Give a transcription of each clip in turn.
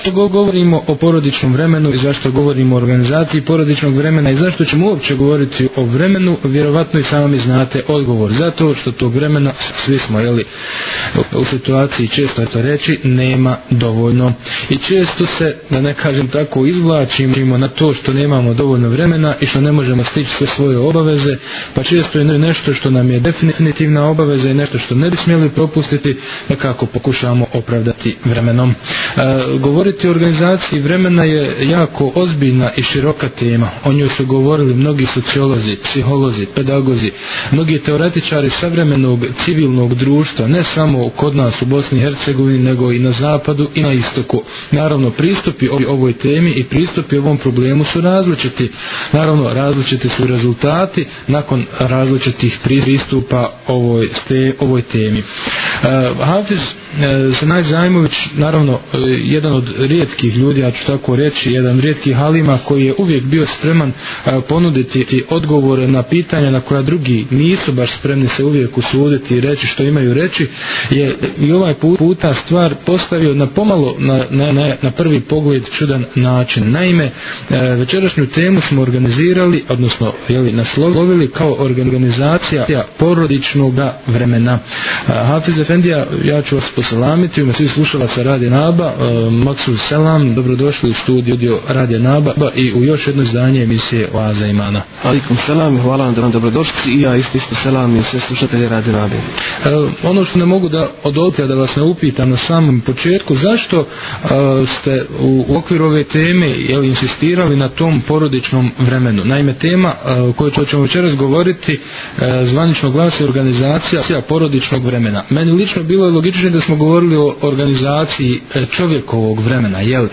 Zašto govorimo o porodičnom vremenu i zašto govorimo o organizaciji porodičnog vremena i zašto ćemo uopće govoriti o vremenu, vjerovatno i sami znate odgovor. Zato što tog vremena, svi smo jeli, u situaciji često je to reći, nema dovoljno. I često se, da ne kažem tako, izvlačimo na to što nemamo dovoljno vremena i što ne možemo stići sve svoje obaveze, pa često je nešto što nam je definitivna obaveza i nešto što ne bi smjeli propustiti, nekako pokušavamo opravdati vremenom. E, govorimo govoriti o organizaciji vremena je jako ozbiljna i široka tema. O njoj su govorili mnogi sociolozi, psiholozi, pedagozi, mnogi teoretičari savremenog civilnog društva, ne samo kod nas u Bosni i Hercegovini, nego i na zapadu i na istoku. Naravno, pristupi ovoj temi i pristupi ovom problemu su različiti. Naravno, različiti su rezultati nakon različitih pristupa ovoj, te, ovoj temi. Uh, Hafiz uh, e, Senaj Zajmović, naravno, uh, jedan od rijetkih ljudi, ja ću tako reći, jedan rijetki halima koji je uvijek bio spreman e, ponuditi ti odgovore na pitanja na koja drugi nisu baš spremni se uvijek usuditi i reći što imaju reći, je i ovaj puta stvar postavio na pomalo na, na, na, na prvi pogled čudan način. Naime, e, večerašnju temu smo organizirali, odnosno jeli, naslovili kao organizacija porodičnog vremena. E, Hafiz Efendija, ja ću vas poselamiti, ume svi slušalaca radi naba, e, maksu vašu selam, dobrodošli u studiju dio Radio Naba i u još jedno izdanje emisije Oaza imana. Alikum selam, hvala vam da vam dobrodošli i ja isto isto selam i sve slušatelje Radio Nabe. E, ono što ne mogu da odolite, da vas ne upitam na samom početku, zašto e, ste u, u okviru ove teme jel, insistirali na tom porodičnom vremenu? Naime, tema e, o kojoj ćemo večeras govoriti e, zvanično glasi organizacija porodičnog vremena. Meni lično bilo je logično da smo govorili o organizaciji e, čovjekovog vremena vremena, jel?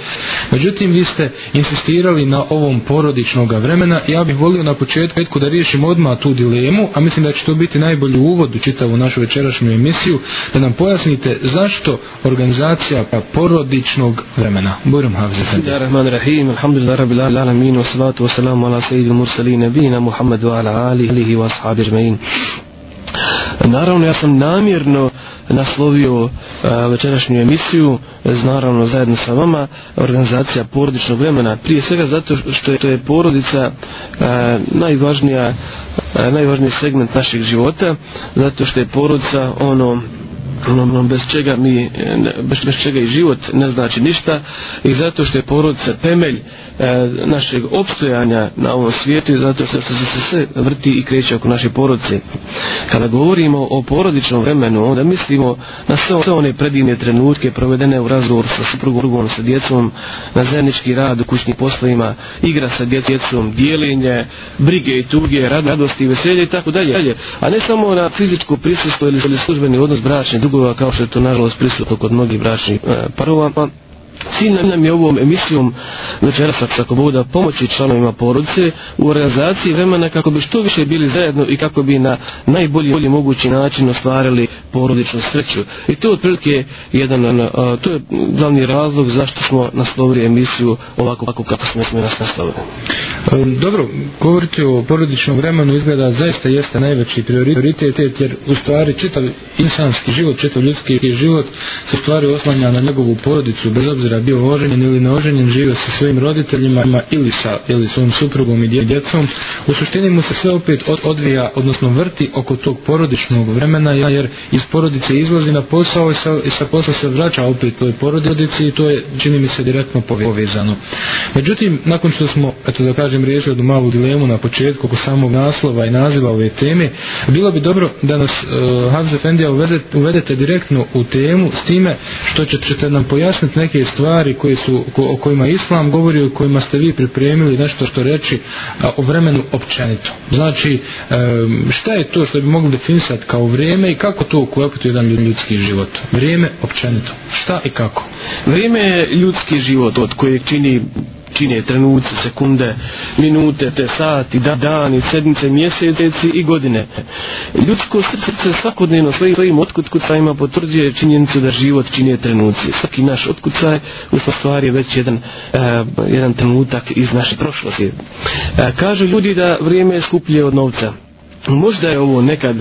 Međutim, vi ste insistirali na ovom porodičnog vremena. Ja bih volio na početku da riješim odmah tu dilemu, a mislim da će to biti najbolji uvod u čitavu našu večerašnju emisiju, da nam pojasnite zašto organizacija pa porodičnog vremena. Buram Havze. Bismillah ar-Rahman ar-Rahim, alhamdulillah rabbil alamin, wa salatu wa salamu ala sayyidu mursalin, nebina Muhammedu ala alihi wa sahabi žmein. Naravno, ja sam namjerno uh, naslovio e, večerašnju emisiju e, naravno zajedno sa vama organizacija porodičnog vremena prije svega zato što je to je porodica e, najvažnija najvažniji segment našeg života zato što je porodica ono ono, ono bez čega mi bez, bez čega i život ne znači ništa i zato što je porodica temelj E, našeg opstojanja na ovom svijetu i zato što se sve vrti i kreće oko naše porodice. Kada govorimo o porodičnom vremenu, onda mislimo na sve one predivne trenutke provedene u razgovoru sa suprugom, sa djecom, na zajednički rad u kućnim poslovima, igra sa djecom, dijeljenje, brige i tuge, radosti i veselje i tako dalje. A ne samo na fizičko prisustvo ili službeni odnos bračnih dugova kao što je to nažalost prisutno kod mnogih bračnih e, parova, Cilj nam je ovom emisijom večeras ako Bog da pomoći članovima porodice u organizaciji vremena kako bi što više bili zajedno i kako bi na najbolji bolji mogući način ostvarili porodičnu sreću. I to je otprilike jedan, a, to je glavni razlog zašto smo naslovili emisiju ovako, ovako kako smo smo nas naslovili. Dobro, govoriti o porodičnom vremenu izgleda zaista jeste najveći prioritet jer u stvari čitav insanski život, čitav ljudski život se stvari oslanja na njegovu porodicu bez obzira obzira bio oženjen ili neoženjen, živio sa svojim roditeljima ili sa ili svojim suprugom i djecom, u suštini mu se sve opet odvija, odnosno vrti oko tog porodičnog vremena, jer iz porodice izlazi na posao i sa, i sa posla se vraća opet toj porodici i to je, čini mi se, direktno povezano. Međutim, nakon što smo, eto da kažem, riješili jednu malu dilemu na početku oko samog naslova i naziva ove teme, bilo bi dobro da nas uh, e, Hafez Efendija uvedete direktno u temu s time što ćete nam pojasniti neke stvari stvari koje su, ko, o kojima islam govori, o kojima ste vi pripremili nešto što reči a, o vremenu općenito. Znači, e, šta je to što bi mogli definisati kao vrijeme i kako to uklopiti jedan ljudski život? Vrijeme općenito. Šta i kako? Vrijeme je ljudski život od kojeg čini čine trenuci, sekunde, minute, te sati, da, dani, sedmice, mjeseci i godine. Ljudsko srce svakodnevno svojim, svojim otkucajima potvrđuje činjenicu da život čine trenuci. Svaki naš otkucaj u stvari je već jedan, e, jedan trenutak iz naše prošlosti. E, kažu ljudi da vrijeme je skuplje od novca možda je ovo nekad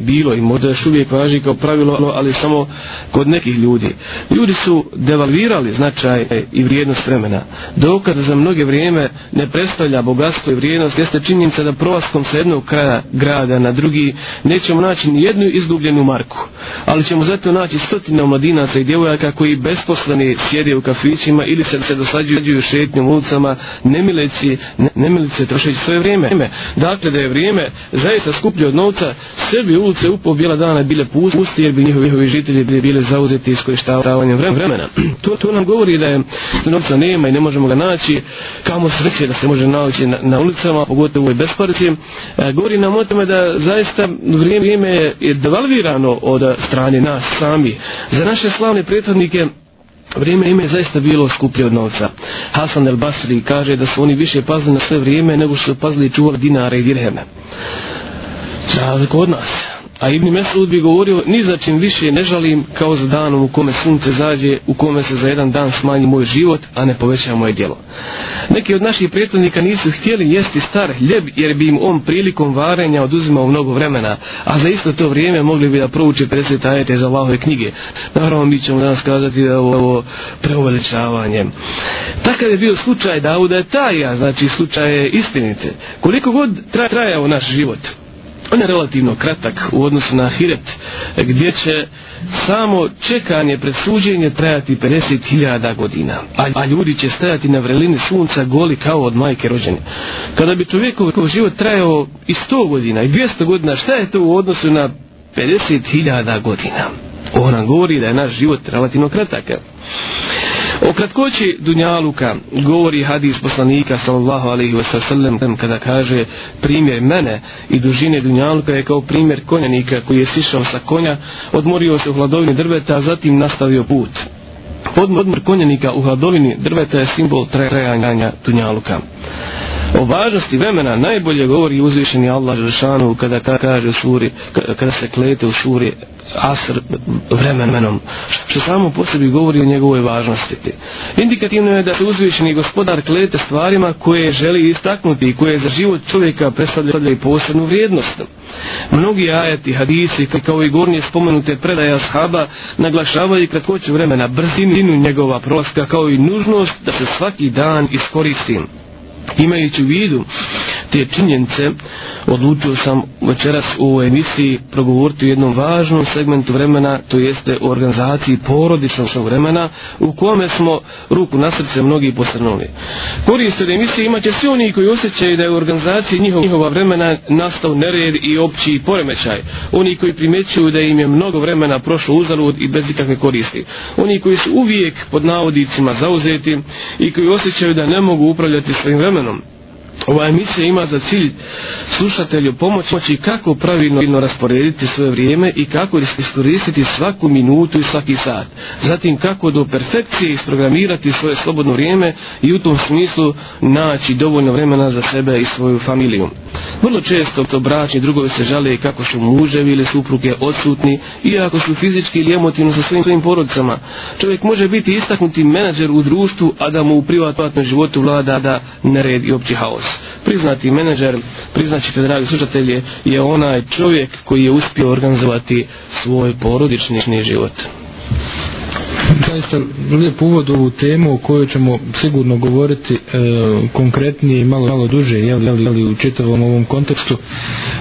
bilo i možda još uvijek važi kao pravilo ali samo kod nekih ljudi ljudi su devalvirali značaj i vrijednost vremena dokad za mnoge vrijeme ne predstavlja bogatstvo i vrijednost jeste činjenica da provaskom sa jednog kraja grada na drugi nećemo naći ni jednu izgubljenu marku ali ćemo zato naći stotine mladinaca i djevojaka koji besposleni sjede u kafićima ili se se doslađuju šetnjom ulicama nemileći, nemilice trošeći svoje vrijeme dakle da je vrijeme za zaista skuplji od novca, Srbi ulice upo bila dana bile pusti jer bi njihovi, njihovi žitelji bili, bili zauzeti iskoristavanjem vremena. To, to nam govori da je novca nema i ne možemo ga naći, kamo sreće da se može naći na, na ulicama, pogotovo u ovoj besparici. E, govori nam o tome da zaista vrijeme, vrijeme je devalvirano od strane nas sami. Za naše slavne prethodnike Vrijeme ime je zaista bilo skuplje od novca. Hasan el Basri kaže da su oni više pazili na sve vrijeme nego što su pazili i čuvali dinare i dirheme. Za razliku od nas, A Ibni Mesud bi govorio, ni za čim više ne žalim kao za danom u kome sunce zađe, u kome se za jedan dan smanji moj život, a ne poveća moje djelo. Neki od naših prijateljnika nisu htjeli jesti star hljeb jer bi im on prilikom varenja oduzimao mnogo vremena, a za isto to vrijeme mogli bi da prouče 50 ajete za Allahove knjige. Naravno mi ćemo danas kazati da je ovo preuveličavanje. Takav je bio slučaj Davuda je taj, a znači slučaj je istinite. Koliko god traje ovo naš život, on je relativno kratak u odnosu na Ahiret, gdje će samo čekanje presuđenje trajati 50.000 godina, a ljudi će stajati na vrelini sunca goli kao od majke rođene. Kada bi čovjekov život trajao i 100 godina i 200 godina, šta je to u odnosu na 50.000 godina? On nam govori da je naš život relativno kratak. E. O kratkoći Dunjaluka govori hadis poslanika sallallahu alaihi wa sallam kada kaže primjer mene i dužine Dunjaluka je kao primjer konjanika koji je sišao sa konja, odmorio se u hladovini drveta, a zatim nastavio put. Podmor konjanika u hladovini drveta je simbol trajanja Dunjaluka. O važnosti vremena najbolje govori uzvišeni Allah Žešanu kada kaže u suri, kada se klete u suri Asr vremenom, što samo po sebi govori o njegovoj važnosti. Indikativno je da se uzvišeni gospodar klete stvarima koje želi istaknuti i koje za život čovjeka predstavlja i posebnu vrijednost. Mnogi ajati, hadisi, kao i gornje spomenute predaje ashaba, naglašavaju kratkoću vremena, brzinu njegova proska, kao i nužnost da se svaki dan iskoristim. Imajući u vidu te činjenice, odlučio sam večeras u emisiji progovoriti u jednom važnom segmentu vremena, to jeste u organizaciji porodičnog vremena, u kome smo ruku na srce mnogi posrnuli. Korist od emisije imaće svi oni koji osjećaju da je u organizaciji njihova vremena nastao nered i opći poremećaj. Oni koji primećuju da im je mnogo vremena prošlo uzalud i bez ikakve koristi. Oni koji su uvijek pod navodicima zauzeti i koji osjećaju da ne mogu upravljati svojim vremenom no. Ova emisija ima za cilj slušatelju pomoći kako pravilno rasporediti svoje vrijeme i kako iskoristiti svaku minutu i svaki sat. Zatim kako do perfekcije isprogramirati svoje slobodno vrijeme i u tom smislu naći dovoljno vremena za sebe i svoju familiju. Vrlo često to bračni drugovi se žale kako su muževi ili supruge odsutni, iako su fizički ili emotivno sa svojim, svojim porodicama. Čovjek može biti istaknuti menadžer u društvu, a da mu u privatnom životu vlada da ne redi opći haos priznati menadžer, priznaćete dragi slušatelje, je onaj čovjek koji je uspio organizovati svoj porodični život zaista lijep uvod u temu o kojoj ćemo sigurno govoriti e, konkretnije i malo, malo duže jel, jel, jel, u čitavom ovom kontekstu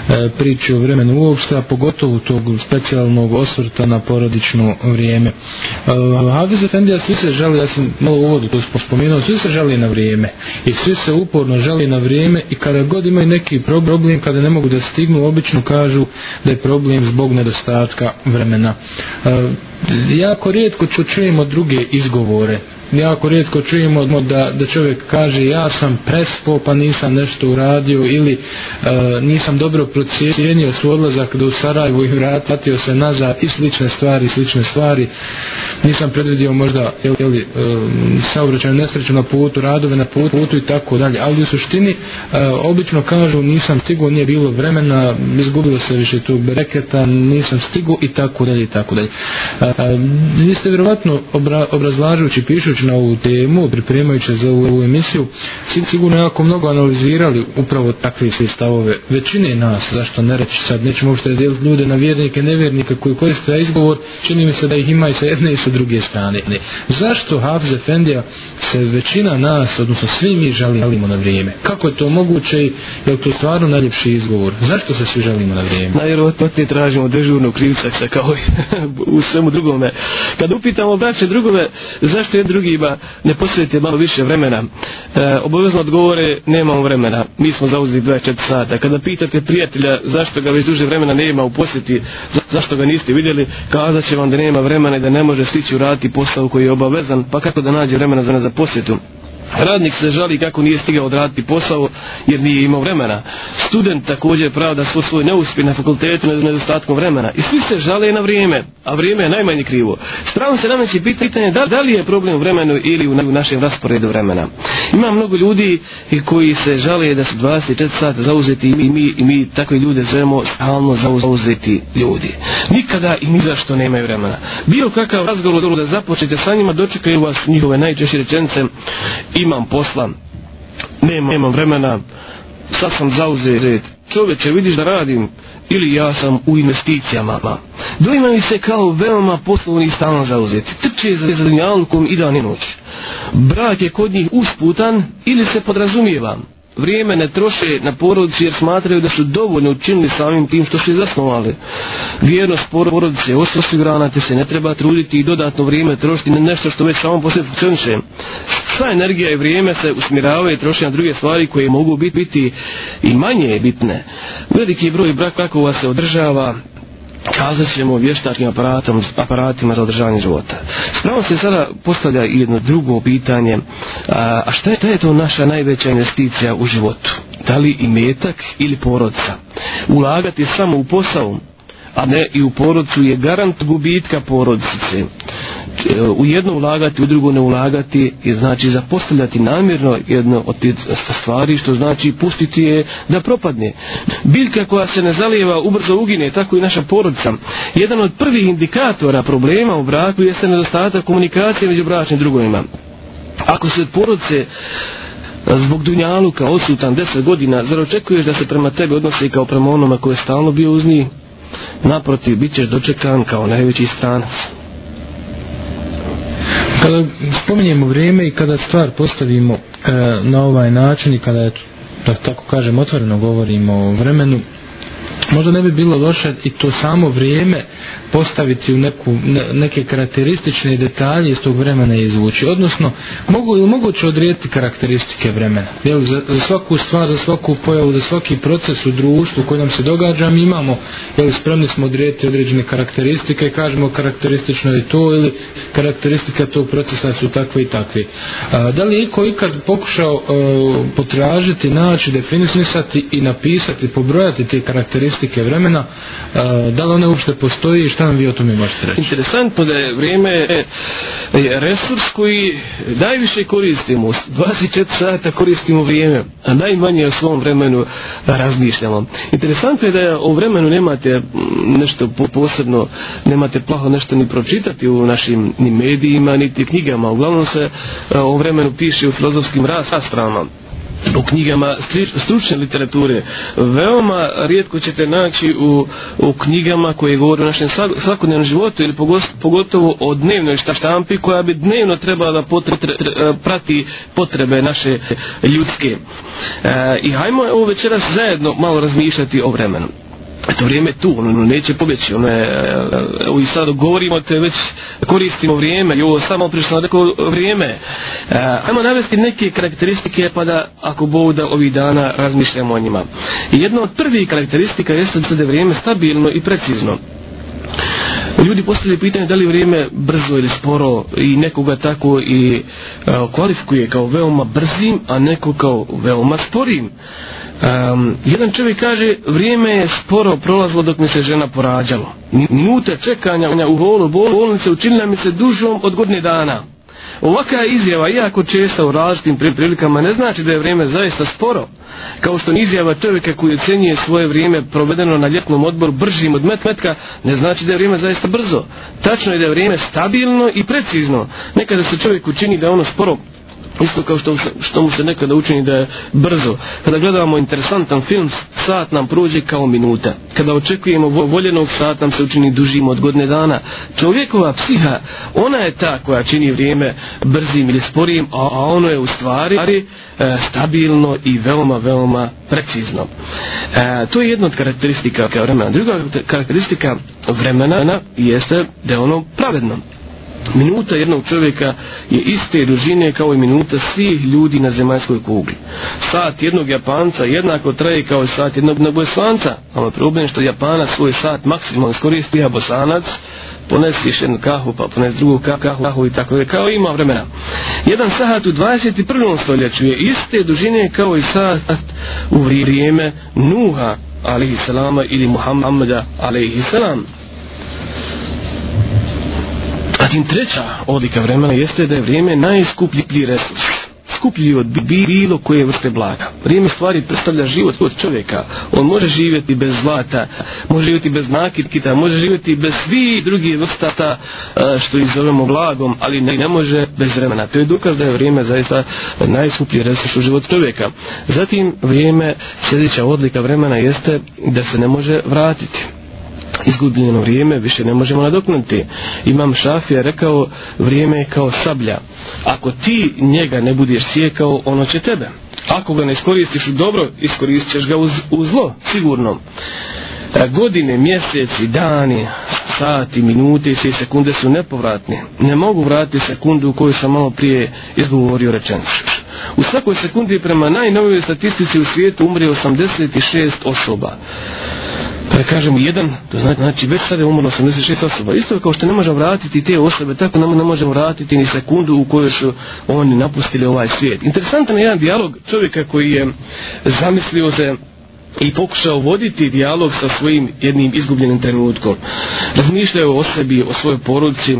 e, priče o vremenu uopšte, a pogotovo tog specijalnog osvrta na porodično vrijeme. E, Hafiz Efendija svi se žali, ja sam malo u uvodu to spominuo, svi se žali na vrijeme i svi se uporno žali na vrijeme i kada god imaju neki problem, kada ne mogu da stignu, obično kažu da je problem zbog nedostatka vremena. E, jako rijetko čujemo druge izgovore jako rijetko čujemo da, da čovjek kaže ja sam prespo pa nisam nešto uradio ili e, nisam dobro procijenio svoj odlazak do Sarajevo i vratio se nazad i slične stvari, slične stvari. Nisam predvidio možda jel, jel, e, saobraćaju nesreću na putu, radove na putu, putu i tako dalje. Ali u suštini e, obično kažu nisam stigo, nije bilo vremena, izgubilo se više tu bereketa, nisam stigo i tako dalje i tako dalje. E, e, niste vjerovatno obra, obrazlažujući, pišući razmišljajući na ovu temu, pripremajući za ovu emisiju, sigurno jako mnogo analizirali upravo takve sve stavove. Većine nas, zašto ne reći sad, nećemo uopšte deliti ljude na vjernike, nevjernike koji koriste za izgovor, čini mi se da ih ima i sa jedne i sa druge strane. Ne. Zašto Hafze Fendija se većina nas, odnosno svi mi želimo na vrijeme? Kako je to moguće i je li to stvarno najljepši izgovor? Zašto se svi želimo na vrijeme? Najvjerojatnije tražimo dežurnu krivca kao i u svemu drugome. Kad upitamo braće drugove zašto je drugi medijima ne posvijete malo više vremena. E, obavezno odgovore, nemamo vremena, mi smo zauzili 24 sata. Kada pitate prijatelja zašto ga već duže vremena nema u posjeti, za, zašto ga niste vidjeli, kazat će vam da nema vremena i da ne može stići u rati posao koji je obavezan, pa kako da nađe vremena za, za posjetu. Radnik se žali kako nije stigao odraditi posao jer nije imao vremena. Student također pravda svoj svoj neuspjeh na fakultetu na nedostatkom vremena. I svi se žale na vrijeme, a vrijeme je najmanje krivo. Spravo se nameće pitanje da li je problem u vremenu ili u našem rasporedu vremena. Ima mnogo ljudi koji se žale da su 24 sata zauzeti i mi, i mi takve ljude zovemo stalno zauzeti ljudi. Nikada i ni zašto nemaju vremena. Bio kakav razgovor da započete sa njima, dočekaju vas njihove najčešće rečence imam posla, nemam, nemam vremena, sad sam zauzet. Čovječe, vidiš da radim ili ja sam u investicijama. Dojma mi se kao veoma poslovni stan zauzet. Trče za zadnjalkom i dan i noć. Brak je kod njih usputan ili se podrazumijevam vrijeme ne troše na porodici jer smatraju da su dovoljno učinili samim tim što su je zasnovali. Vjernost porodice je osigurana te se ne treba truditi i dodatno vrijeme trošiti na nešto što već samo poslije funkcioniše. Sva energija i vrijeme se usmjeravaju i troši na druge stvari koje mogu biti, biti i manje bitne. Veliki broj brakova se održava kazat ćemo vještačkim aparatom, aparatima za održavanje života. Spravo se sada postavlja jedno drugo pitanje, a šta je, šta je to naša najveća investicija u životu? Da li i metak ili porodca? Ulagati samo u posao a ne i u porodcu je garant gubitka porodice. E, u jedno ulagati, u drugo ne ulagati je znači zapostavljati namjerno jedno od tih stvari što znači pustiti je da propadne. Biljka koja se ne zalijeva ubrzo ugine, tako i naša porodica. Jedan od prvih indikatora problema u braku jeste nedostatak komunikacije među bračnim drugovima. Ako se od porodice e, zbog dunjaluka osutan 10 godina, zar očekuješ da se prema tebi odnose kao prema onoma koje je stalno bio uz njih? naprotiv bit ćeš dočekan kao najveći stranac kada spominjemo vrijeme i kada stvar postavimo e, na ovaj način i kada je, da tako kažem otvoreno govorimo o vremenu možda ne bi bilo loše i to samo vrijeme postaviti u neku, ne, neke karakteristične detalje iz tog vremena i izvući. Odnosno, mogu ili moguće odrijeti karakteristike vremena. Jel, za, za svaku stvar, za svaku pojavu, za svaki proces u društvu koji nam se događa, mi imamo, jel, spremni smo odrijeti određene karakteristike i kažemo karakteristično je to ili karakteristika tog procesa su takve i takve. A, da li je iko ikad pokušao a, e, potražiti, naći, definisati i napisati, pobrojati te karakteristike karakteristike vremena, e, da li one uopšte postoji i šta nam vi o tome možete reći? Interesantno da je vrijeme e, resurs koji najviše koristimo, 24 sata koristimo vrijeme, a najmanje o svom vremenu razmišljamo. Interesantno je da o vremenu nemate nešto posebno, nemate plaho nešto ni pročitati u našim ni medijima, niti knjigama. Uglavnom se e, o vremenu piše u filozofskim raspravama u knjigama stručne literature veoma rijetko ćete naći u, u knjigama koje govore o našem svakodnevnom životu ili pogotovo o dnevnoj štampi koja bi dnevno trebala da potre, tre, e, prati potrebe naše ljudske e, i hajmo ovo večeras zajedno malo razmišljati o vremenu to vrijeme je tu, ono, ono neće pobjeći, ono je, evo e, i sad govorimo te, već koristimo vrijeme, i ovo samo prišlo na neko vrijeme. E, ajmo navesti neke karakteristike, pa da, ako bo da ovih dana razmišljamo o njima. I jedna od prvih karakteristika jeste da je vrijeme stabilno i precizno ljudi postavili pitanje da li vrijeme brzo ili sporo i nekoga tako i e, kvalifikuje kao veoma brzim, a neko kao veoma sporim. E, jedan čovjek kaže vrijeme je sporo prolazilo dok mi se žena porađalo. Minute čekanja u holu bolnice učinila mi se dužom od godine dana. Ovaka je izjava, iako često u različitim prilikama, ne znači da je vrijeme zaista sporo, kao što izjava čovjeka koji ocenjuje svoje vrijeme provedeno na ljetnom odboru bržim od metmetka, ne znači da je vrijeme zaista brzo. Tačno je da je vrijeme stabilno i precizno. Nekada se čovjeku čini da je ono sporo, Isto kao što, što mu se nekada učini da je brzo. Kada gledamo interesantan film, sat nam prođe kao minuta. Kada očekujemo voljenog, sat nam se učini dužim od godine dana. Čovjekova psiha, ona je ta koja čini vrijeme brzim ili sporijim, a, a ono je u stvari e, stabilno i veoma, veoma precizno. E, to je jedna od karakteristika vremena. Druga karakteristika vremena jeste da je ono pravedno. Minuta jednog čovjeka je iste dužine kao i minuta svih ljudi na zemaljskoj kugli. Sat jednog Japanca jednako traje kao i sat jednog Bosanca, ali problem što Japana svoj sat maksimalno skoristi, a Bosanac ponesiš jednu kahu, pa pones drugu kahu, kahu i tako je, kao ima vremena. Jedan sat u 21. stoljeću je iste dužine kao i sat u vrijeme Nuha, alaihi salama, ili Muhammada, alaihi salam. Zatim treća odlika vremena jeste da je vrijeme najskupljiji resurs. Skupljiji od bi bilo koje vrste blaga. Vrijeme stvari predstavlja život od čovjeka. On može živjeti bez zlata, može živjeti bez nakirkita, može živjeti bez svi drugih vrstata što ih zovemo blagom, ali ne, ne može bez vremena. To je dokaz da je vrijeme zaista najskupljiji resurs u život čovjeka. Zatim vrijeme, sljedeća odlika vremena jeste da se ne može vratiti izgubljeno vrijeme više ne možemo nadoknuti. Imam Šafija rekao, vrijeme je kao sablja. Ako ti njega ne budeš sjekao, ono će tebe. Ako ga ne iskoristiš u dobro, iskoristit ćeš ga u, u zlo, sigurno. E, godine, mjeseci, dani, sati, minute i sekunde su nepovratni. Ne mogu vratiti sekundu u kojoj sam malo prije izgovorio rečenicu. U svakoj sekundi prema najnovijoj statistici u svijetu umre 86 osoba da kažem jedan, to znači već sada je umrlo 86 osoba. Isto kao što ne možemo vratiti te osobe, tako nam ne možemo vratiti ni sekundu u kojoj su oni napustili ovaj svijet. Interesantan je jedan dijalog čovjeka koji je zamislio se za i pokušao voditi dijalog sa svojim jednim izgubljenim trenutkom. Razmišljao o sebi, o svojoj poruci.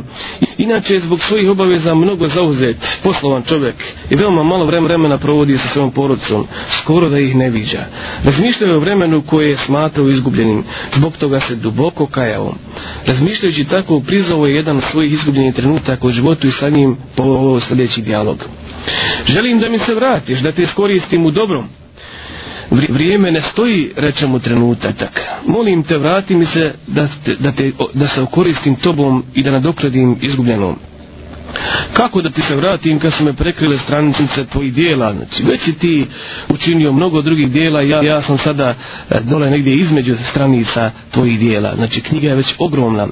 Inače je zbog svojih obaveza mnogo zauzet, poslovan čovjek i veoma malo vremena provodi sa svojom porucom, skoro da ih ne viđa. Razmišljao je o vremenu koje je smatrao izgubljenim, zbog toga se duboko kajao. Razmišljajući tako, prizovo je jedan od svojih izgubljenih trenutaka u životu i sa njim po ovo sljedeći dijalog. Želim da mi se vratiš, da te iskoristim u dobrom, vrijeme ne stoji reče mu trenutak molim te vrati mi se da, te, da, te, da se okoristim tobom i da nadokradim izgubljenom kako da ti se vratim kad su me prekrile stranice tvojih dijela znači, već si ti učinio mnogo drugih dijela ja, ja sam sada e, dole negdje između stranica tvojih dijela znači knjiga je već ogromna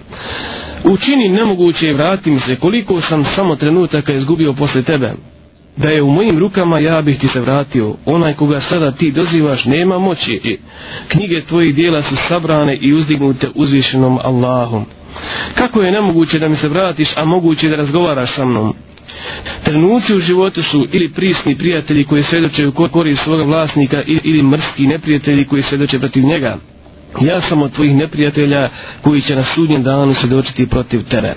učini nemoguće i vrati mi se koliko sam samo trenutaka izgubio posle tebe da je u mojim rukama ja bih ti se vratio. Onaj koga sada ti dozivaš nema moći. Knjige tvojih dijela su sabrane i uzdignute uzvišenom Allahom. Kako je nemoguće da mi se vratiš, a moguće da razgovaraš sa mnom? Trenuci u životu su ili prisni prijatelji koji svedoče u korist svoga vlasnika ili mrski neprijatelji koji svedoče protiv njega. Ja sam od tvojih neprijatelja koji će na sudnjem danu se dočiti protiv tebe.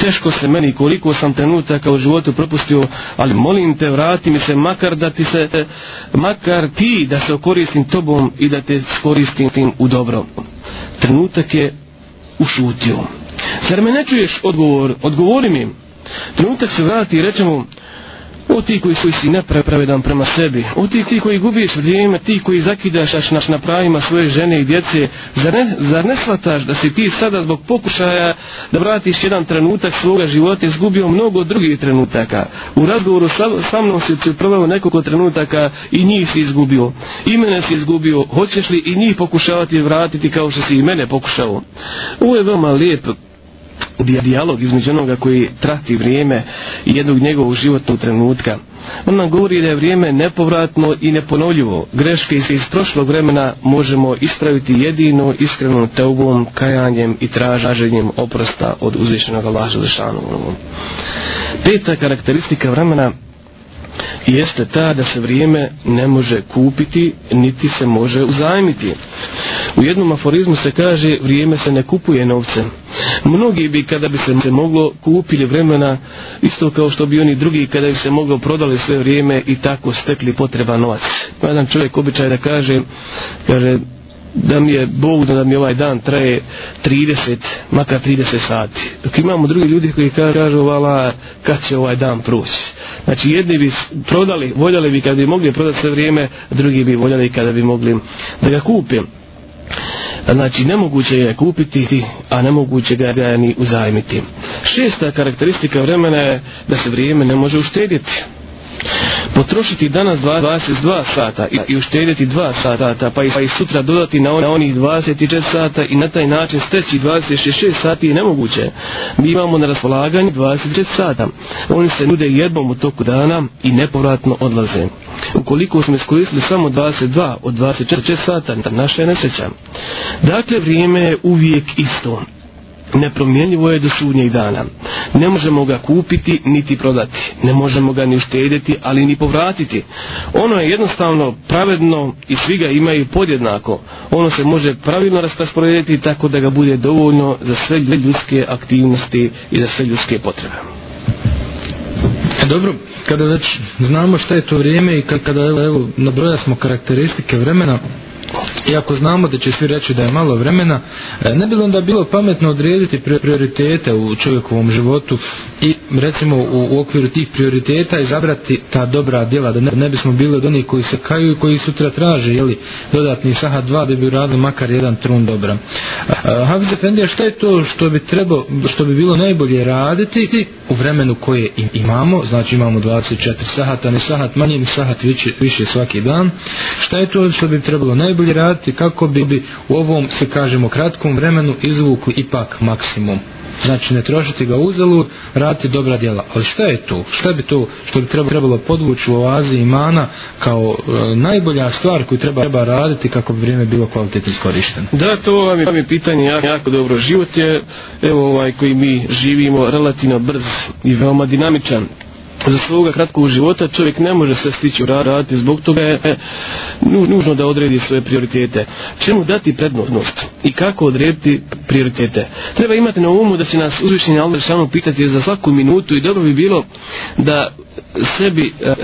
Teško se meni koliko sam trenutaka u životu propustio, ali molim te vrati mi se makar da ti se, e, makar ti da se okoristim tobom i da te skoristim tim u dobro. Trenutak je ušutio. Zar me ne čuješ odgovor? Odgovori mi. Trenutak se vrati i reče mu, O ti koji, koji si neprepravedan prema sebi, o ti, ti koji gubiš vrijeme, ti koji zakidaš aš naš na pravima svoje žene i djece, zar ne, zar ne shvataš da si ti sada zbog pokušaja da vratiš jedan trenutak svoga života izgubio mnogo drugih trenutaka? U razgovoru sa, sa mnom si ti provao nekoliko trenutaka i njih si izgubio. I mene si izgubio, hoćeš li i njih pokušavati vratiti kao što si i mene pokušao? Ovo je veoma lijep dijalog između onoga koji trati vrijeme jednog njegovog životnog trenutka. On nam govori da je vrijeme nepovratno i neponovljivo. Greške iz, iz prošlog vremena možemo ispraviti jedino iskrenom teubom, kajanjem i traženjem oprosta od uzvišenog Allaha Zašanovom. Peta karakteristika vremena jeste ta da se vrijeme ne može kupiti niti se može uzajmiti. U jednom aforizmu se kaže vrijeme se ne kupuje novcem. Mnogi bi kada bi se moglo kupili vremena isto kao što bi oni drugi kada bi se moglo prodali sve vrijeme i tako stekli potreba novac. Pa jedan čovjek običaj da kaže, kaže da mi je Bog da mi ovaj dan traje 30, makar 30 sati. Dok imamo drugi ljudi koji kažu, vala, kad će ovaj dan proći. Znači, jedni bi prodali, voljali bi kad bi mogli prodati sve vrijeme, drugi bi voljali kada bi mogli da ga kupim. Znači, nemoguće je kupiti, a nemoguće ga ga ni uzajmiti. Šesta karakteristika vremena je da se vrijeme ne može uštedjeti. Potrošiti danas 22 sata i uštedjeti 2 sata, pa i, pa i sutra dodati na, on, na onih 24 sata i na taj način steći 26 sati je nemoguće. Mi imamo na raspolaganju 24 sata. Oni se nude jednom u toku dana i nepovratno odlaze. Ukoliko smo iskoristili samo 22 od 24 sata, naša je nesreća. Dakle, vrijeme je uvijek isto nepromjenjivo je do sudnjeg dana. Ne možemo ga kupiti niti prodati. Ne možemo ga ni uštediti, ali ni povratiti. Ono je jednostavno pravedno i svi ga imaju podjednako. Ono se može pravilno rasporediti tako da ga bude dovoljno za sve ljudske aktivnosti i za sve ljudske potrebe. E dobro, kada već znamo šta je to vrijeme i kada evo, nabroja smo karakteristike vremena, Iako znamo da će svi reći da je malo vremena, e, ne bi onda bilo pametno odrediti prioritete u čovjekovom životu i recimo u, u okviru tih prioriteta izabrati ta dobra djela da ne, ne bismo bili od onih koji se kaju i koji sutra traže jeli, dodatni saha dva da bi uradili makar jedan trun dobra uh, Hafiz Efendija šta je to što bi trebao što bi bilo najbolje raditi u vremenu koje imamo znači imamo 24 sahata ni sahat manje ni sahat više, više svaki dan šta je to što bi trebalo najbolje raditi kako bi, bi u ovom se kažemo kratkom vremenu izvukli ipak maksimum znači ne trošiti ga uzalud, raditi dobra djela. Ali šta je to? Šta bi to što bi trebalo podvući u oazi imana kao e, najbolja stvar koju treba treba raditi kako bi vrijeme bilo kvalitetno iskorišteno? Da, to vam je, vam je pitanje jako, jako dobro. Život je, evo ovaj koji mi živimo, relativno brz i veoma dinamičan za svoga kratkog života čovjek ne može sve stići u raditi zbog toga je e, nužno da odredi svoje prioritete. Čemu dati prednost i kako odrediti prioritete? Treba imati na umu da će nas uzvišnji Allah samo pitati za svaku minutu i dobro bi bilo da sebi e, e,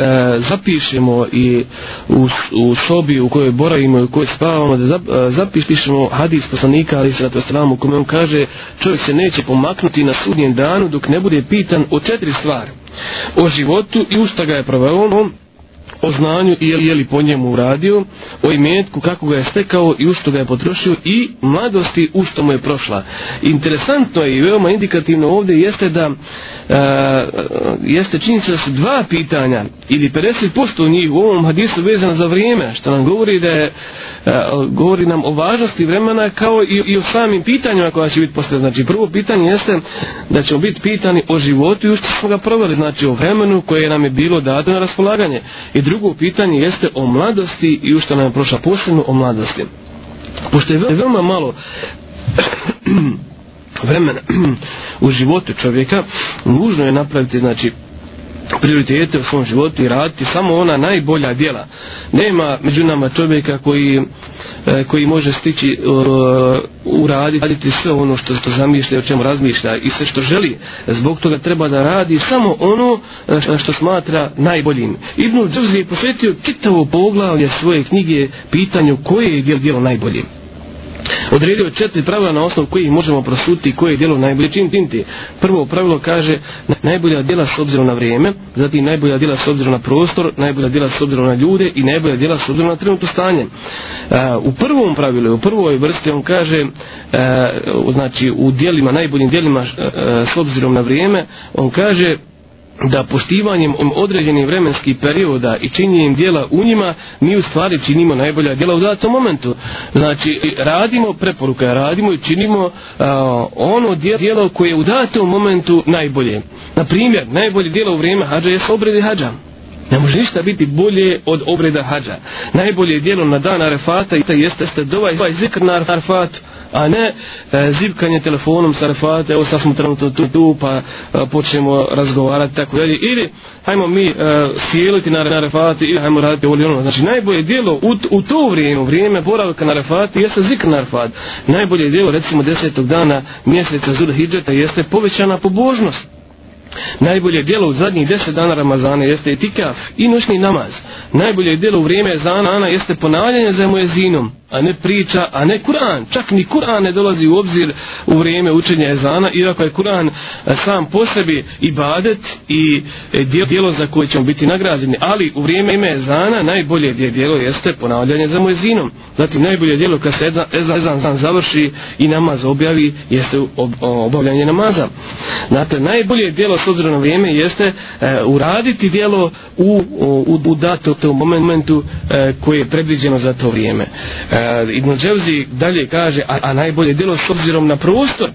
zapišemo i u, u sobi u kojoj boravimo i u kojoj spavamo da zap, e, zapišemo hadis poslanika ali se na to stranu kome on kaže čovjek se neće pomaknuti na sudnjem danu dok ne bude pitan o četiri stvari u životu i u šta ga je proveo on, o znanju i je li po njemu uradio, o imetku kako ga je stekao i u što ga je potrošio i mladosti u što mu je prošla. Interesantno je i veoma indikativno ovdje jeste da e, jeste činjenica su dva pitanja ili 50% u njih u ovom hadisu vezano za vrijeme, što nam govori da je e, govori nam o važnosti vremena kao i, i o samim pitanjima koja će biti postavljena. Znači, prvo pitanje jeste da ćemo biti pitani o životu i u što smo ga provali, znači o vremenu koje nam je bilo dato na raspolaganje. I drugo pitanje jeste o mladosti i ušto nam je prošla posebno o mladosti. Pošto je veoma malo vremena u životu čovjeka, nužno je napraviti znači prioritete u svom životu i raditi samo ona najbolja djela. Nema među nama čovjeka koji E, koji može stići uh, uraditi raditi sve ono što što zamišlja o čemu razmišlja i sve što želi zbog toga treba da radi samo ono e, što, što smatra najboljim Ibnul Džavzi je posvetio čitavo poglavlje svoje knjige pitanju koje je djelo najbolje Odredio je četiri pravila na osnovu kojih možemo prosuditi koje je djelo najbolje čim tinti. Prvo pravilo kaže najbolja djela s obzirom na vrijeme, zatim najbolja djela s obzirom na prostor, najbolja djela s obzirom na ljude i najbolja djela s obzirom na trenutno stanje. Uh, u prvom pravilu, u prvoj vrsti on kaže uh, znači u djelima, najboljim djelima uh, s obzirom na vrijeme, on kaže da poštivanjem određenih vremenskih perioda i činjenjem dijela u njima mi u stvari činimo najbolja dijela u datom momentu. Znači, radimo preporuka, radimo i činimo uh, ono dijelo koje je u datom momentu najbolje. Na primjer, najbolje dijelo u vrijeme hađa je obredi hađa. Ne može ništa biti bolje od obreda hađa. Najbolje dijelo na dan Arefata i jeste ste dovaj ovaj zikr na Arefatu, a ne e, zipkanje telefonom sa Arefata, evo sad smo trenutno tu, tu pa e, počnemo razgovarati tako dalje. Ili hajmo mi e, sjeliti na Arefati ili hajmo raditi ovo ono. Znači najbolje dijelo u, u to vrijeme, u vrijeme boravka na Arefati jeste zikr na Arefatu. Najbolje dijelo recimo desetog dana mjeseca Zulhidžeta jeste povećana pobožnost. Najbolje djelo u zadnjih deset dana Ramazana jeste etikaf i noćni namaz. Najbolje djelo u vrijeme Zanana jeste ponavljanje za mojezinom, a ne priča, a ne Kur'an. Čak ni Kur'an ne dolazi u obzir u vrijeme učenja Ezana, iako je Kur'an e, sam po sebi i badet e, i djelo za koje ćemo biti nagrađeni. Ali u vrijeme ime Ezana najbolje djelo jeste ponavljanje za mojezinom. Zatim najbolje djelo kad se Ezan, Ezan, Ezan završi i namaz objavi jeste obavljanje namaza. Dakle, najbolje djelo s obzirom na vrijeme jeste e, uraditi dijelo u, u, u dato to momentu e, koje je predviđeno za to vrijeme. E, Ibn Dževzi dalje kaže, a, a najbolje dijelo s obzirom na prostor,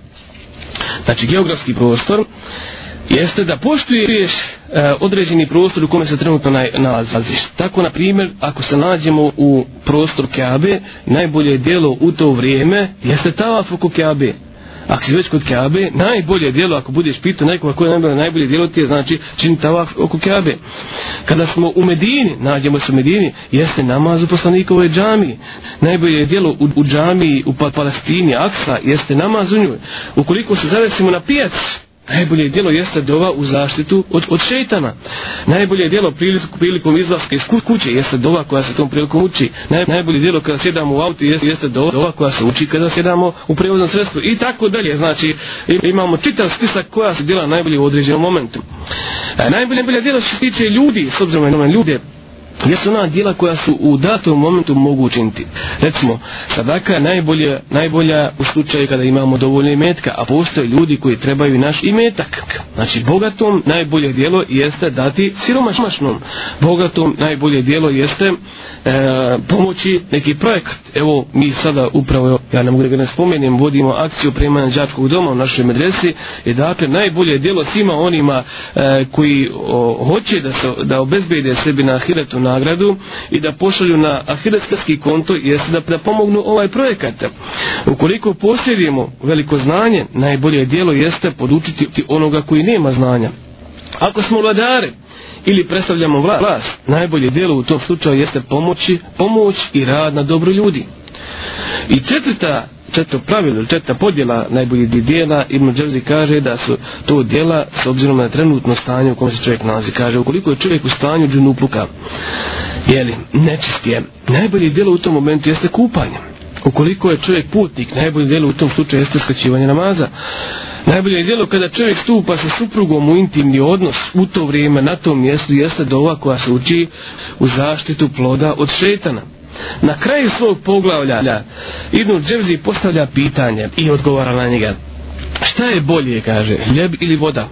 znači geografski prostor, jeste da poštuješ uh, određeni prostor u kome se trenutno naj, nalaziš. Tako, na primjer, ako se nalazimo u prostor Keabe, najbolje dijelo u to vrijeme jeste tavaf oko Keabe ako si već kod Keabe, najbolje djelo, ako budeš pitao nekoga koje je najbolje, najbolje djelo ti je, znači, čini tavaf oko Keabe. Kada smo u Medini, nađemo se u Medini, jeste namaz u poslanikovoj džami. Najbolje djelo u, u džami, u pa- Palestini, Aksa, jeste namaz u njoj. Ukoliko se zavesimo na pijacu, Najbolje djelo jeste dova u zaštitu od, od šeitana. Najbolje djelo priliku, prilikom izlaska iz kuće jeste dova koja se tom prilikom uči. Naj, najbolje djelo kada sjedamo u auti jeste, jeste dova, dova koja se uči kada sjedamo u prevoznom sredstvu. I tako dalje. Znači imamo čitav spisak koja se djela najbolje u određenom momentu. E, najbolje, najbolje djelo što se tiče ljudi, s obzirom na ljude, jesu ona djela koja su u datom momentu mogu učiniti. Recimo, sadaka je najbolja, najbolja u slučaju kada imamo dovoljno imetka, a postoje ljudi koji trebaju naš imetak. Znači, bogatom najbolje djelo jeste dati siromašnom. Bogatom najbolje djelo jeste e, pomoći neki projekt. Evo, mi sada upravo, ja ne mogu da ga ne spomenem, vodimo akciju prema džačkog doma u našoj medresi i dakle, najbolje djelo svima onima e, koji o, hoće da, se, da obezbede sebi na hiratu nagradu i da pošalju na ahiretski konto jeste da, da pomognu ovaj projekat. Ukoliko posjedimo veliko znanje, najbolje dijelo jeste podučiti onoga koji nema znanja. Ako smo vladare ili predstavljamo vlast, najbolje dijelo u tom slučaju jeste pomoći, pomoć i rad na dobro ljudi. I četvrta četvrto pravilo, četvrta podjela najboljih dijela, Ibn Dževzi kaže da su to dijela s obzirom na trenutno stanje u kojem se čovjek nalazi. Kaže, ukoliko je čovjek u stanju džunupluka, jeli, nečist je, najbolje dijelo u tom momentu jeste kupanje. Ukoliko je čovjek putnik, najbolje dijelo u tom slučaju jeste skraćivanje namaza. Najbolje dijelo kada čovjek stupa sa suprugom u intimni odnos u to vrijeme na tom mjestu jeste dova koja se uči u zaštitu ploda od šetana. Na kraju svog poglavlja Ibn Džerzi postavlja pitanje i odgovara na njega. Šta je bolje, kaže, hljeb ili voda?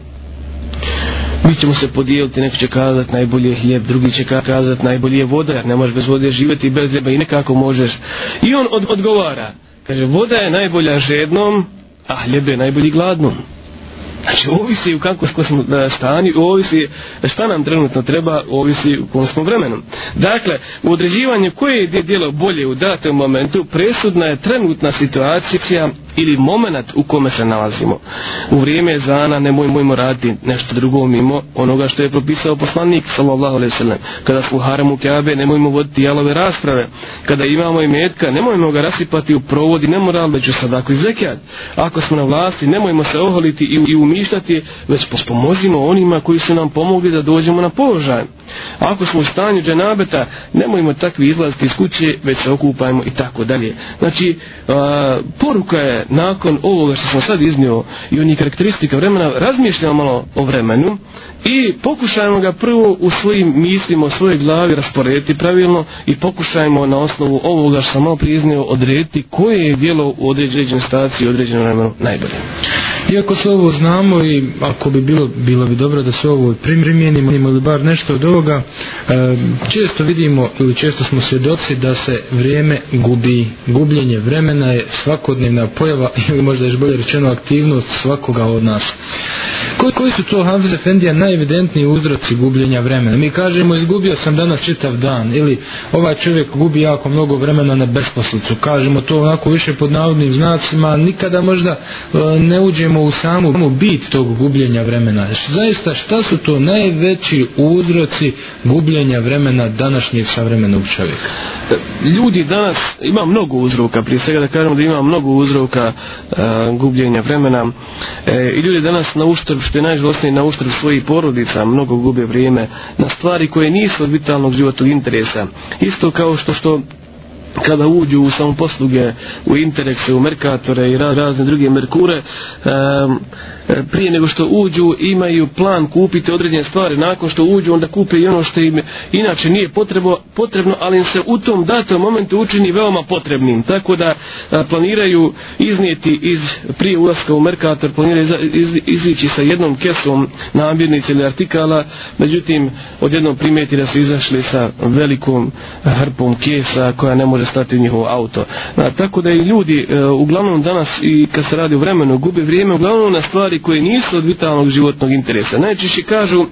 Mi ćemo se podijeliti, neko će kazati najbolje je hljeb, drugi će kazati najbolje je voda, jer ne možeš bez vode živjeti bez hljeba i nekako možeš. I on od, odgovara, kaže, voda je najbolja žednom, a hljeb je najbolji gladnom. Znači, ovisi u kakvom smo stanju, ovisi šta nam trenutno treba, ovisi u kom smo vremenom. Dakle, u određivanju koje je dijelo bolje u datom momentu, presudna je trenutna situacija ili moment u kome se nalazimo. U vrijeme zana ne mojmo raditi nešto drugo mimo onoga što je propisao poslanik sallallahu alejhi ve sellem. Kada smo haram u Kabe ne mojmo voditi jalove rasprave. Kada imamo i metka ne mojmo ga rasipati u provodi ne mora da sadako i zekat. Ako smo na vlasti ne mojmo se oholiti i, i umištati već pomozimo onima koji su nam pomogli da dođemo na položaj. Ako smo u stanju dženabeta ne mojmo takvi izlaziti iz kuće već se okupajmo i tako dalje. Znači a, poruka je nakon ovoga što sam sad iznio i onih karakteristika vremena, razmišljamo malo o vremenu i pokušajmo ga prvo u svojim mislima, u svojoj glavi rasporediti pravilno i pokušajmo na osnovu ovoga što sam malo priznio odrediti koje je dijelo u određenoj staciji i određenom vremenu najbolje. Iako sve ovo znamo i ako bi bilo, bilo bi dobro da sve ovo primjenimo ili bar nešto od ovoga, često vidimo ili često smo svjedoci da se vrijeme gubi. Gubljenje vremena je svakodnevna pojava pojava ili možda još bolje rečeno aktivnost svakoga od nas. Koji, koji su to Hafiz Efendija najevidentniji uzroci gubljenja vremena? Mi kažemo izgubio sam danas čitav dan ili ovaj čovjek gubi jako mnogo vremena na besposlicu. Kažemo to onako više pod navodnim znacima. Nikada možda e, ne uđemo u samu, samu bit tog gubljenja vremena. Zaista šta su to najveći uzroci gubljenja vremena današnjeg savremenog čovjeka? Ljudi danas ima mnogo uzroka. Prije svega da kažemo da ima mnogo uzroka toga e, gubljenja vremena. E, I ljudi danas na uštrb, što je najžalostniji na uštrb svojih porodica, mnogo gube vrijeme na stvari koje nisu od vitalnog životog interesa. Isto kao što što kada uđu u samoposluge, u interekse, u merkatore i razne druge merkure, e, prije nego što uđu imaju plan kupiti određene stvari, nakon što uđu onda kupe i ono što im inače nije potrebo, potrebno, ali im se u tom datom momentu učini veoma potrebnim. Tako da e, planiraju iznijeti iz prije ulaska u merkator, planiraju izići sa jednom kesom namirnice ili artikala, međutim odjednom primeti da su izašli sa velikom hrpom kesa koja ne može može stati u njihovo auto. A, tako da i ljudi e, uglavnom danas i kad se radi o vremenu gube vrijeme uglavnom na stvari koje nisu od vitalnog životnog interesa. Najčešće kažu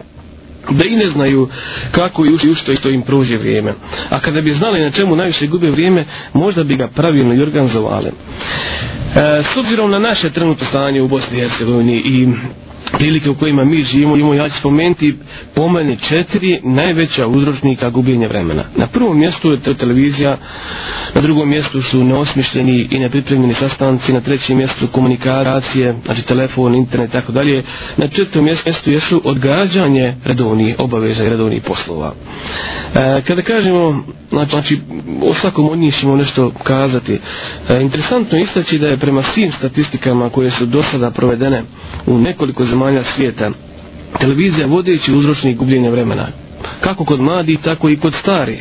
da i ne znaju kako i u što, i što im pruži vrijeme. A kada bi znali na čemu najviše gube vrijeme, možda bi ga pravilno i organizovali. E, s obzirom na naše trenutno stanje u Bosni i Hercegovini i prilike u kojima mi živimo, imamo ja ću spomenuti pomaljne četiri najveća uzročnika gubljenja vremena. Na prvom mjestu je to televizija, na drugom mjestu su neosmišljeni i nepripremljeni sastanci, na trećem mjestu komunikacije, znači telefon, internet, tako dalje. Na četvrtom mjestu jesu odgađanje redovnih obaveza i redovnih poslova. E, kada kažemo, znači, znači, o svakom od njih ćemo nešto kazati. E, interesantno je istaći da je prema svim statistikama koje su do sada provedene u nekoliko zemlje, zemalja svijeta. Televizija vodeći uzročnik gubljenja vremena. Kako kod mladi, tako i kod stari.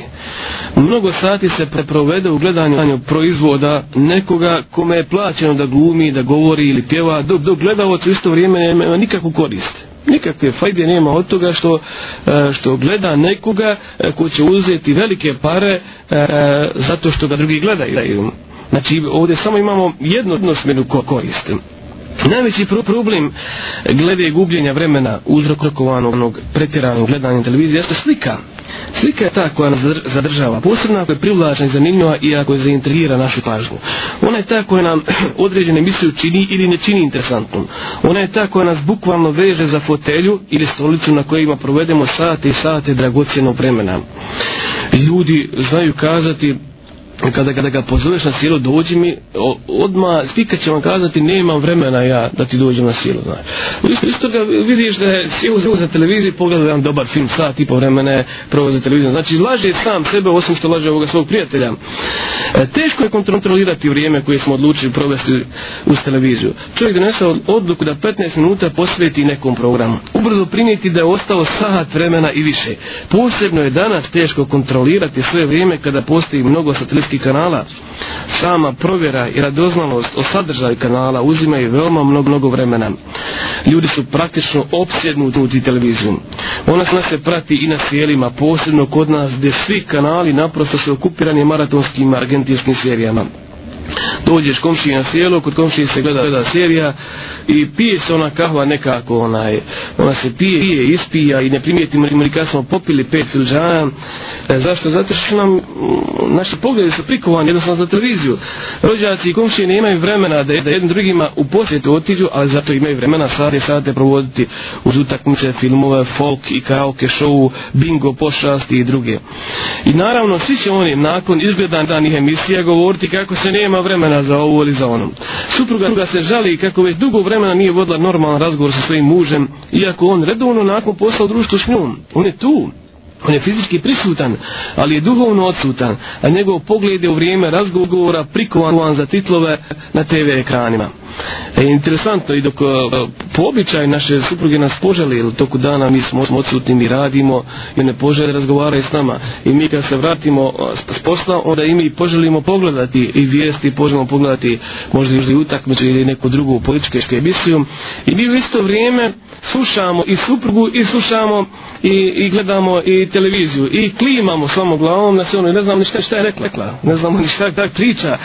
Mnogo sati se preprovede u gledanju proizvoda nekoga kome je plaćeno da glumi, da govori ili pjeva, dok, dok gledavac u isto vrijeme nema nikakvu korist. Nikakve fajde nema od toga što, e, što gleda nekoga e, ko će uzeti velike pare e, zato što ga drugi gledaju. Znači ovdje samo imamo jednosmjenu koristu. Najveći problem glede gubljenja vremena uzrokovanog pretjeranog gledanja televizije jeste slika. Slika je ta koja nas zadržava, posebno ako je privlačna i zanimljiva i ako je zaintrigira našu pažnju. Ona je ta koja nam određene misle čini ili ne čini interesantnom. Ona je ta koja nas bukvalno veže za fotelju ili stolicu na kojima provedemo sate i sate dragocijenog vremena. Ljudi znaju kazati kada, kada ga pozoveš na silu dođi mi odma spika će vam kazati nemam vremena ja da ti dođem na silu znaš. isto, isto ga vidiš da je silu za televiziju pogleda jedan dobar film sat i po vremene provo za televiziju znači laže sam sebe osim što laže ovoga svog prijatelja e, teško je kontrolirati vrijeme koje smo odlučili provesti uz televiziju čovjek donese odluku da 15 minuta posveti nekom programu ubrzo primijeti da je ostalo sat vremena i više posebno je danas teško kontrolirati svoje vrijeme kada postoji mnogo satelitskih televizijskih kanala, sama provjera i radoznalost o sadržaju kanala uzimaju veoma mnogo, mnogo vremena. Ljudi su praktično opsjednuti u televiziju. Ona se nas prati i na sjelima, posebno kod nas gdje svi kanali naprosto su okupirani maratonskim argentijskim serijama dođeš komši na sjelo, kod komši se gleda, gleda serija i pije se ona kahva nekako onaj, ona se pije, pije, ispija i ne primijetimo li mi kad smo popili pet filđana, e, zašto? Zato što nam, mm, naši pogledi su prikovani jednostavno za televiziju. Rođaci i komši ne imaju vremena da, da jednim drugima u posjetu otiđu, ali zato imaju vremena sate, sate provoditi uz utakmice, filmove, folk i karaoke šovu, bingo, pošasti i druge. I naravno, svi će oni nakon izgledan danih emisija govoriti kako se nema nema vremena za ovo ili za onom. Supruga ga se žali kako već dugo vremena nije vodila normalan razgovor sa svojim mužem, iako on redovno nakon posla u društvu s njom. On je tu, On je fizički prisutan, ali je duhovno odsutan, a njegov pogled je u vrijeme razgovora prikovan za titlove na TV ekranima. E, interesantno i dok e, po običaju naše supruge nas požele ili toku dana mi smo odsutni, mi radimo i ne požele razgovaraju s nama i mi kad se vratimo e, s posla onda i mi poželimo pogledati i vijesti poželimo pogledati možda i utakmeću ili neku drugu političku emisiju i mi u isto vrijeme slušamo i suprugu i slušamo i, i gledamo i televiziju i klimamo samo glavom na se ono ne znam ni šta, šta je rekla, ne znamo ni šta, šta priča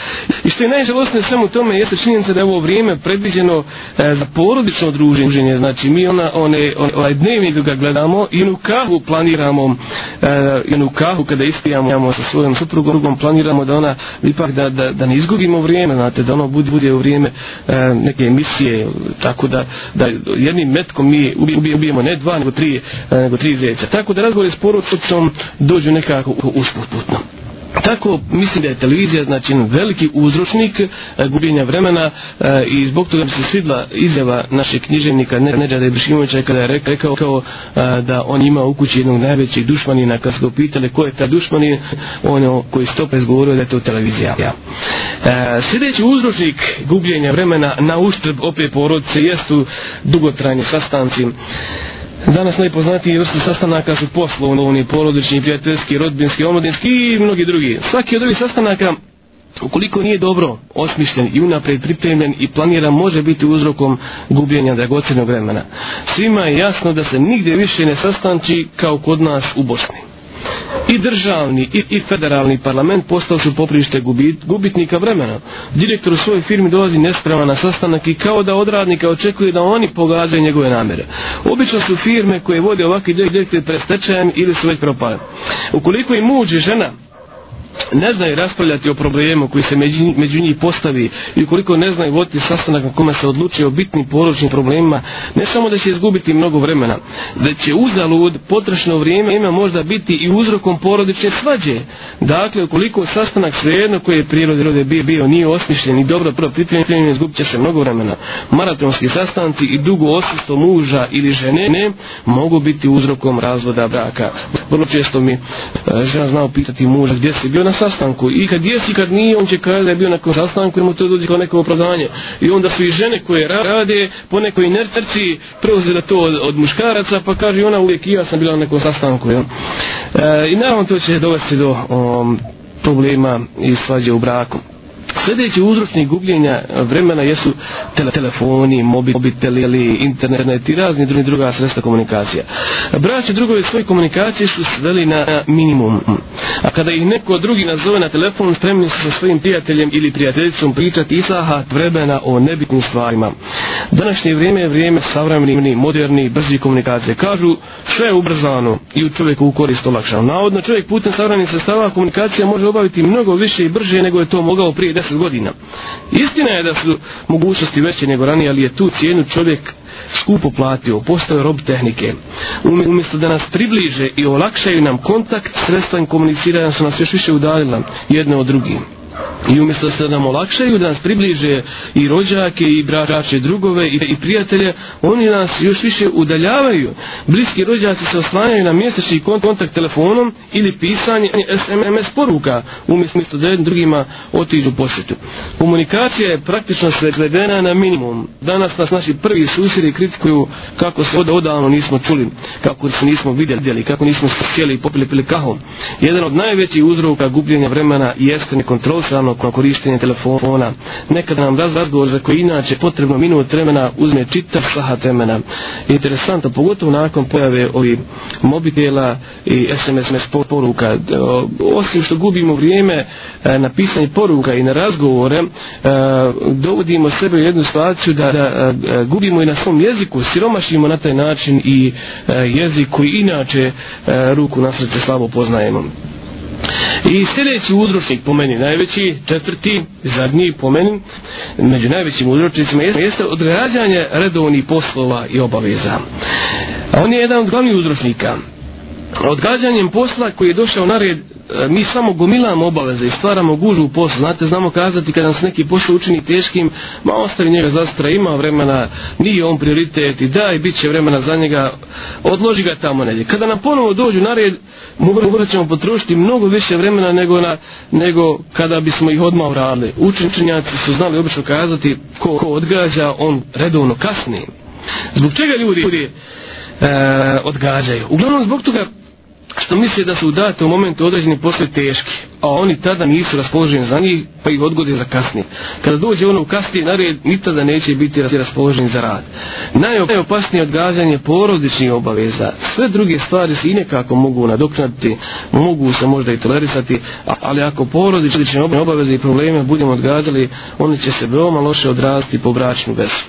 i što je najžalostnije samo tome jeste činjenica da je ovo vrijeme vrijeme predviđeno e, za porodično druženje, znači mi ona, one, one, onaj dnevni ga gledamo i onu kahu planiramo, e, onu kahu kada istijamo sa svojom suprugom, drugom planiramo da ona ipak da, da, da ne izgubimo vrijeme, znate, da ono bude, bude u vrijeme e, neke emisije, tako da, da jednim metkom mi ubijemo, ubijemo ne dva, nego tri, e, nego tri zeca. Tako da razgovore s porodicom dođu nekako usputputno. Usput, tako mislim da je televizija znači veliki uzročnik eh, gubljenja vremena e, i zbog toga mi se svidla izjava našeg književnika Nedžada Ibrahimovića kada je rekao, rekao eh, a, da on ima u kući jednog najvećih dušmanina kada su ga pitali ko je ta dušmanin on je koji stopa izgovorio da je to televizija e, sljedeći uzročnik gubljenja vremena na uštrb opet porodice jesu dugotranje sastanci e, Danas najpoznatiji vrsti sastanaka su poslovni, porodični, prijateljski, rodbinski, omladinski i mnogi drugi. Svaki od ovih sastanaka, ukoliko nije dobro osmišljen i unapred pripremljen i planiran, može biti uzrokom gubljenja dragocenog vremena. Svima je jasno da se nigdje više ne sastanči kao kod nas u Bosni. I državni i, i federalni parlament postao su poprište gubit, gubitnika vremena. Direktor u svojoj firmi dolazi nesprema na sastanak i kao da od radnika očekuje da oni pogađaju njegove namere. Obično su firme koje vode ovakvi direktor pred stečajem ili su već propale. Ukoliko i muđi žena ne znaju raspravljati o problemu koji se među, među njih postavi i ukoliko ne znaju voditi sastanak na kome se odlučuje o bitnim poručnim problemima, ne samo da će izgubiti mnogo vremena, da će uzalud potrešno vrijeme ima možda biti i uzrokom porodične svađe. Dakle, ukoliko sastanak svejedno koje je prirode rode bio, bio nije osmišljen i dobro prvo pripremljen, izgubit će se mnogo vremena. Maratonski sastanci i dugo osvijesto muža ili žene ne, mogu biti uzrokom razvoda braka. Vrlo često mi e, žena znao pitati muža gdje si bio na sastanku i kad jesi kad nije on će kaže da je bio na sastanku jer mu to dođe kao neko opravdanje i onda su i žene koje rade po nekoj inerciji preuzele to od, od muškaraca pa kaže ona uvijek i ja sam bila na nekom sastanku jel? E, i naravno to će dovesti do um, problema i svađe u braku Sljedeći uzročni gubljenja vremena jesu tele, telefoni, mobiteli, internet i razni drugi druga sredstva komunikacija. Braći drugovi svoje komunikacije su sveli na minimum. A kada ih neko drugi nazove na telefon, spremni su sa svojim prijateljem ili prijateljicom pričati i sahat vremena o nebitnim stvarima. Današnje vrijeme je vrijeme savremeni, moderni, brzi komunikacije. Kažu, sve je ubrzano i u čovjeku u korist olakšano. Navodno, čovjek putem savremenih sastava komunikacija može obaviti mnogo više i brže nego je to mogao prije 10 10 godina. Istina je da su mogućnosti veće nego ranije, ali je tu cijenu čovjek skupo platio, postao rob tehnike. Umjesto da nas približe i olakšaju nam kontakt, sredstvan komuniciranja su nas još više udaljila jedne od drugih. I umjesto da nam olakšaju, da nas približe i rođake, i braće, drugove, i, i prijatelje, oni nas još više udaljavaju. Bliski rođaci se oslanjaju na mjesečni kontakt telefonom ili pisanje SMS poruka, umjesto da jednim drugima otiđu posjetu. Komunikacija je praktično svegledena na minimum. Danas nas naši prvi susjeri kritikuju kako se od, odavno nismo čuli, kako se nismo vidjeli, kako nismo sjeli i popili pili kahom. Jedan od najvećih uzroka gubljenja vremena jeste nekontrol jednostavno kao korištenje telefona. Nekada nam razgovor za koji inače potrebno minut vremena uzme čitav sahat vremena. Interesanto, pogotovo nakon pojave ovi mobitela i SMS poruka. Osim što gubimo vrijeme e, na pisanje poruka i na razgovore, e, dovodimo sebe u jednu situaciju da, da e, gubimo i na svom jeziku, siromašimo na taj način i jezik koji inače ruku na srce slabo poznajemo. Thank you. I sljedeći udručnik po meni, najveći, četvrti, zadnji po meni, među najvećim udručnicima jeste, jeste odrađanje redovnih poslova i obaveza. A on je jedan od glavnih udručnika. Odgađanjem posla koji je došao na red E, mi samo gomilamo obaveze i stvaramo gužu u poslu. Znate, znamo kazati kada nas neki posao učini teškim, ma ostavi njega za sutra, ima vremena, nije on prioritet i daj, bit će vremena za njega, odloži ga tamo negdje. Kada nam ponovo dođu na red, morat ćemo potrošiti mnogo više vremena nego, na, nego kada bismo ih odmah uradili. Učinčenjaci su znali obično kazati ko, ko odgađa, on redovno kasni. Zbog čega ljudi, ljudi e, odgađaju? Uglavnom zbog toga što misle da su date u momentu određeni poslije teški, a oni tada nisu raspoloženi za njih, pa ih odgode za kasnije. Kada dođe ono u kasnije nared, ni tada neće biti raspoloženi za rad. Najopasnije odgađanje porodičnih obaveza. Sve druge stvari se i nekako mogu nadoknati, mogu se možda i tolerisati, ali ako porodične obaveze i probleme budemo odgađali, oni će se veoma loše odraziti po bračnu vesu.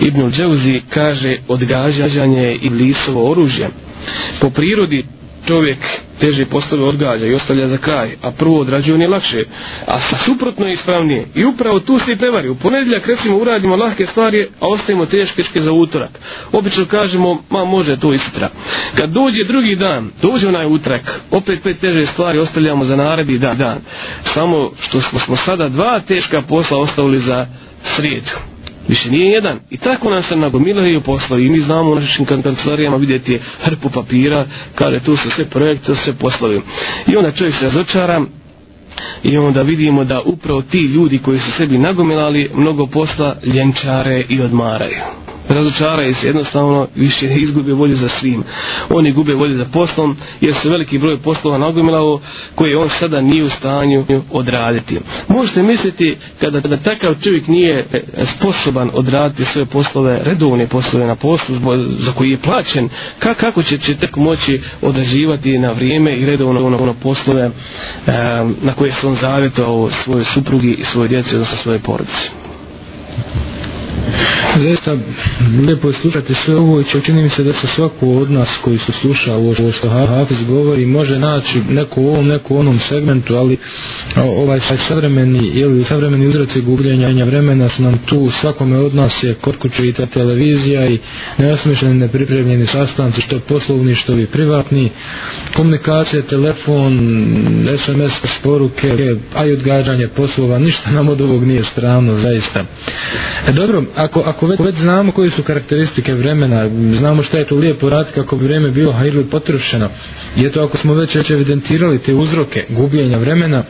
Ibnul Dževzi kaže odgađanje i blisovo oružje. Po prirodi čovjek teže poslove odgađa i ostavlja za kraj, a prvo odrađuje on je lakše, a sa suprotno je ispravnije. I upravo tu se i prevari. U ponedjeljak recimo uradimo lahke stvari, a ostavimo teške za utorak. Obično kažemo, ma može to i sutra. Kad dođe drugi dan, dođe onaj utrak, opet pet teže stvari ostavljamo za naredni dan. Samo što smo, smo sada dva teška posla ostavili za srijedu. Više nije jedan. I tako nas se nagomilaju i poslovi. I mi znamo u našim kancelarijama vidjeti hrpu papira, kada tu su sve projekte, to sve poslovi. I onda čovjek se razočara, I onda vidimo da upravo ti ljudi koji su sebi nagomilali mnogo posla ljenčare i odmaraju razočaraju se jednostavno više izgube volje za svim oni gube volje za poslom jer se veliki broj poslova nagomilao koje on sada nije u stanju odraditi možete misliti kada, kada takav čovjek nije e, sposoban odraditi svoje poslove redovne poslove na poslu za koji je plaćen ka, kako će, će tek moći odraživati na vrijeme i redovno ono, ono poslove e, na koje se on zavjetao svoje suprugi i svoje djece odnosno svoje porodice Thank you. Zaista, lijepo je slušati sve ovo i čini mi se da se svako od nas koji se sluša ovo što Hafiz govori može naći neko u ovom, neko u onom segmentu, ali ovaj savremeni ili savremeni uzraci gubljenja vremena su nam tu, svakome od nas je kod kuće i ta televizija i neosmišljeni, nepripremljeni sastanci, što poslovni, što vi privatni, komunikacije, telefon, SMS, sporuke, a i odgađanje poslova, ništa nam od ovog nije strano, zaista. E, dobro, ako, ako već, već znamo koje su karakteristike vremena, znamo šta je to lijepo raditi kako bi vreme bilo hajrli potrošeno, i eto ako smo već, već evidentirali te uzroke gubljenja vremena,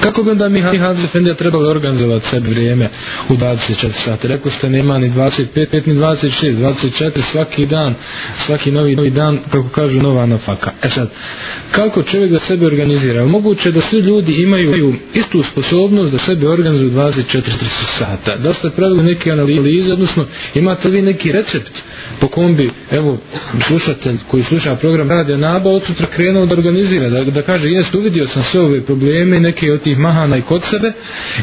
Kako bi onda mi Hazi Efendija trebali organizovati sebi vrijeme u 24 sati? Rekli ste nema ni 25, ni 26, 24 svaki dan, svaki novi, novi dan, kako kažu, nova nafaka. E sad, kako čovjek da sebe organizira? Moguće da svi ljudi imaju istu sposobnost da sebe organizuju 24 sata. Da ste pravili neke analize, odnosno imate li neki recept po kom bi, evo, slušatelj koji sluša program Radio Naba od sutra krenuo da organizira, da, da kaže, jest, uvidio sam sve ove probleme i neke od tih mahana i kod sebe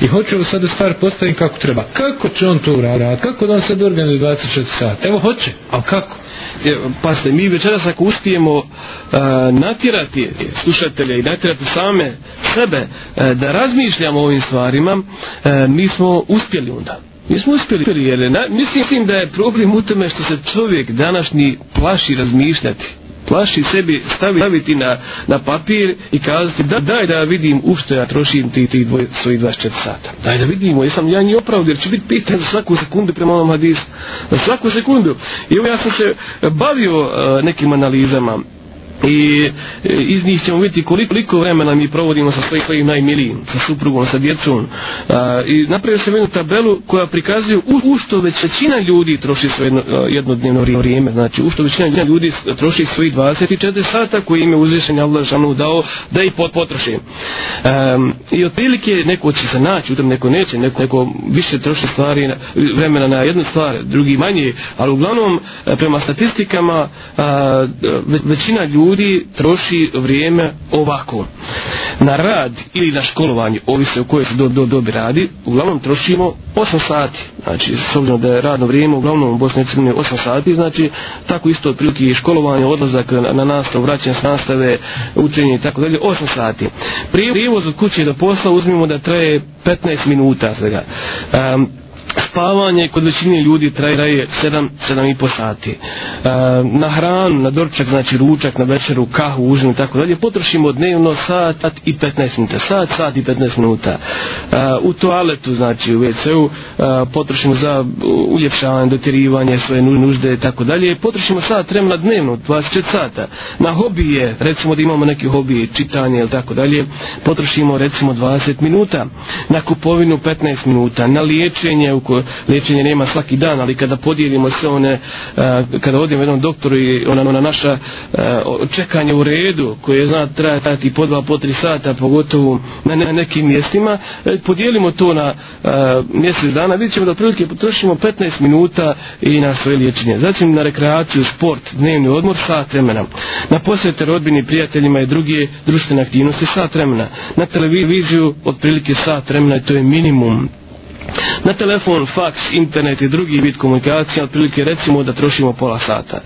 i hoću da sada stvar postavim kako treba. Kako će on to uraditi? Kako da on sad organizuje 24 sata? Evo hoće, ali kako? E, pasne, mi večeras ako uspijemo e, natirati slušatelje i natirati same sebe e, da razmišljamo o ovim stvarima, e, mi smo uspjeli onda. Mi smo uspjeli, jer na, mislim da je problem u tome što se čovjek današnji plaši razmišljati plaši sebi staviti na, na papir i kazati da, daj da vidim u što ja trošim ti, ti dvoj, svoji 24 sata. Daj da vidimo, jesam ja nije opravdu jer ću biti pitan za svaku sekundu prema onom hadisu. Za svaku sekundu. I evo ja sam se bavio uh, nekim analizama i e, iz njih ćemo vidjeti koliko vremena mi provodimo sa svojim svojim najmilijim, sa suprugom, sa djecom. A, I napravio sam jednu tabelu koja prikazuje u, u što već većina ljudi troši svoje jedno, jednodnevno vrijeme, znači u što većina ljudi troši svojih 24 sata koje im je uzvišen Allah žanu dao da ih pot, potroši. A, I otprilike neko će se naći, utam neko neće, neko, neko više troši stvari na, vremena na jednu stvar, drugi manje, ali uglavnom e, prema statistikama a, većina ljudi ljudi troši vrijeme ovako. Na rad ili na školovanje, ovise u kojoj se do, do, dobi radi, uglavnom trošimo 8 sati. Znači, s obzirom da je radno vrijeme, uglavnom u Bosni i 8 sati, znači, tako isto od prilike i školovanje, odlazak na nastav, vraćanje s nastave, učenje i tako dalje, 8 sati. Prijevoz od kuće do posla uzmimo da traje 15 minuta svega. Um, spavanje kod većine ljudi traje 7-7,5 sati. E, na hran, na dorčak, znači ručak, na večeru, kahu, užin i tako dalje, potrošimo dnevno sat, sat i 15 minuta. Sat, sat i 15 minuta. E, u toaletu, znači u WC-u, e, potrošimo za uljepšavanje, dotirivanje svoje nužde i tako dalje, potrošimo sat vremena dnevno, 24 sata. Na hobije, recimo da imamo neke hobije, čitanje ili tako dalje, potrošimo recimo 20 minuta. Na kupovinu 15 minuta. Na liječenje u koliko liječenje nema svaki dan, ali kada podijelimo sve one, e, kada odim jednom doktoru i ona, ona naša e, čekanje u redu, koje zna trajati po dva, po tri sata, pogotovo na nekim mjestima, e, podijelimo to na mjesec dana, vidjet ćemo da otprilike potrošimo 15 minuta i na svoje liječenje. Zatim na rekreaciju, sport, dnevni odmor, sat vremena. Na posjete rodbini, prijateljima i druge društvene aktivnosti, sat vremena. Na televiziju, otprilike sat vremena i to je minimum Na telefon, faks, internet i drugi vid komunikacije, otprilike recimo da trošimo pola sata.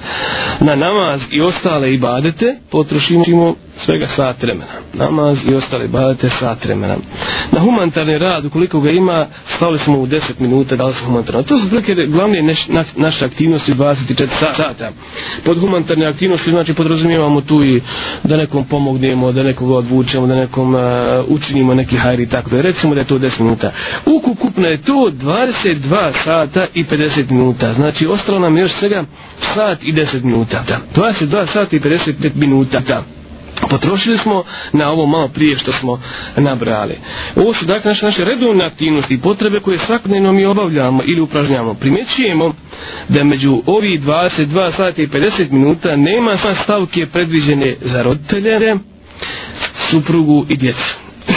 Na namaz i ostale ibadete potrošimo svega sat vremena. Namaz i ostale badete sat vremena. Na humanitarni rad, ukoliko ga ima, stavili smo u 10 minuta, dali smo humanitarno. To su prilike glavne neš, na, naše aktivnosti 24 sata. Pod humanitarni aktivnosti, znači, podrazumijevamo tu i da nekom pomognemo, da nekog odvučemo, da nekom uh, učinimo neki hajri i tako da. Recimo da je to 10 minuta. Ukupno je to 22 sata i 50 minuta. Znači, ostalo nam još svega sat i 10 minuta. Da. 22 sata i 55 minuta. Da potrošili smo na ovo malo prije što smo nabrali. Ovo su dakle naše, naše redovne aktivnosti i potrebe koje svakodnevno mi obavljamo ili upražnjamo. Primjećujemo da među ovi 22 sata i 50 minuta nema sva stavke predviđene za roditelje, suprugu i djecu.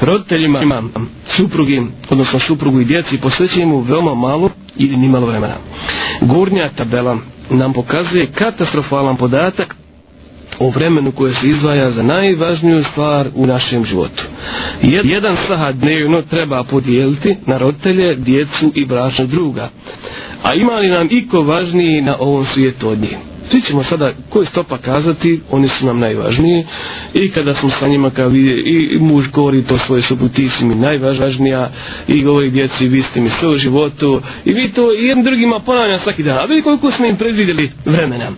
Roditeljima imam suprugi, odnosno suprugu i djeci, posvećujemo veoma malo ili nimalo vremena. Gornja tabela nam pokazuje katastrofalan podatak o vremenu koje se izdvaja za najvažniju stvar u našem životu. Jedan sahad dnevno treba podijeliti na roditelje, djecu i bračnog druga. A ima li nam iko važniji na ovom svijetu od njih? Svi ćemo sada koji stopa kazati, oni su nam najvažniji i kada smo sa njima kao vidje, i muž govori to svoje sobu, ti si mi najvažnija i ovoj djeci vi ste mi sve u životu i vi to jednim drugima ponavljam svaki dan, a vidi koliko smo im predvidjeli vremena.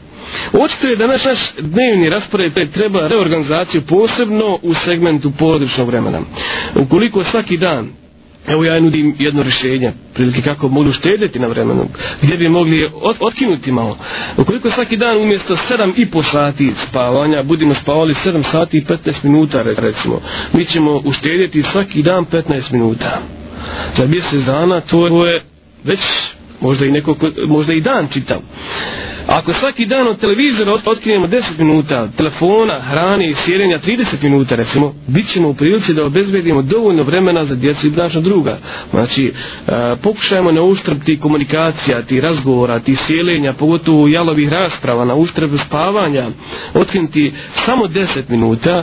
Očito je da naš, naš dnevni raspored treba reorganizaciju posebno u segmentu porodičnog vremena. Ukoliko svaki dan Evo ja nudim jedno rješenje, prilike kako mogu štedjeti na vremenu, gdje bi mogli ot, otkinuti malo. Ukoliko svaki dan umjesto 7 i po sati spavanja, budimo spavali 7 sati i 15 minuta recimo, mi ćemo uštedjeti svaki dan 15 minuta. Za mjesec dana to je već možda i, neko, možda i dan čitav. Ako svaki dan od televizora otkrijemo 10 minuta telefona, hrane i sjedenja 30 minuta recimo, bit ćemo u prilici da obezbedimo dovoljno vremena za djecu i naša druga. Znači, e, pokušajmo na uštrb ti komunikacija, ti razgovora, ti sjelenja, pogotovo jalovih rasprava, na uštrb spavanja, otkrenuti samo 10 minuta, e,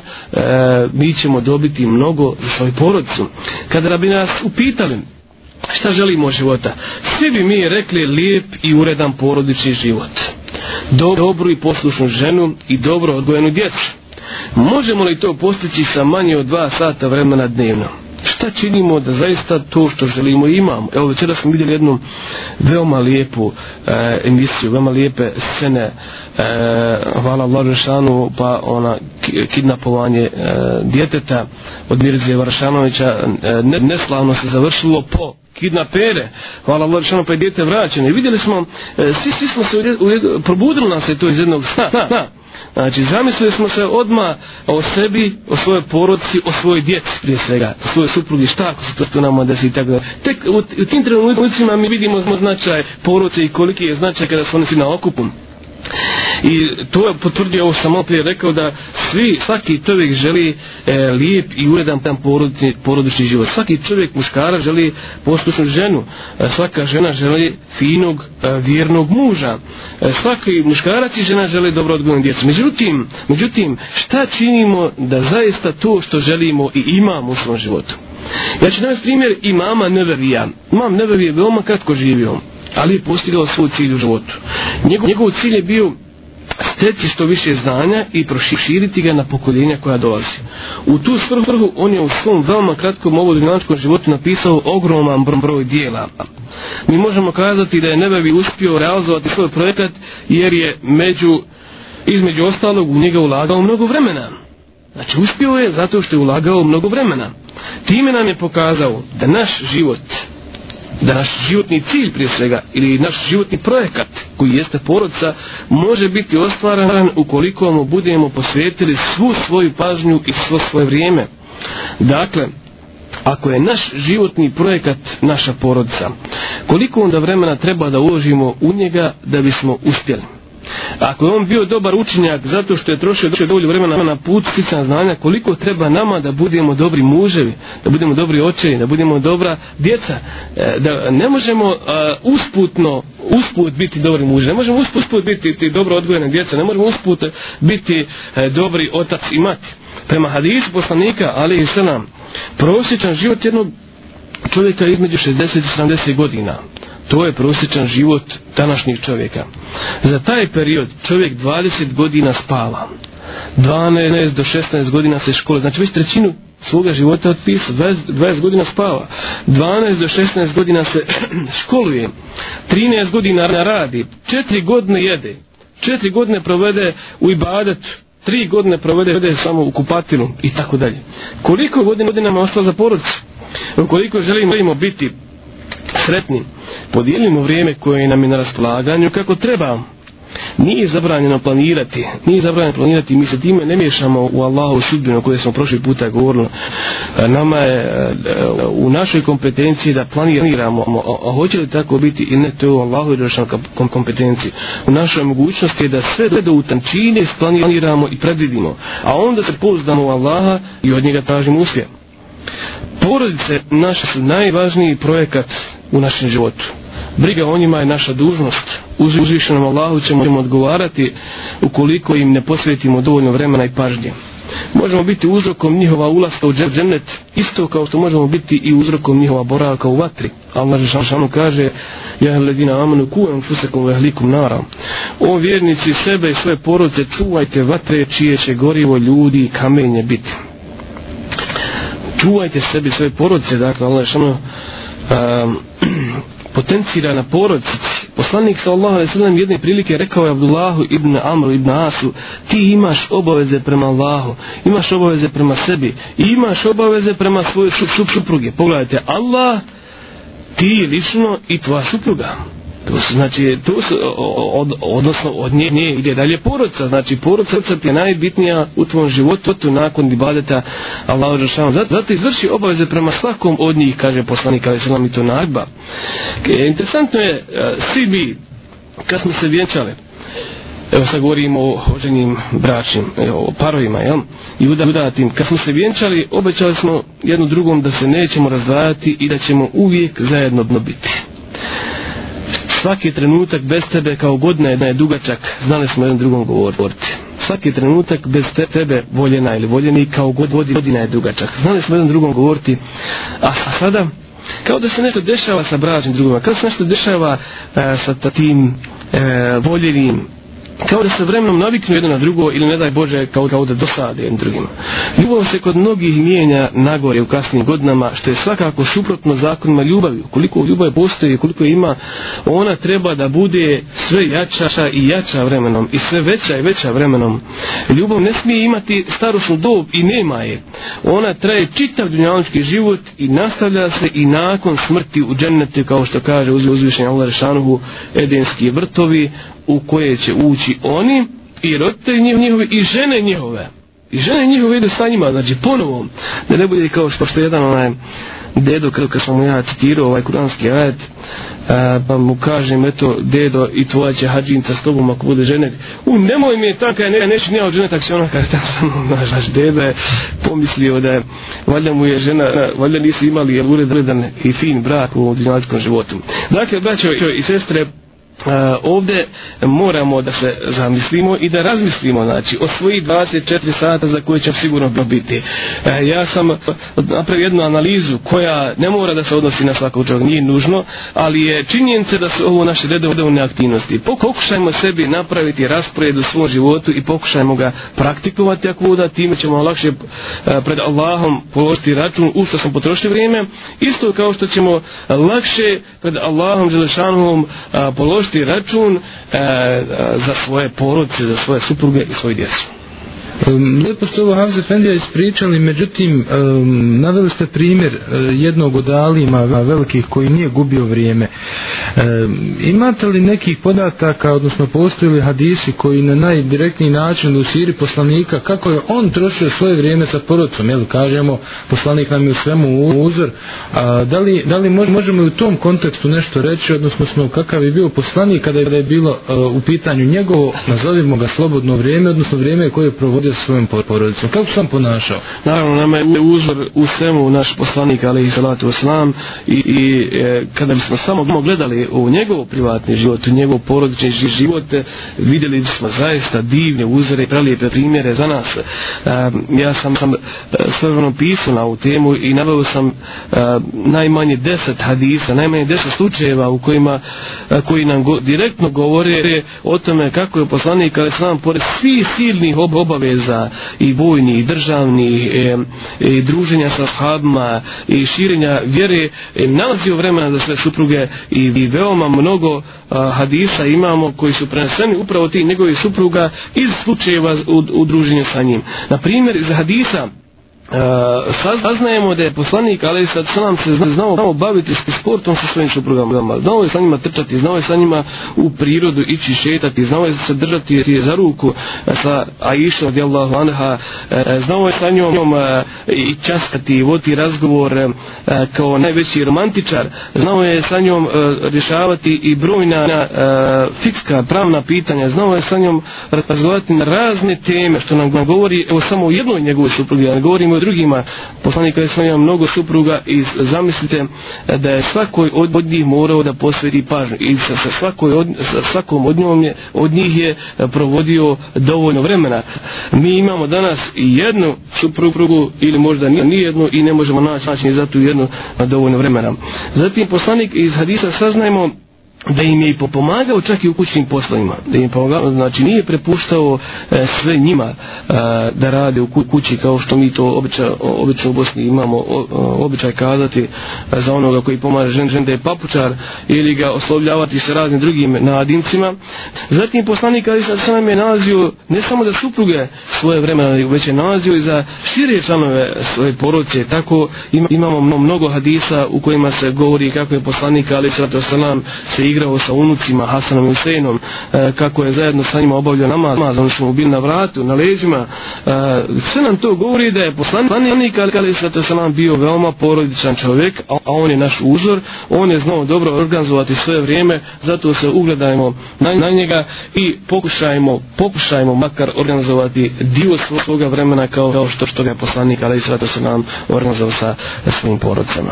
mi ćemo dobiti mnogo za svoju porodicu. Kada bi nas upitali, šta želimo od života? Svi bi mi rekli lijep i uredan porodični život. Dobru i poslušnu ženu i dobro odgojenu djecu. Možemo li to postići sa manje od dva sata vremena dnevno? šta činimo da zaista to što želimo imamo. Evo večera smo vidjeli jednu veoma lijepu e, emisiju, veoma lijepe scene e, Hvala Allah Rešanu pa ona kidnapovanje e, djeteta od Mirze Varšanovića e, ne, neslavno se završilo po kidna pere, hvala Allah, rečeno, pa je djete vraćeno. I vidjeli smo, e, svi, svi smo se u, u, probudili nas je to iz jednog sna, sna, sna. Znači, zamislili smo se odma o sebi, o svojoj porodci, o svojoj djeci prije svega, o svojoj suprugi, šta ako se to što nama desi i tako da. Tek u, u tim trenutnicima mi vidimo značaj porodce i koliki je značaj kada su oni svi na okupu. I to je potvrdio ovo što sam oprije rekao da svi, svaki čovjek želi e, lijep i uredan tam porodični, porodični život. Svaki čovjek muškara želi poslušnu ženu. E, svaka žena želi finog, e, vjernog muža. E, svaki muškarac i žena žele dobro odgojeno djecu. Međutim, međutim, šta činimo da zaista to što želimo i imamo u svom životu? Ja ću danas primjer imama Neverija. Imam Neverija je veoma kratko živio ali je postigao svoj cilj u životu. Njegov, njegov cilj je bio steći što više znanja i proširiti ga na pokoljenja koja dolazi. U tu svrhu on je u svom veoma kratkom ovodinačkom životu napisao ogroman broj dijela. Mi možemo kazati da je Nebevi uspio realizovati svoj projekat jer je među, između ostalog u njega ulagao mnogo vremena. Znači uspio je zato što je ulagao mnogo vremena. Time nam je pokazao da naš život da naš životni cilj prije svega ili naš životni projekat koji jeste porodca može biti ostvaran ukoliko mu budemo posvetili svu svoju pažnju i svo svoje vrijeme. Dakle, ako je naš životni projekat naša porodca, koliko onda vremena treba da uložimo u njega da bismo uspjeli? Ako je on bio dobar učenjak zato što je trošio dovoljno vremena na put sticanja znanja, koliko treba nama da budemo dobri muževi, da budemo dobri očevi, da budemo dobra djeca, e, da ne možemo e, usputno usput biti dobri muži, ne možemo usput biti ti dobro odgojene djeca, ne možemo usput biti e, dobri otac i mati. Prema hadisu poslanika, ali i sa nam, prosječan život jednog čovjeka između 60 i 70 godina, To je prosječan život današnjih čovjeka. Za taj period čovjek 20 godina spava. 12 do 16 godina se škole. Znači već trećinu svoga života otpisao. 20, 20 godina spava. 12 do 16 godina se školuje. 13 godina radi. 4 godine jede. 4 godine provede u ibadetu. 3 godine provede samo u kupatilu. I tako dalje. Koliko godina godinama ostao za porodicu? Koliko želimo biti sretni, podijelimo vrijeme koje nam je na raspolaganju kako treba. Nije zabranjeno planirati, nije zabranjeno planirati, mi se time ne miješamo u Allahu sudbinu koje smo prošli puta govorili. E, nama je e, u našoj kompetenciji da planiramo, a hoće li tako biti ili ne, to je u Allahu i kompetenciji. U našoj mogućnosti je da sve do utančine planiramo i predvidimo, a onda se pouzdamo u Allaha i od njega tražimo uspjeh porodice naše su najvažniji projekat u našem životu. Briga o njima je naša dužnost. Uz uzvišenom Allahu ćemo im odgovarati ukoliko im ne posvetimo dovoljno vremena i pažnje. Možemo biti uzrokom njihova ulaska u džennet isto kao što možemo biti i uzrokom njihova boravka u vatri. Allah je šanu kaže Ja ledina amanu kujem fusekom vehlikum nara. O vjernici sebe i svoje porodice čuvajte vatre čije će gorivo ljudi i kamenje biti čuvajte sebi svoje porodice dakle Allah šano um, potencira na porodici poslanik sa Allah jedne prilike rekao je Abdullahu ibn Amru ibn Asu ti imaš obaveze prema Allahu imaš obaveze prema sebi i imaš obaveze prema svoje su, su, supruge pogledajte Allah ti lično i tvoja supruga To su, znači, to su, od, odnosno, od nje, nije ide dalje poruca. Znači, poruca srca ti je najbitnija u tvom životu, nakon ibadeta Allaho Žešanu. Zato, zato izvrši obaveze prema svakom od njih, kaže poslanik, kao je selam i to nagba. E, interesantno je, e, svi mi, kad smo se vjenčali, evo sad govorimo o hoženim bračim, evo, o parovima, jel? I udatim. Kad smo se vjenčali, obećali smo jednom drugom da se nećemo razdvajati i da ćemo uvijek zajedno biti. Svaki trenutak bez tebe kao godina je dugačak, znali smo jedan drugom govoriti. Svaki trenutak bez tebe voljena ili voljeni kao godina je dugačak, znali smo jedan drugom govoriti. A, a sada, kao da se nešto dešava sa bračnim drugima, kao da se nešto dešava e, sa tim e, voljenim kao da se vremenom naviknu jedno na drugo ili ne daj Bože kao, kao da dosade jedno drugima. Ljubav se kod mnogih mijenja nagore u kasnim godinama, što je svakako suprotno zakonima ljubavi. Koliko ljubav postoji, koliko ima, ona treba da bude sve jača i jača vremenom i sve veća i veća vremenom. Ljubav ne smije imati starostnu dob i nema je. Ona traje čitav dunjalnički život i nastavlja se i nakon smrti u džennete, kao što kaže uzvišenja Allah Rešanuhu, edenski vrtovi, u koje će ući oni i roditelji njihovi, njihovi i žene njihove. I žene njihove idu sa njima, znači ponovo, da ne bude kao što što jedan onaj dedo, kad, kad sam mu ja citirao ovaj kuranski ajed, uh, e, pa mu kažem, eto, dedo i tvoja će hađinca s tobom ako bude žene. U, nemoj mi je tako, ne, ja neću nije od žene, tako se ona kaže, tako sam, znaš, naš dedo je pomislio da je, valjda mu je žena, valjda nisu imali, jer uredan i fin brak u dinaličkom životu. Dakle, braćo i sestre, ovde moramo da se zamislimo i da razmislimo znači o svojih 24 sata za koje će sigurno biti e, ja sam napravio jednu analizu koja ne mora da se odnosi na svakog čovjeka nije nužno ali je činjenica da su ovo naše redovne aktivnosti pokušajmo sebi napraviti raspored u svom životu i pokušajmo ga praktikovati ako voda time ćemo lakše e, pred Allahom položiti račun u što smo potrošili vrijeme isto kao što ćemo lakše pred Allahom Želešanovom položiti vršiti račun e, e, za svoje poruce, za svoje supruge i svoju djecu. Um, lijepo ste ovo Havze Fendija ispričali, međutim, um, naveli ste primjer uh, jednog od alima velikih koji nije gubio vrijeme. Um, imate li nekih podataka, odnosno postoji li hadisi koji na najdirektniji način u siri poslanika, kako je on trošio svoje vrijeme sa porodcom, jel kažemo, poslanik nam je u svemu uzor, a, da, li, da li možemo i u tom kontekstu nešto reći, odnosno smo kakav je bio poslanik kada je bilo uh, u pitanju njegovo, nazovimo ga slobodno vrijeme, odnosno vrijeme koje je provodio sa svojim porodicom? Kako sam ponašao? Naravno, nama je uzor u svemu naš poslanik, ali i salatu oslam, i, i e, kada bismo samo gledali u njegov privatni život, u njegov porodični život, vidjeli bismo zaista divne uzore, prelijepe primjere za nas. E, ja sam, sam e, svojom pisao na ovu temu i nabavio sam e, najmanje deset hadisa, najmanje deset slučajeva u kojima, e, koji nam go, direktno govore o tome kako je poslanik, ali sam pored svih silnih obaveza obaveza i vojni i državni e, e, druženja sa shabima i e, širenja vjere e, nalazio vremena za sve supruge i, i veoma mnogo a, hadisa imamo koji su preneseni upravo ti njegovi supruga iz slučajeva u, u druženju sa njim. Na primjer iz hadisa Eh, saznajemo da je poslanik ali sad sa nam se znao, znao baviti sportom sa svojim suprugama znao je sa njima trčati, znao je sa njima u prirodu ići šetati, znao je se držati je za ruku eh, sa Aisha radi Allahu Anha eh, znao je sa njom i časkati i voti razgovor kao najveći romantičar znao je sa njom rješavati i brojna na, fikska pravna pitanja, znao je sa njom razgovarati na razne teme što nam govori evo, samo o jednoj njegovoj suprugi, ja ne govorimo drugima. Poslanik je svojima mnogo supruga i zamislite da je svakoj od njih morao da posvedi pažnju. I sa, sa, svakoj od, sa svakom od, njom je, od njih je e, provodio dovoljno vremena. Mi imamo danas jednu suprugu ili možda nijednu i ne možemo naći, naći ni za tu jednu dovoljno vremena. Zatim poslanik iz hadisa saznajmo da im je i popomagao čak i u kućnim poslovima da im pomagao, znači nije prepuštao e, sve njima e, da rade u kući kao što mi to obično u Bosni imamo o, o, e, običaj kazati e, za onoga koji pomaže žen, žen da je papučar ili ga oslovljavati sa raznim drugim nadincima zatim poslanik ali sad sam je nalazio ne samo za supruge svoje vremena već je nalazio i za širije članove svoje poroce tako imamo mnogo hadisa u kojima se govori kako je poslanik ali sad sam se igrao sa unucima Hasanom i Husejnom e, kako je zajedno sa njima obavljao namaz on su mu bil na vratu, na leđima e, sve nam to govori da je poslanik ali sa to salam bio veoma porodičan čovjek, a, a on je naš uzor on je znao dobro organizovati svoje vrijeme, zato se ugledajmo na, na njega i pokušajmo pokušajmo makar organizovati dio svoga vremena kao, kao što što ga je poslanik ali sve to se nam organizovao sa svojim porodicama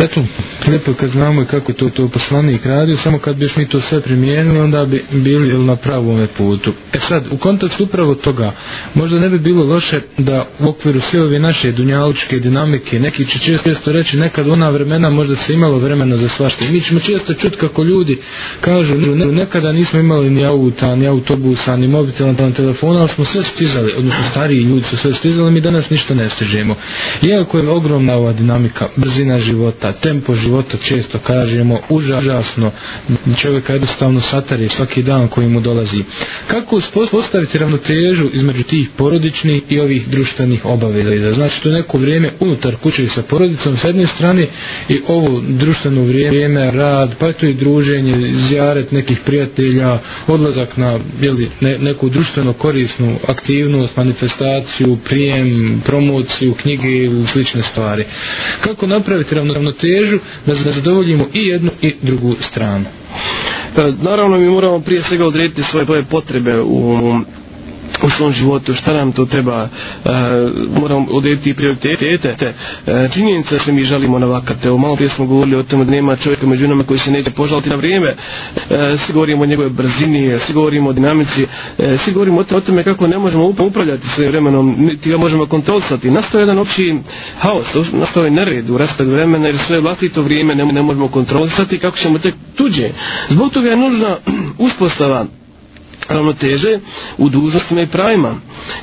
Portanto, lijepo kad znamo kako to to poslanik radio, samo kad biš mi to sve primijenili, onda bi bili na pravom putu. E sad, u kontekstu upravo toga, možda ne bi bilo loše da u okviru sve ove naše dunjaličke dinamike, neki će često reći nekad ona vremena možda se imalo vremena za svašta. Mi ćemo često čuti kako ljudi kažu, ne, nekada nismo imali ni auta, ni autobusa, ni mobitela, ni telefona, ali smo sve stizali, odnosno stariji ljudi su sve stizali, mi danas ništa ne stižemo. Iako je ogromna ova dinamika, brzina života, tempo života, života često kažemo užasno čovjek jednostavno satari svaki dan koji mu dolazi kako uspostaviti ravnotežu između tih porodičnih i ovih društvenih obaveza znači to neko vrijeme unutar kuće sa porodicom s jedne strane i ovo društveno vrijeme rad pa to i druženje zjaret nekih prijatelja odlazak na bili ne, neku društveno korisnu aktivnost manifestaciju prijem promociju knjige ili slične stvari kako napraviti ravnotežu da zadovoljimo i jednu i drugu stranu. Pa, naravno mi moramo prije svega odrediti svoje potrebe u u svom životu, šta nam to treba, e, moramo odrediti prioritete. E, činjenica se mi žalimo na vakate, o malo prije smo govorili o tome da nema čovjeka među nama koji se neće požaliti na vrijeme, e, svi govorimo o njegove brzini, svi govorimo o dinamici, svi govorimo o tome kako ne možemo upravljati svoj vremenom, niti ga možemo kontrolisati. Nastao je jedan opći haos, nastao je nered u raspad vremena jer svoje vlastito vrijeme ne možemo kontrolisati kako ćemo tek tuđe. Zbog toga je nužna uspostava ravnoteže u dužnostima i pravima.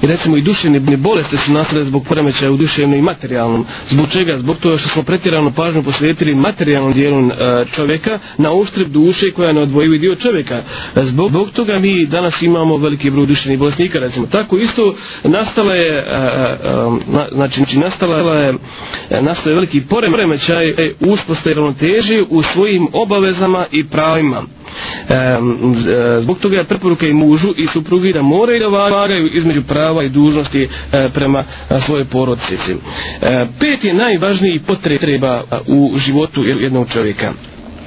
I recimo i duševne bolesti su nastale zbog poremećaja u duševnom i materijalnom. Zbog čega? Zbog toga što smo pretjerano pažnju posvetili materijalnom dijelu e, čovjeka na uštrb duše koja ne odvojuje dio čovjeka. Zbog, zbog toga mi danas imamo veliki broj duševnih bolesnika recimo. Tako isto nastala je e, e, znači, znači nastala je nastao je veliki poremećaj uspostavljeno teži u svojim obavezama i pravima. E, zbog toga je preporuka i mužu i suprugi da moraju da vagaju između prava i dužnosti e, prema e, svoje porodcici. E, pet je najvažniji potreba e, u životu jednog čovjeka.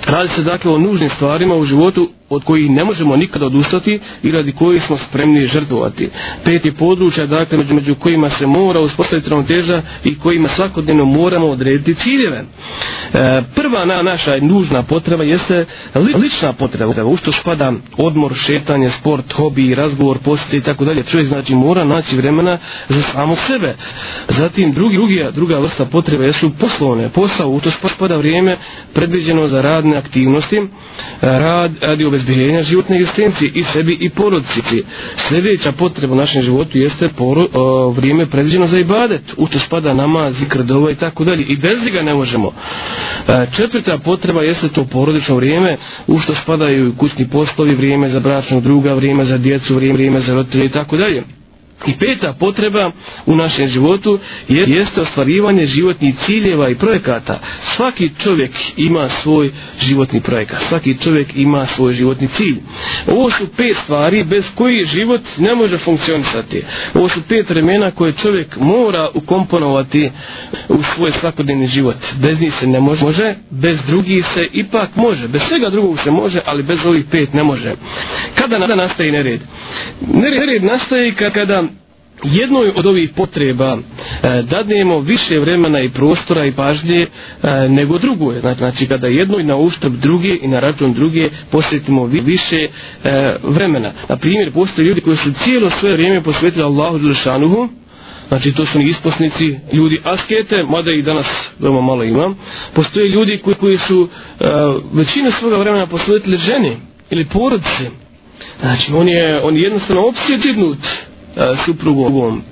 Radi se dakle o nužnim stvarima u životu od kojih ne možemo nikada odustati i radi kojih smo spremni žrtvovati. Peti područja, dakle, među, među kojima se mora uspostaviti ravnoteža i kojima svakodnevno moramo odrediti ciljeve. E, prva na, naša nužna potreba jeste li, lična potreba, u što spada odmor, šetanje, sport, hobi, razgovor, posjeti i tako dalje. Čovjek znači mora naći vremena za samog sebe. Zatim drugi, drugija, druga vrsta potreba jesu poslovne, posao, u što spada vrijeme predviđeno za radne aktivnosti, rad, radi obezbijenja životne egzistencije i sebi i porodci. Sljedeća potreba u našem životu jeste poru, o, vrijeme predviđeno za ibadet, u što spada nama, zikr, dova i tako dalje. I bez njega ne možemo. E, četvrta potreba jeste to porodično vrijeme, u što spadaju kućni poslovi, vrijeme za bračnog druga, vrijeme za djecu, vrijeme, vrijeme za roditelje i tako dalje. I peta potreba u našem životu jeste ostvarivanje životnih ciljeva i projekata. Svaki čovjek ima svoj životni projekat, svaki čovjek ima svoj životni cilj. Ovo su pet stvari bez koji život ne može funkcionisati. Ovo su pet vremena koje čovjek mora ukomponovati u svoj svakodnevni život. Bez njih se ne može, bez drugih se ipak može. Bez svega drugog se može, ali bez ovih pet ne može. Kada nastaje nered? Nered nastaje kada jednoj od ovih potreba e, dadnemo više vremena i prostora i pažnje e, nego drugoj. Znači, kada jednoj na uštrb druge i na račun druge posjetimo više e, vremena. Na primjer, postoje ljudi koji su cijelo svoje vrijeme posvetili Allahu Đelšanuhu, Znači, to su ni isposnici, ljudi askete, mada i danas veoma malo imam. Postoje ljudi koji, koji su e, većinu svoga vremena posvetili ženi ili porodci. Znači, on je, on je jednostavno opsjedivnut. Znači, E, suprugom,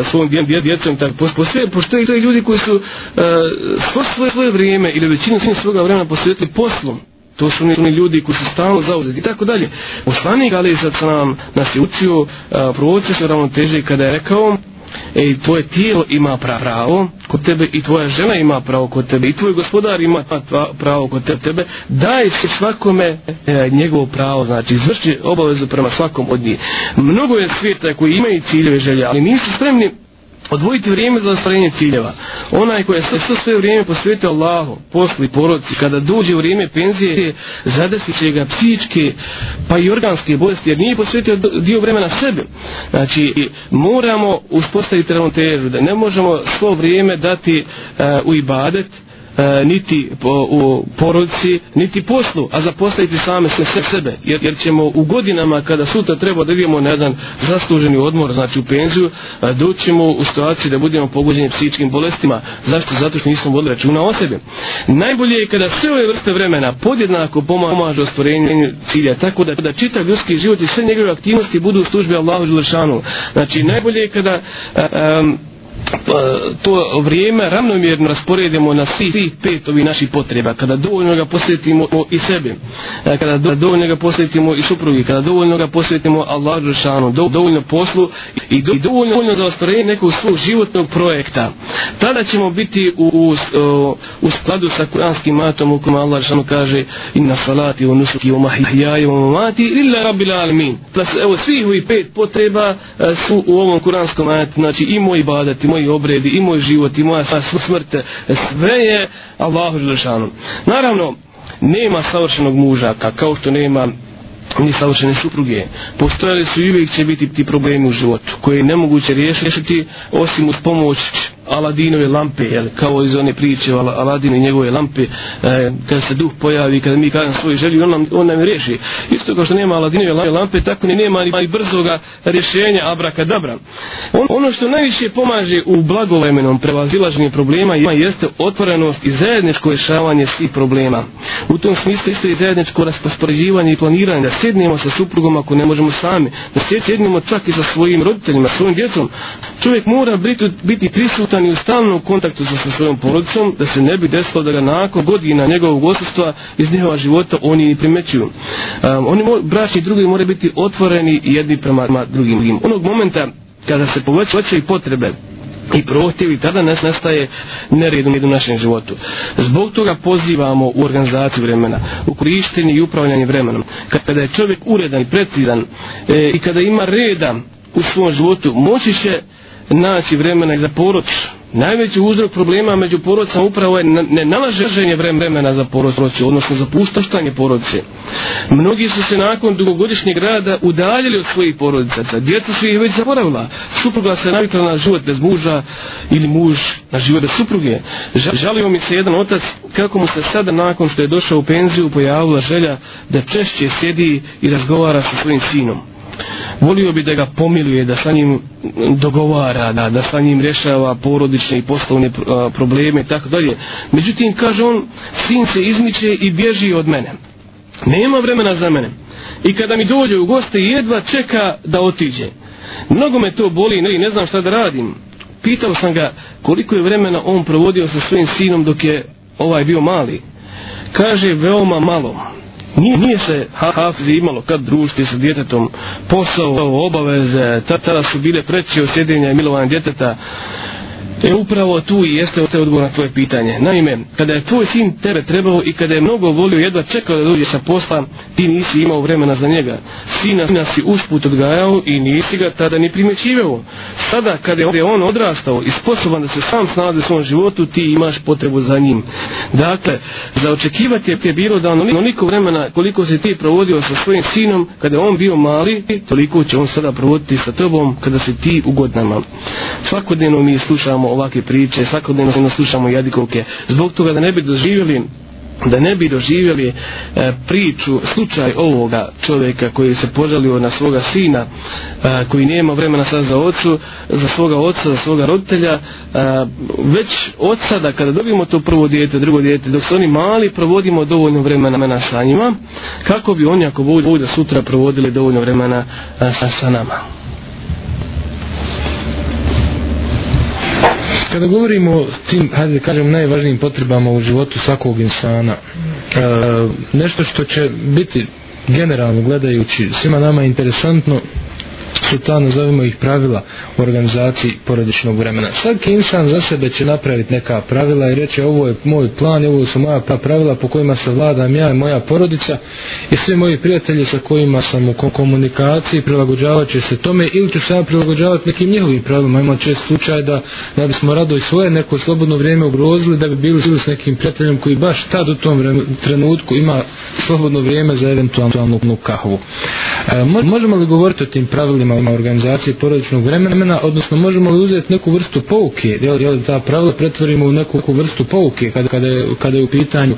e, svom djecom, tako, po sve, poštoji to ljudi koji su e, svo svoje, svoje vrijeme ili većinu svoga vremena posvetili poslom, To su oni ljudi koji su stalno zauzeti i tako dalje. Poslanik Ali Isac nam nas je učio uh, proces ravnoteže kada je rekao E, tvoje tijelo ima pravo kod tebe i tvoja žena ima pravo kod tebe i tvoj gospodar ima pravo kod tebe. Daj se svakome e, njegovo pravo, znači izvrši obavezu prema svakom od njih. Mnogo je svijeta koji imaju ciljeve želja, ali nisu spremni Odvojiti vrijeme za ostvarenje ciljeva. Onaj koji je sve, sve svoje vrijeme posvetio Allahu, posli, porodci, kada dođe u vrijeme penzije, zadesit će ga psičke, pa i organske bolesti, jer nije posvetio dio vremena sebi. Znači, moramo uspostaviti ravnotežu, da ne možemo svo vrijeme dati uh, u ibadet, e, niti po, u porodci, niti poslu, a zaposliti same sve sebe. Jer, jer ćemo u godinama kada sutra treba da idemo na jedan zasluženi odmor, znači u penziju, e, doćemo u situaciji da budemo pogođeni psihičkim bolestima. Zašto? Zato što nismo vodili računa o sebi. Najbolje je kada sve ove vrste vremena podjednako pomaže ostvorenju cilja, tako da, da čitav ljudski život i sve njegove aktivnosti budu u službi Allahu Đelešanu. Znači, najbolje je kada e, e, Pa, to vrijeme ravnomjerno rasporedimo na svih tri pet ovih naših potreba. Kada dovoljno ga posvetimo i sebi, e, kada dovoljno ga posvetimo i suprugi, kada dovoljno ga posvetimo Allah Žešanu, dovoljno poslu i dovoljno za ostvarenje nekog svog životnog projekta, tada ćemo biti u, u, u skladu sa kuranskim matom u kojem Allah Žešanu kaže inna salati u nusuki u mahijaju u mati illa rabila almin. Evo svih ovih pet potreba e, su u ovom kuranskom matu, znači i moj badati, moj moji obredi, i moj život, i moja smrt, sve je Allahu Želešanu. Naravno, nema savršenog muža, kao što nema ni savršene supruge. Postojali su i uvijek će biti ti problemi u životu, koje je nemoguće riješiti osim uz pomoć Aladinove lampe, jel, kao iz one priče o Aladinu i njegove lampe, e, kada se duh pojavi, kada mi kažem svoju želju, on nam, on nam reši. Isto kao što nema Aladinove lampe, tako ni nema ni brzoga rješenja abrakadabra. On, ono što najviše pomaže u blagovremenom prevazilaženju problema jeste otvorenost i zajedničko rješavanje svih problema. U tom smislu isto i zajedničko raspospoređivanje i planiranje sjednemo sa suprugom ako ne možemo sami, da sjednemo čak i sa svojim roditeljima, svojim djecom. Čovjek mora biti, biti prisutan i u stalnom kontaktu sa, sa svojom porodicom, da se ne bi desilo da ga nakon godina njegovog osustva iz njihova života oni i primećuju. Um, oni mo, braći drugi mora biti otvoreni jedni prema drugim. Onog momenta kada se povećaju potrebe i prohtjevi, tada nas nastaje nered u našem životu. Zbog toga pozivamo u organizaciju vremena, u korištenje i upravljanje vremenom. Kada je čovjek uredan i precizan e, i kada ima reda u svom životu, moći će e, naći vremena za porodicu. Najveći uzrok problema među porodicama upravo je nenalaženje vremena za porodicu, odnosno za puštaštanje porodice. Mnogi su se nakon dugogodišnjeg rada udaljili od svojih porodica, djeca su ih već zaboravila, supruga se navikla na život bez muža ili muž na život bez supruge. Žalio mi se jedan otac kako mu se sada nakon što je došao u penziju pojavila želja da češće sjedi i razgovara sa svojim sinom. Volio bi da ga pomiluje, da sa njim dogovara, da, da sa njim rješava porodične i poslovne probleme i tako dalje. Međutim, kaže on, sin se izmiče i bježi od mene. Nema vremena za mene. I kada mi dođe u goste, jedva čeka da otiđe. Mnogo me to boli, ne, ne znam šta da radim. Pitao sam ga koliko je vremena on provodio sa svojim sinom dok je ovaj bio mali. Kaže, veoma malo. Nije, nije se Hafzi imalo kad družiti sa djetetom posao, obaveze, tada su bile preći osjedinja i milovanja djeteta. E upravo tu i jeste te odgovor na tvoje pitanje. Naime, kada je tvoj sin tebe trebao i kada je mnogo volio jedva čekao da dođe sa posla, ti nisi imao vremena za njega. Sina, sina si usput odgajao i nisi ga tada ni primjećivao. Sada kada je on odrastao i sposoban da se sam snalazi u svom životu, ti imaš potrebu za njim. Dakle, za očekivati je te bilo da onoliko vremena koliko si ti provodio sa svojim sinom, kada je on bio mali, toliko će on sada provoditi sa tobom kada si ti u godinama. Svakodnevno mi slušamo ovake priče, svakodnevno se naslušamo jadikovke, zbog toga da ne bi doživjeli da ne bi doživjeli e, priču, slučaj ovoga čovjeka koji se požalio na svoga sina e, koji nema vremena sad za ocu, za svoga oca, za svoga roditelja e, već od sada kada dobijemo to prvo dijete, drugo dijete dok su oni mali, provodimo dovoljno vremena sa njima kako bi oni ako budu sutra provodili dovoljno vremena e, sa, sa nama kada govorimo o tim, hajde da kažem, najvažnijim potrebama u životu svakog insana, e, nešto što će biti generalno gledajući svima nama interesantno, su ta, nazovimo ih, pravila u organizaciji porodičnog vremena. Svaki insan za sebe će napraviti neka pravila i reći ovo je moj plan, ovo su moja ta pa pravila po kojima se vladam ja i moja porodica i svi moji prijatelji sa kojima sam u komunikaciji prilagođavat će se tome ili ću se ja prilagođavati nekim njihovim pravilima. Ima čest slučaj da, da bismo rado i svoje neko slobodno vrijeme ugrozili da bi bili s nekim prijateljem koji baš tad u tom vremen, trenutku ima slobodno vrijeme za eventualnu kahvu. E, možemo li govoriti o tim pravilima pravilima organizacije porodičnog vremena, odnosno možemo li uzeti neku vrstu pouke, je li, je li ta pravila pretvorimo u neku, neku vrstu pouke kada, kada, je, kada je u pitanju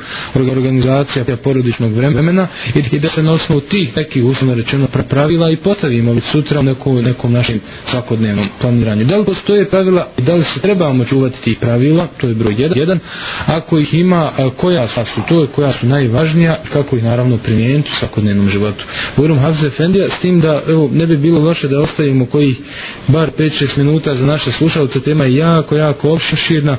organizacija porodičnog vremena i, i da se na osnovu tih nekih uslovno rečeno pravila i potavimo li sutra u neku, nekom našem svakodnevnom planiranju. Da li postoje pravila i da li se trebamo čuvati tih pravila, to je broj jedan, ako ih ima, koja sa su to, koja su najvažnija i kako ih naravno primijeniti u svakodnevnom životu. Burum Hafze Efendija, s tim da evo, ne bi bilo vaše da ostavimo kojih bar 5-6 minuta za naše slušalce, tema je jako, jako opšeširna,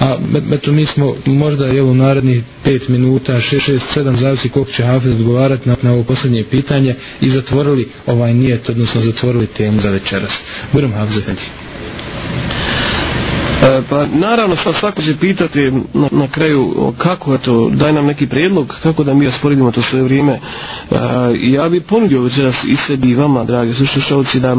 a eto mi smo možda je u narednih 5 minuta, 6, 6, 7, zavisi kog će Hafez odgovarati na, na ovo posljednje pitanje i zatvorili ovaj nijet, odnosno zatvorili temu za večeras. Budem Hafez, Efendi. E, pa naravno sa svako će pitati na, na kraju kako je to, daj nam neki prijedlog kako da mi osporedimo to svoje vrijeme. E, ja bih ponudio večeras i sebi i vama, dragi slušalci, da e,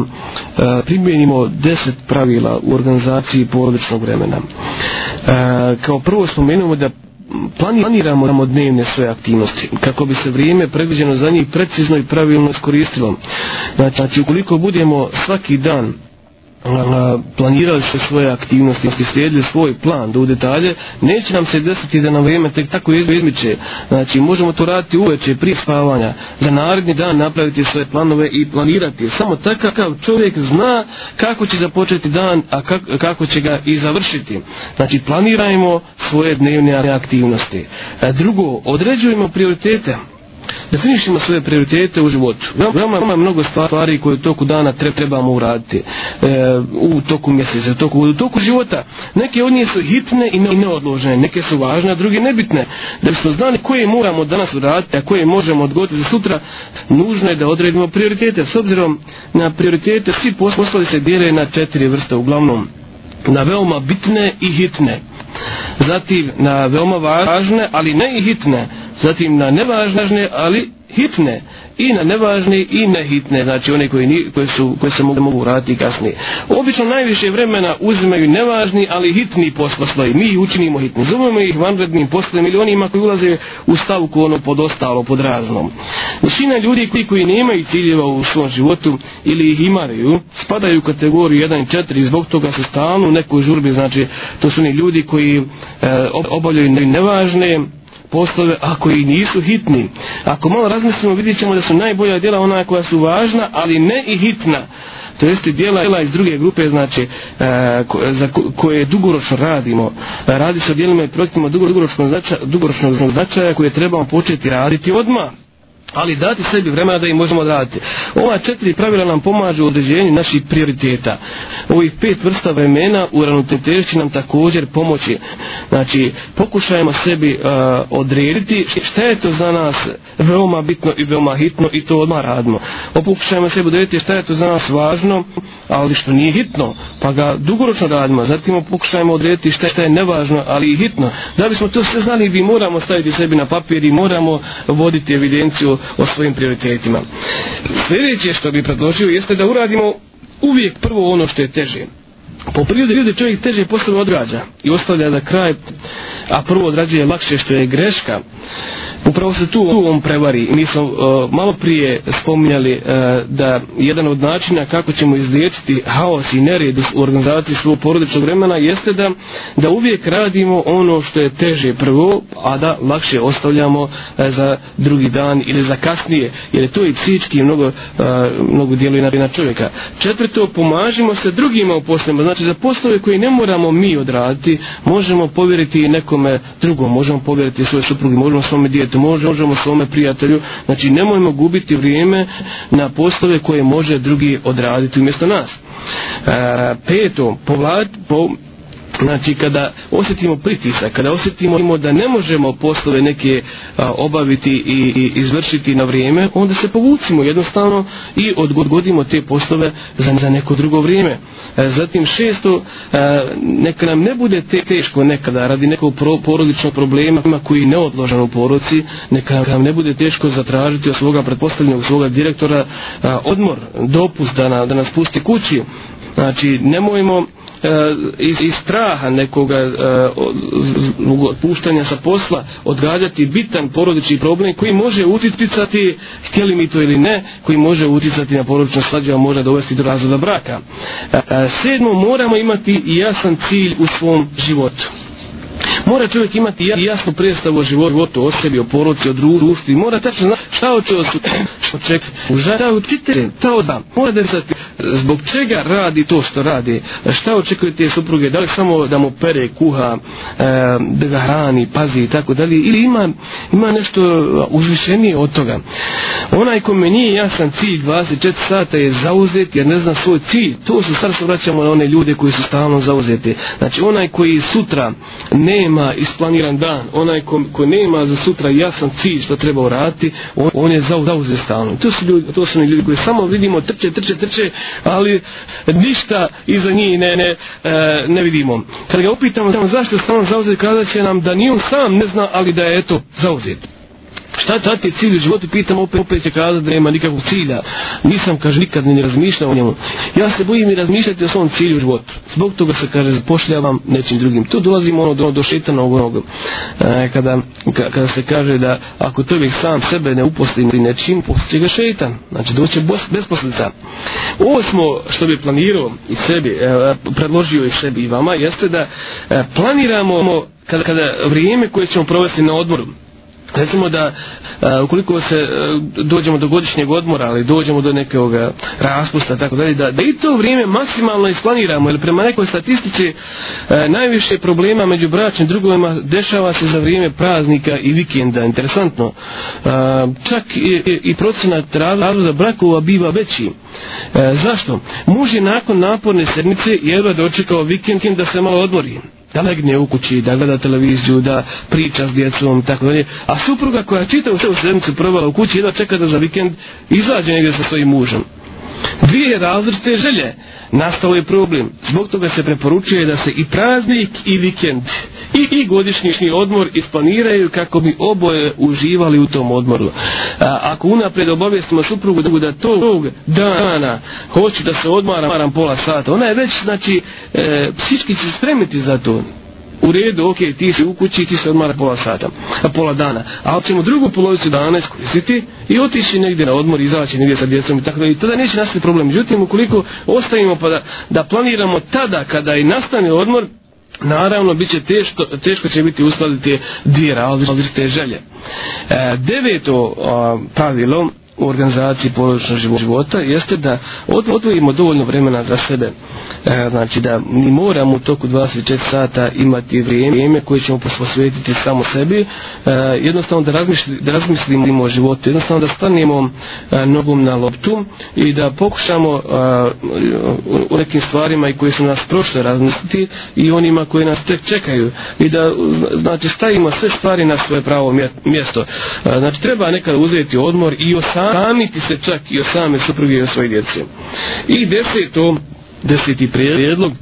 primjenimo deset pravila u organizaciji porodičnog vremena. E, kao prvo spomenujemo da planiramo nam dnevne svoje aktivnosti kako bi se vrijeme predviđeno za njih precizno i pravilno iskoristilo. Znači, ukoliko budemo svaki dan planirali se svoje aktivnosti i slijedili svoj plan do detalje, neće nam se desiti da nam vrijeme tek tako izmiče. Znači, možemo to raditi uveče prije spavanja, za naredni dan napraviti svoje planove i planirati. Samo takav čovjek zna kako će započeti dan, a kako će ga i završiti. Znači, planirajmo svoje dnevne aktivnosti. E, drugo, određujemo prioritete. Definišimo svoje prioritete u životu. Veoma, veoma mnogo stvari koje u toku dana trebamo uraditi. E, u toku mjeseca, u toku, u toku života. Neke od njih su hitne i neodložene. Neke su važne, a druge nebitne. Da bismo znali koje moramo danas uraditi, a koje možemo odgovoriti za sutra, nužno je da odredimo prioritete. S obzirom na prioritete, svi poslovi se dijele na četiri vrste, uglavnom na veoma bitne i hitne. Zatim na veoma važne, ali ne i hitne. Zatim na nevažne, ali hitne i na nevažne i na hitne, znači one koji, ni, koji, su, koji se mogu, mogu raditi kasnije. Obično najviše vremena uzimaju nevažni, ali hitni poslostoji. Mi ih učinimo hitni. Zovemo ih vanrednim poslom ili onima koji ulaze u stavku ono pod ostalo, pod raznom. Ušina ljudi koji, koji nemaju ciljeva u svom životu ili ih imaju, spadaju u kategoriju 1 i 4 zbog toga su stalno u nekoj žurbi, znači to su oni ljudi koji e, obavljaju nevažne, poslove ako i nisu hitni. Ako malo razmislimo vidjet ćemo da su najbolja djela ona koja su važna, ali ne i hitna. To jeste djela, djela iz druge grupe, znači, e, ko, za ko, koje dugoročno radimo. Radi se o djelima i projektima dugoročnog značaja, dugoročnog značaja koje trebamo početi raditi odmah ali dati sebi vremena da ih možemo odraditi. Ova četiri pravila nam pomažu u određenju naših prioriteta. Ovih pet vrsta vremena u ranutetešći nam također pomoći. Znači, pokušajmo sebi uh, odrediti šta je to za nas veoma bitno i veoma hitno i to odmah radimo. Opokušajmo sebi odrediti šta je to za nas važno, ali što nije hitno, pa ga dugoročno radimo. Zatim opokušajmo odrediti šta je, šta je nevažno, ali i hitno. Da bismo to sve znali, vi moramo staviti sebi na papir i moramo voditi evidenciju o svojim prioritetima. Sljedeće što bi predložio jeste da uradimo uvijek prvo ono što je teže. Po prirodi ljudi čovjek teže poslove odrađa i ostavlja za kraj, a prvo odrađuje lakše što je greška. Upravo se tu on prevari. Mi smo uh, malo prije spominjali uh, da jedan od načina kako ćemo izliječiti haos i nered u organizaciji svog porodičnog vremena jeste da, da uvijek radimo ono što je teže prvo, a da lakše ostavljamo uh, za drugi dan ili za kasnije, jer je to i psički mnogo, uh, mnogo djeluje na čovjeka. Četvrto, pomažimo se drugima u poslema, znači Znači za poslove koje ne moramo mi odraditi, možemo povjeriti nekome drugom, možemo povjeriti svoje suprugi, možemo svome djetu, možemo svome prijatelju. Znači nemojmo gubiti vrijeme na poslove koje može drugi odraditi umjesto nas. E, peto, povlad, po, Znači, kada osjetimo pritisak, kada osjetimo da ne možemo poslove neke a, obaviti i, i izvršiti na vrijeme, onda se povucimo jednostavno i odgodimo te poslove za, za neko drugo vrijeme. E, zatim šesto, a, e, neka nam ne bude te teško nekada radi nekog pro, porodičnog problema koji je neodložan u poroci, neka nam ne bude teško zatražiti od svoga pretpostavljenog, svoga direktora a, odmor, dopust da, na, da nas pusti kući. Znači, nemojmo... A, E, iz, iz straha nekoga e, otpuštanja sa posla odgađati bitan porodični problem koji može uticati, htjeli mi to ili ne, koji može uticati na porodično slađe, a može dovesti do razvoda braka. E, sedmo, moramo imati jasan cilj u svom životu. Mora čovjek imati jasnu predstavu o životu, o sebi, o poroci, o društvu i mora tačno znati šta hoće od sutra. u žara u čitere, ta odam, mora da znati zbog čega radi to što radi, šta očekuje te supruge, da li samo da mu pere, kuha, e, da ga hrani, pazi i tako dalje, ili ima, ima nešto uzvišenije od toga. Onaj ko me nije jasan cilj 24 sata je zauzet jer ne zna svoj cilj, to su sad se vraćamo na one ljude koji su stalno zauzeti. Znači onaj koji sutra nema nema isplaniran dan, onaj ko, ko nema za sutra jasan cilj što treba urati, on, on je zauzio stalno. To su, ljudi, to su ljudi koji samo vidimo trče, trče, trče, ali ništa iza njih ne, ne, e, ne vidimo. Kad ga upitamo zašto je stalno zauzio, kada će nam da ni on sam ne zna, ali da je eto zauzio. Šta, šta ti je cilj u životu? Pitam opet, opet će kazati da nema nikakvog cilja. Nisam, kaže, nikad ni razmišljao o njemu. Ja se bojim i razmišljati o svom cilju u životu. Zbog toga se, kaže, zapošljavam nečim drugim. Tu dolazimo ono do, do šetanog onog. E, kada, ka, kada se kaže da ako čovjek sam sebe ne uposti nečim, postiće ga šetan. Znači, doće besposlica. Ovo smo što bi planirao i sebi, e, predložio i sebi i vama, jeste da e, planiramo kada, kada vrijeme koje ćemo provesti na odmoru, Recimo da a, ukoliko se a, e, dođemo do godišnjeg odmora, ali dođemo do nekog raspusta, tako da, da, da i to vrijeme maksimalno isplaniramo, jer prema nekoj statistici a, e, najviše problema među bračnim drugovima dešava se za vrijeme praznika i vikenda. Interesantno, a, e, čak i, i procenat razloda brakova biva veći. A, zašto? Muž je nakon naporne sedmice jedva dočekao vikend da se malo odmori da legne u kući, da gleda televiziju, da priča s djecom, tako dalje. A supruga koja čita u sve u sedmicu probala u kući, jedna čeka da za vikend izađe negdje sa svojim mužem. Dvije različite želje. Nastalo je problem. Zbog toga se preporučuje da se i praznik i vikend i, i godišnji odmor isplaniraju kako bi oboje uživali u tom odmoru. A, ako unapred obavijestimo suprugu da tog dana hoću da se odmaram pola sata, ona je već, znači, e, psički će spremiti za to u redu, ok, ti si u kući ti se odmara pola sata, pola dana. A ćemo drugu polovicu dana iskoristiti i otići negdje na odmor, izaći negdje sa djecom i tako da i tada neće nastati problem. Međutim, ukoliko ostavimo pa da, da planiramo tada kada i nastane odmor, naravno bit će teško, teško će biti uskladiti dvije različite želje. E, deveto a, pavilo, u organizaciji porodičnog života jeste da odvojimo dovoljno vremena za sebe. E, znači da mi moramo u toku 24 sata imati vrijeme koje ćemo posvetiti samo sebi. E, jednostavno da, da razmislimo o životu. Jednostavno da stanemo e, nogom na loptu i da pokušamo e, u nekim stvarima i koje su nas prošle razmisliti i onima koje nas tek čekaju. I da znači stavimo sve stvari na svoje pravo mjesto. E, znači treba nekad uzeti odmor i osamljati sramiti se čak i o same supruge i o svoje djece. I deseto, deseti prijedlog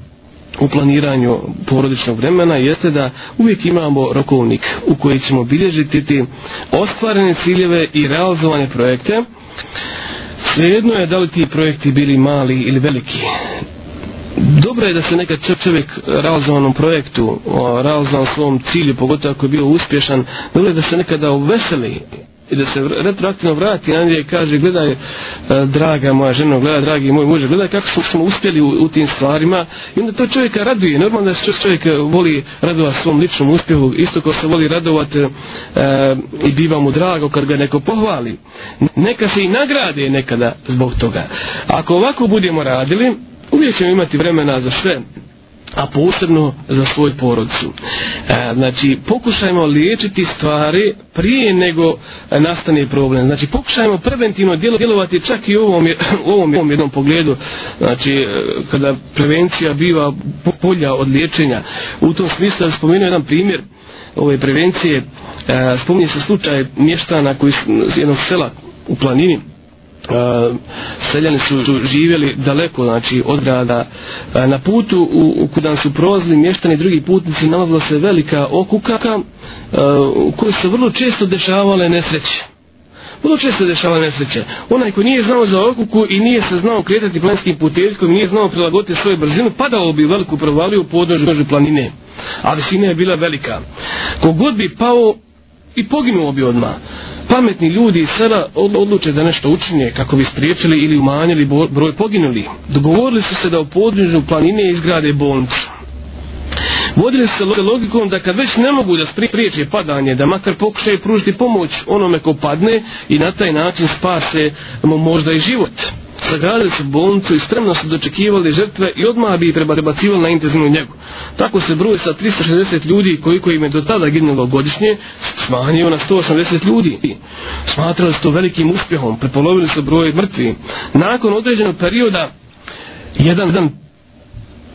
u planiranju porodičnog vremena jeste da uvijek imamo rokovnik u koji ćemo bilježiti ti ostvarene ciljeve i realizovane projekte. Svejedno je da li ti projekti bili mali ili veliki. Dobro je da se nekad čovjek realizovanom projektu, realizovanom svom cilju, pogotovo ako je bio uspješan, dobro je da se nekada uveseli i da se retroaktivno vrati Andrija i kaže gledaj e, draga moja žena, gledaj dragi moj muž, gledaj kako smo, smo uspjeli u, u, tim stvarima i onda to čovjeka raduje, normalno da se čovjek e, voli radovati svom ličnom uspjehu isto kao se voli radovati e, i biva mu drago kad ga neko pohvali neka se i nagrade nekada zbog toga ako ovako budemo radili uvijek ćemo imati vremena za sve a posebno za svoj porodcu. E, znači, pokušajmo liječiti stvari prije nego nastane problem. Znači, pokušajmo preventivno djelovati čak i u ovom, u ovom, ovom jednom pogledu. Znači, e, kada prevencija biva polja od liječenja. U tom smislu, ja spomenuo jedan primjer ove prevencije. E, spominje se slučaj mještana koji iz jednog sela u planini seljani su živjeli daleko znači od grada na putu u, u kudan su prolazili mještani drugi putnici nalazila se velika okukaka u kojoj se vrlo često dešavale nesreće Vrlo često dešava nesreće. Onaj ko nije znao za okuku i nije se znao kretati planinskim puteljkom i nije znao prilagoditi svoju brzinu, padao bi veliku provaliju u podnožu planine. A visina je bila velika. Kogod bi pao, i poginuo bi odmah. Pametni ljudi sada odluče da nešto učine kako bi spriječili ili umanjili broj poginuli. Dogovorili su se da u podnižu planine izgrade bolnicu. Vodili su se logikom da kad već ne mogu da spriječe padanje, da makar pokušaju pružiti pomoć onome ko padne i na taj način spase mu možda i život sagradili su bolnicu i spremno su dočekivali žrtve i odmah bi treba prebacivali na intenzivnu njegu. Tako se broj sa 360 ljudi koliko im je do tada ginulo godišnje smanjio na 180 ljudi. Smatrali su to velikim uspjehom, prepolovili su broj mrtvi. Nakon određenog perioda, jedan, jedan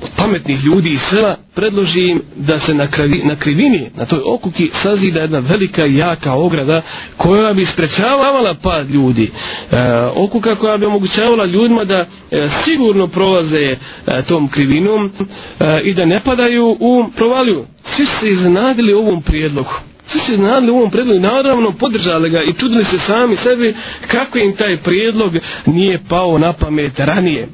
od pametnih ljudi i sva predloži im da se na, krivi, na krivini, na toj okuki sazida jedna velika jaka ograda koja bi sprečavala pad ljudi. E, okuka koja bi omogućavala ljudima da e, sigurno prolaze e, tom krivinom e, i da ne padaju u provaliju. Svi su se iznadili ovom prijedlogu. Svi se znali u ovom predlogu, naravno podržali ga i čudili se sami sebi kako im taj prijedlog nije pao na pamet ranije.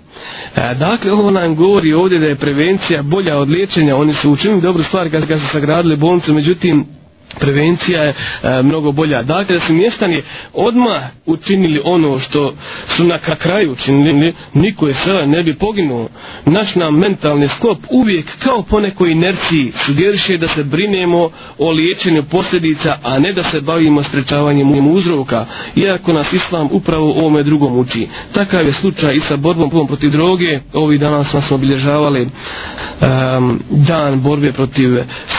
E, dakle, ovo nam govori ovdje da je prevencija bolja od liječenja, oni su učinili dobru stvar kad, kad su sagradili bolnice, međutim, prevencija je e, mnogo bolja. Dakle, da su mještani odmah učinili ono što su na kraju učinili, niko je sada ne bi poginuo. Naš nam mentalni sklop uvijek kao po nekoj inerciji sugeriše da se brinemo o liječenju posljedica, a ne da se bavimo sprečavanjem uzroka, iako nas islam upravo u ovome drugom uči. Takav je slučaj i sa borbom protiv droge. Ovi dana smo nas obilježavali e, dan borbe protiv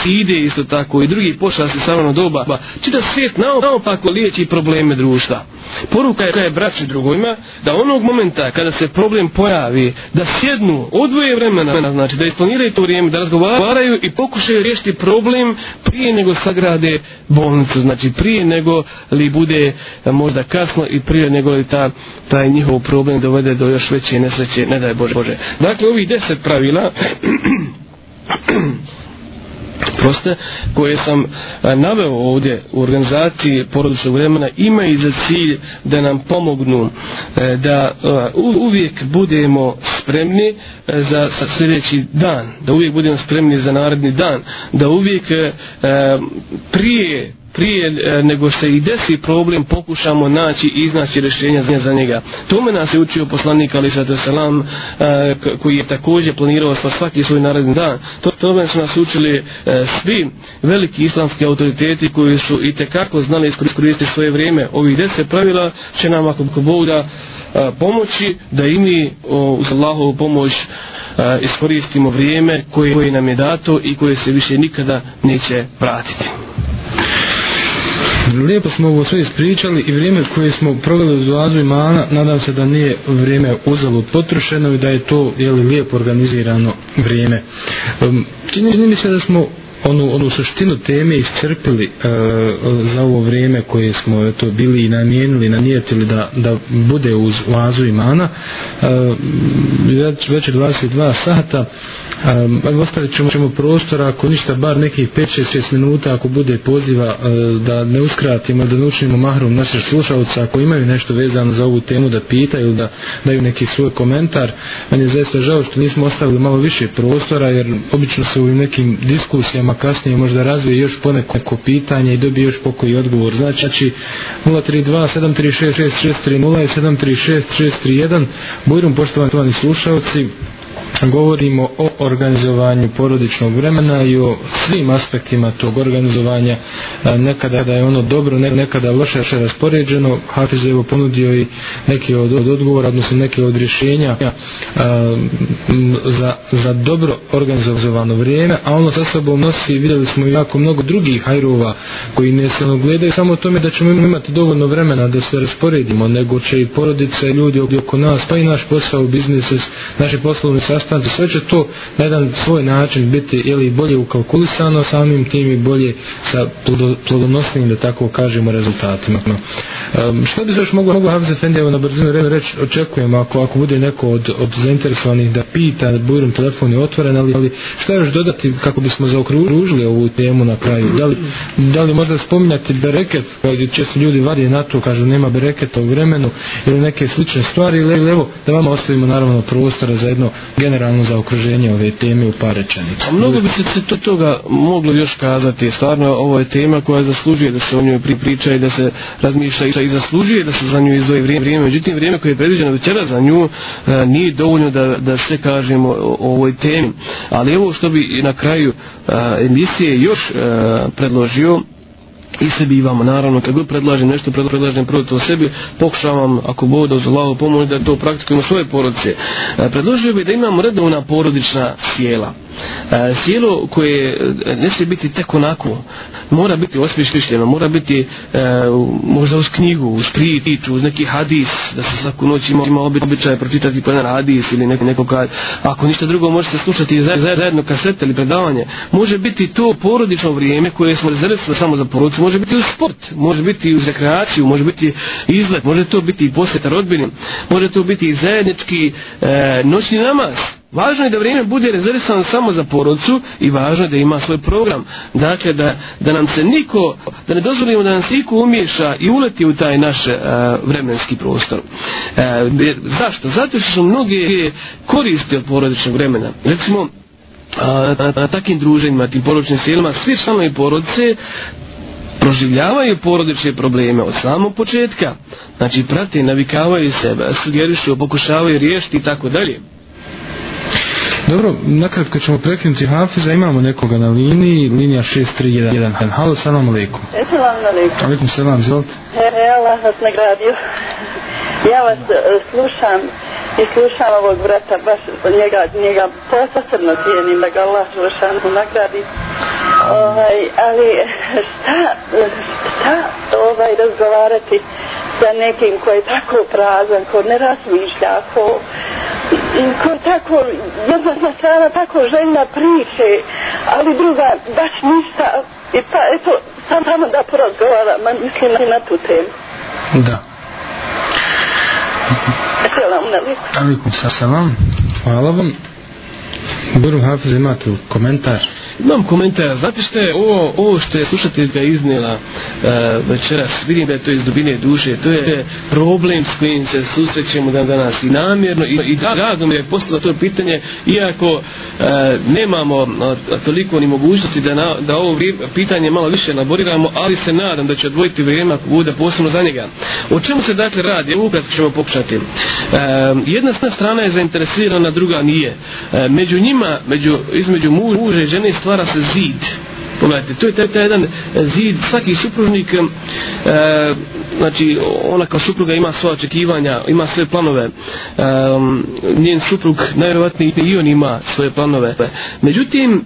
side, isto tako i drugi pošlasti savano doba, čita svijet naopako liječi probleme društva. Poruka je da je braći drugojima da onog momenta kada se problem pojavi, da sjednu, odvoje vremena, znači da isplaniraju to vrijeme, da razgovaraju i pokušaju riješiti problem prije nego sagrade bolnicu, znači prije nego li bude eh, možda kasno i prije nego li ta, taj njihov problem dovede do još veće nesreće, ne daj Bože. Bože. Dakle, ovih deset pravila proste koje sam naveo ovdje u organizaciji porodičnog vremena ima i za cilj da nam pomognu e, da uvijek budemo spremni e, za sljedeći dan da uvijek budemo spremni za naredni dan da uvijek e, prije prije e, nego se i desi problem pokušamo naći i iznaći rješenja za njega. Tome nas je učio poslanik Ali Sadu Salam e, koji je također planirao sa svaki svoj naredni dan. Tome su nas učili e, svi veliki islamski autoriteti koji su i tekako znali iskoristiti svoje vrijeme. Ovih deset pravila će nam ako Boga pomoći da i mi uz Allahovu pomoć iskoristimo vrijeme koje nam je dato i koje se više nikada neće vratiti. Yeah lijepo smo ovo sve ispričali i vrijeme koje smo proveli uz vazu imana nadam se da nije vrijeme uzalo potrošeno i da je to je li, lijepo organizirano vrijeme um, čini, čini mi se da smo onu, onu suštinu teme iscrpili e, za ovo vrijeme koje smo eto, bili i namijenili, namijetili da, da bude uz oazu imana e, već, već 22 sata e, ostavit ćemo, ćemo prostora ako ništa bar nekih 5-6 minuta ako bude poziva e, da ne uskratimo da ne učinimo mahrum naših slušalca ako imaju nešto vezano za ovu temu da pitaju, da daju neki svoj komentar meni je zaista žao što nismo ostavili malo više prostora jer obično se u nekim diskusijama kasnije možda razvije još poneko pitanje i dobije još pokoj i odgovor. Znači, 032-736-630 i 736-631. Bojrum, poštovani slušalci, govorimo o organizovanju porodičnog vremena i o svim aspektima tog organizovanja nekada da je ono dobro nekada loše je raspoređeno Hafiz je ponudio i neke od, od odgovora odnosno neke od rješenja a, za, za dobro organizovano vrijeme a ono sa sobom nosi vidjeli smo jako mnogo drugih hajrova koji ne se gledaju samo o tome da ćemo imati dovoljno vremena da se rasporedimo nego će i porodice ljudi oko nas pa i naš posao, biznis, naše poslovne sastavljaju nastanci, sve će to na jedan svoj način biti ili bolje ukalkulisano samim tim i bolje sa plodonosnim, da tako kažemo, rezultatima. E, što bi se još moglo, mogu Hafiz Efendi, evo na brzinu vremenu reći, očekujem ako, ako bude neko od, od zainteresovanih da pita, da bujrom telefon je otvoren, ali, ali što još dodati kako bismo zaokružili ovu temu na kraju? Da li, da li možda spominjati bereket, koji često ljudi vadije na to, kažu nema bereketa u vremenu, ili neke slične stvari, ili, ili evo, da vama ostavimo naravno prostora za jedno generalno generalno za okruženje ove teme u par rečenica. Mnogo bi se to toga moglo još kazati. Stvarno, ovo je tema koja zaslužuje da se o njoj pripriča i da se razmišlja i zaslužuje da se za nju izvoje vrijeme. vrijeme. Međutim, vrijeme koje je predviđeno večera za nju a, e, nije dovoljno da, da se kažemo o, o ovoj temi. Ali ovo što bi na kraju a, e, emisije još a, e, predložio, i sebi i vam, naravno, kad god predlažem nešto, predlažem prvo to sebi, pokušavam, ako Bog da uz Allah pomoć, da to praktikujemo svoje porodice. E, predložio bi da imamo redovna porodična sjela. E, sjelo koje e, ne smije biti tek onako mora biti osmišljeno mora biti e, možda uz knjigu uz priču, uz neki hadis da se svaku noć ima, ima običaje pročitati po jedan hadis ili neko, neko kad ako ništa drugo može se slušati zajedno, zajedno kasete ili predavanje može biti to porodično vrijeme koje smo rezervisali samo za porodicu može biti uz sport može biti uz rekreaciju može biti izlet može to biti i posjeta rodbini može to biti i zajednički e, noćni namaz Važno je da vrijeme bude rezervisano samo za porodcu i važno je da ima svoj program. Dakle, da, da nam se niko, da ne dozvolimo da nam se iko umiješa i uleti u taj naš e, vremenski prostor. E, jer, zašto? Zato što su mnoge koriste od porodičnog vremena. Recimo, a, na, na, na takim druženjima, tim porodičnim sjelima, svi članovi porodice proživljavaju porodične probleme od samog početka. Znači, prate, navikavaju sebe, sugerišu, pokušavaju riješiti i tako dalje. Dobro, nakratko ćemo prekinuti Hafiza, imamo nekoga na liniji, linija 6311. Halo, salam alaikum. E, salam alaikum. Alaikum salam, zvolite. Hele, e, Allah vas nagradio. Ja vas e, slušam i slušava ovog brata, baš njega, njega posebno cijenim da ga Allah Žešanu nagradi. Ovaj, ali šta, šta ovaj razgovarati sa nekim koji je tako prazan, ko ne razmišlja, ko, ko je tako jednostna strana, tako željna priče, ali druga baš ništa. I pa eto, sam tamo da porazgovaram, mislim na tu temu. Da. Assalamu alaikum. Alaikum sa salam. Hvala vam. Buru Hafiz, imate komentar? imam komentar, znate što je ovo, ovo što je slušateljka iznijela uh, večeras, vidim da je to iz dubine duše, to je problem s kojim se susrećemo dan danas i namjerno i, i drago mi je postala to pitanje, iako uh, nemamo uh, toliko ni mogućnosti da, na, da ovo vrije, pitanje malo više elaboriramo, ali se nadam da će odvojiti vrijeme ako bude posebno za njega. O čemu se dakle radi, ovo kad ćemo pokušati. Uh, jedna strana je zainteresirana, druga nije. Uh, među njima, među, između muža i žene stvara se zid Pogledajte, to je taj, taj jedan zid, svaki supružnik, e, znači ona kao supruga ima svoje očekivanja, ima svoje planove, e, njen suprug najvjerovatniji i on ima svoje planove. Međutim,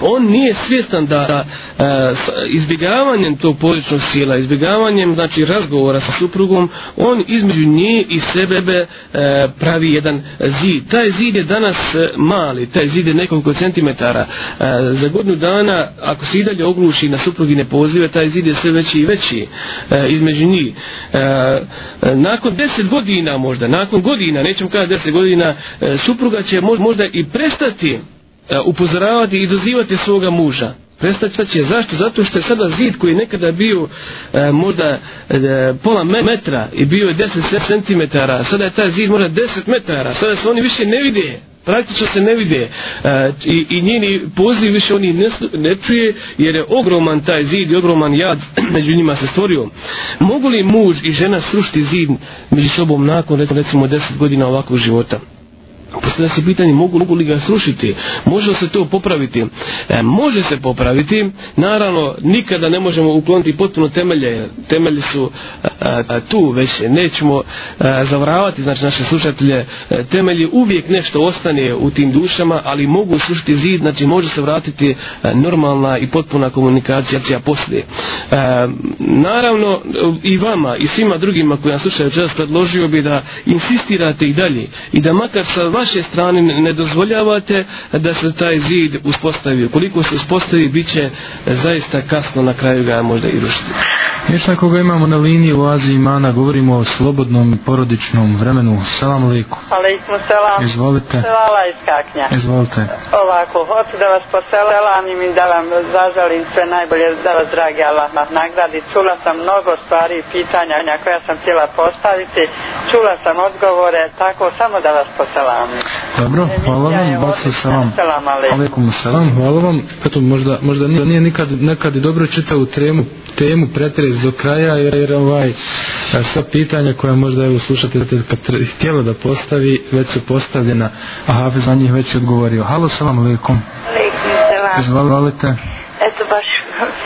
on nije svjestan da, da e, s, izbjegavanjem tog poličnog sila, izbjegavanjem znači razgovora sa suprugom, on između nje i sebe e, pravi jedan zid. Taj zid je danas e, mali, taj zid je nekoliko centimetara. E, za godinu dana, ako se i dalje ogluši na suprugine pozive, taj zid je sve veći i veći e, između njih. E, e nakon deset godina možda, nakon godina, nećem kada deset godina, e, supruga će možda i prestati E, upozoravati i dozivati svoga muža. Prestaći će. Zašto? Zato što je sada zid koji je nekada bio e, možda e, pola metra i bio je 10 cm, sada je taj zid možda 10 metara, sada se oni više ne vide, praktično se ne vide e, i, i njeni poziv više oni ne, ne čuje jer je ogroman taj zid i ogroman jad među njima se stvorio. Mogu li muž i žena srušiti zid među sobom nakon recimo 10 godina ovakvog života? Postavlja se pitanje mogu, mogu li ga srušiti, može li se to popraviti? E, može se popraviti, naravno nikada ne možemo ukloniti potpuno temelje, temelji su a, e, e, tu već, nećemo a, e, zavravati znači, naše slušatelje, temelji uvijek nešto ostane u tim dušama, ali mogu srušiti zid, znači može se vratiti a, normalna i potpuna komunikacija cija poslije. E, naravno i vama i svima drugima koji nas slušaju čas predložio bi da insistirate i dalje i da makar sa vašim vaše strane ne dozvoljavate da se taj zid uspostavi. Koliko se uspostavi, bit će zaista kasno na kraju ga možda i rušiti. Još ako ga imamo na liniji u Aziji Mana, govorimo o slobodnom i porodičnom vremenu. Salam liku. Aleikum selam. Izvolite. Selala iz Kaknja. Izvolite. Ovako, hoću da vas poselam i mi da vam zažalim sve najbolje da vas dragi Allah nagradi. Čula sam mnogo stvari i pitanja koja sam htjela postaviti. Čula sam odgovore, tako samo da vas poselam. Dobro, hvala vam, bak se salam. Alekum salam, hvala vam. Eto, možda, možda nije, nije nikad, nekad dobro čitao u tremu, temu pretres do kraja, jer, jer ovaj, e, sva pitanja koja možda evo slušate da kad htjelo da postavi, već su postavljena, a Hafez na njih već je odgovorio. Halo, salam, alekum. Alekum salam. Izvalite. Alekum eto baš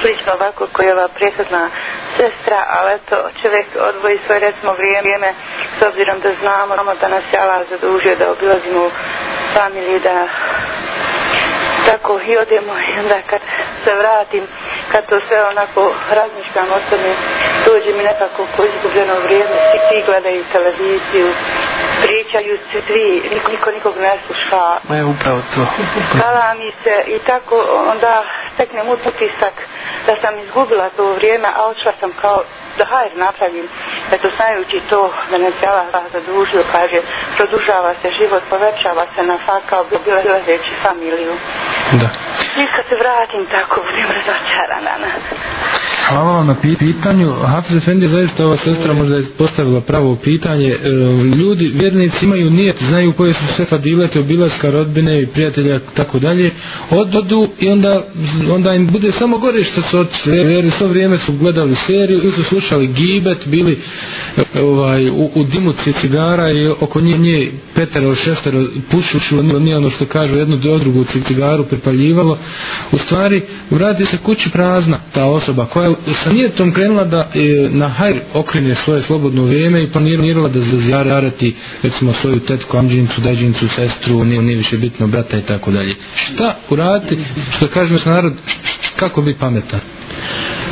slično ovako koji je ova prijetna sestra, ali eto čovjek odvoji svoje recimo vrijeme s obzirom da znamo da nas je Allah zadužio da obilazimo familiju, da tako i odemo i onda kad se vratim, kad to sve onako razmišljam o sebi, dođe mi nekako ko izgubljeno vrijeme, svi ti gledaju televiziju, pričaju se svi, niko, niko nikog ne sluša. Ma pa je upravo to. Hvala mi se i tako onda steknem utisak da sam izgubila to vrijeme, a očela sam kao da hajr napravim, eto znajući to, da ne cijela vas zadužio, kaže, produžava se život, povećava se na faka, bila bila veći familiju. Da. I kad se vratim tako, budem razočarana. Na. Hvala vam na pitanju. Hafiz Efendi, zaista ova sestra možda je postavila pravo pitanje. E, ljudi, vjernici imaju nijet, znaju koje su sve fadilete, obilaska, rodbine i prijatelja, tako dalje. Ododu i onda, onda im bude samo gore što su od vjeri. Svo vrijeme su gledali seriju i su slušali slušali gibet, bili e, ovaj, u, u dimuci cigara i oko nje, nje petara ili šestara pušući, ono nije ono što kažu jednu do drugu cigaru pripaljivalo. U stvari, vrati se kući prazna ta osoba koja je sa nijetom krenula da e, na hajr okrine svoje slobodno vrijeme i planirala da zazjarati recimo svoju tetku, amđinicu, deđinicu, sestru, nije, nije više bitno brata i tako dalje. Šta uraditi, što kažem s narod, kako bi pametan?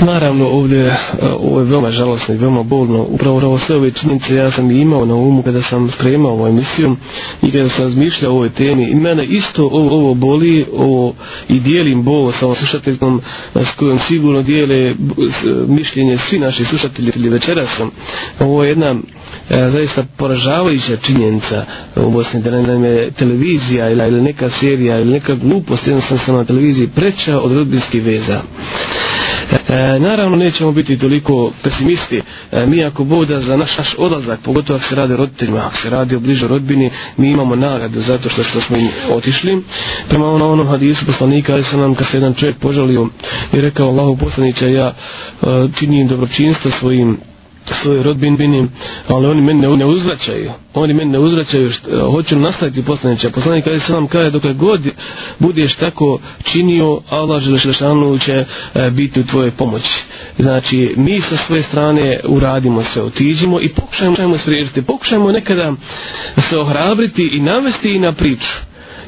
Naravno, ovdje, e, ovo je veoma žalostno i veoma bolno. Upravo ovo sve ove činjenice ja sam i imao na umu kada sam spremao ovu emisiju i kada sam razmišljao o ovoj temi. I mene isto ovo, ovo boli ovo, i dijelim bol sa ovom slušateljkom e, s kojom sigurno dijele e, mišljenje svi naši slušatelji večera sam. Ovo je jedna e, zaista poražavajuća činjenica u Bosni, da nam je televizija ili, ili neka serija ili neka glupost, jednostavno sam na televiziji preča od rodbinskih veza. E, naravno nećemo biti toliko pesimisti. E, mi ako boda za naš, naš odlazak, pogotovo ako se radi o roditeljima, ako se radi o bližoj rodbini, mi imamo nagradu zato što, što smo im otišli. Prema ono, onom hadisu poslanika, ali sam nam kad se jedan čovjek požalio i rekao Allahu poslanića, ja e, činim dobročinstvo svojim svoje rodbinbini, ali oni meni ne uzvraćaju. Oni meni ne uzvraćaju, e, hoću nastaviti poslanića. Poslanik kada se vam kaže, dok god budeš tako činio, Allah Želešanu će e, biti u tvojoj pomoći. Znači, mi sa svoje strane uradimo sve, otiđimo i pokušajmo spriježiti, pokušajmo nekada se ohrabriti i navesti i na priču.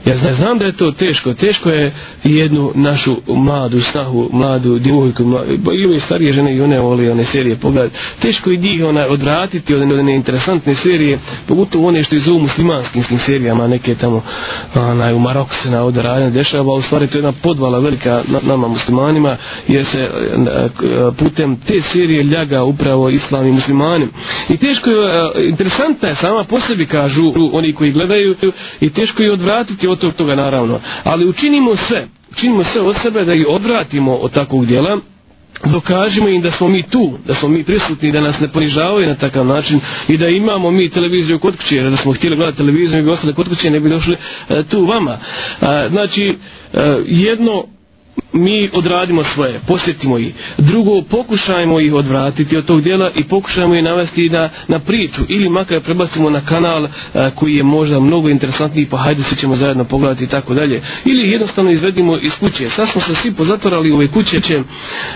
Ja znam da je to teško, teško je jednu našu mladu snahu, mladu djevojku, mladu, ili starije žene i one voli one serije pogled. Teško je njih ona odvratiti od one interesantne serije, pogotovo one što je zovu muslimanskim serijama, neke tamo onaj, u Maroku se na odradnje dešava, u stvari to je jedna podvala velika nama muslimanima, jer se eh, putem te serije ljaga upravo islam i muslimanim. I teško je, eh, interesantna je sama po sebi, kažu oni koji gledaju, i teško je odvratiti od tog toga naravno. Ali učinimo sve, učinimo sve od sebe da ih odvratimo od takvog dijela, dokažimo im da smo mi tu, da smo mi prisutni, da nas ne ponižavaju na takav način i da imamo mi televiziju kod kuće, jer da smo htjeli gledati televiziju i bi ostali kod kuće, ne bi došli e, tu vama. E, znači, e, jedno mi odradimo svoje, posjetimo ih. Drugo, pokušajmo ih odvratiti od tog dijela i pokušajmo ih navesti na, na priču ili makar prebacimo na kanal a, e, koji je možda mnogo interesantniji pa hajde se ćemo zajedno pogledati i tako dalje. Ili jednostavno izvedimo iz kuće. Sad smo se svi pozatvorali u ove kuće, će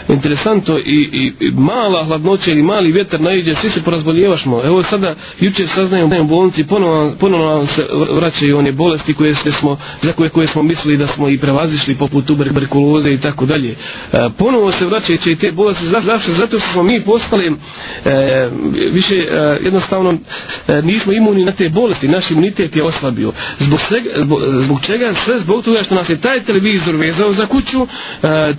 interesanto i, i, i mala hladnoća ili mali vjetar najđe, svi se porazboljevašmo. Evo sada, jučer saznajem da je u bolnici, ponovno, ponovno se vraćaju one bolesti koje smo, za koje, koje smo mislili da smo i prevazišli poput tuberkuloze nervoze i tako dalje. E, ponovo se vraćaju će te bolesti zašto zato što smo mi postali e, više e, jednostavno e, nismo imuni na te bolesti, naš imunitet je oslabio. Zbog, svega, zbog, zbog čega? Sve zbog toga što nas je taj televizor vezao za kuću, e,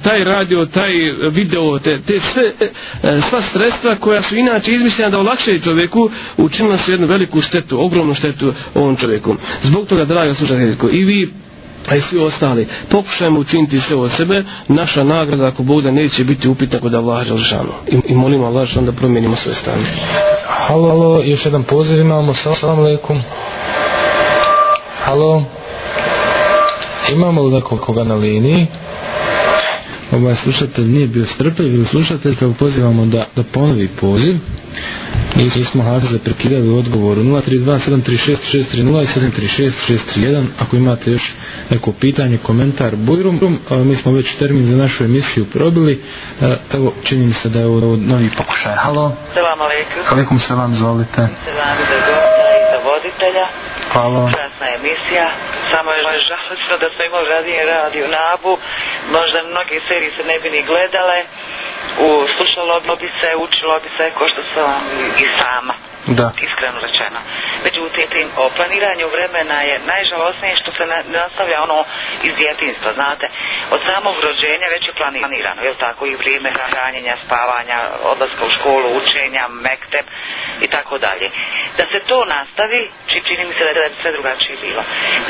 taj radio, taj video, te, te sve, e, e sva sredstva koja su inače izmišljena da olakšaju čovjeku, učinila su jednu veliku štetu, ogromnu štetu ovom čovjeku. Zbog toga, draga slušateljko, i vi a i svi ostali, pokušajmo učiniti sve od sebe, naša nagrada ako Bog da neće biti upitna kod Allah Đalšanu. I, I molimo Allah Đalšanu da promijenimo svoje stanje. Halo, halo, još jedan poziv imamo, salam alaikum. Halo. Imamo li nekog koga na liniji? ovaj slušatelj nije bio strpljiv ili slušatelj kako pozivamo da, da ponovi poziv i mi smo hak zaprekidali u odgovoru 032 736 i 736 ako imate još neko pitanje komentar bujrum a, mi smo već termin za našu emisiju probili a, e, evo čini mi se da je ovo novi pokušaj halo selam aleikum aleikum selam zvolite selam aleikum voditelja. Hvala vam. Krasna emisija. Samo je žalostno da sam imao radije radio Nabu. Možda mnogi serije se ne bi ni gledale. U, slušalo bi se, učilo bi se, ko što sam i sama da. iskreno rečeno. Međutim, o planiranju vremena je najžalosnije što se ne nastavlja ono iz djetinstva, znate. Od samog rođenja već je planirano, je tako, i vrijeme hranjenja, spavanja, odlaska u školu, učenja, mektep i tako dalje. Da se to nastavi, či čini mi se da je sve drugačije bilo.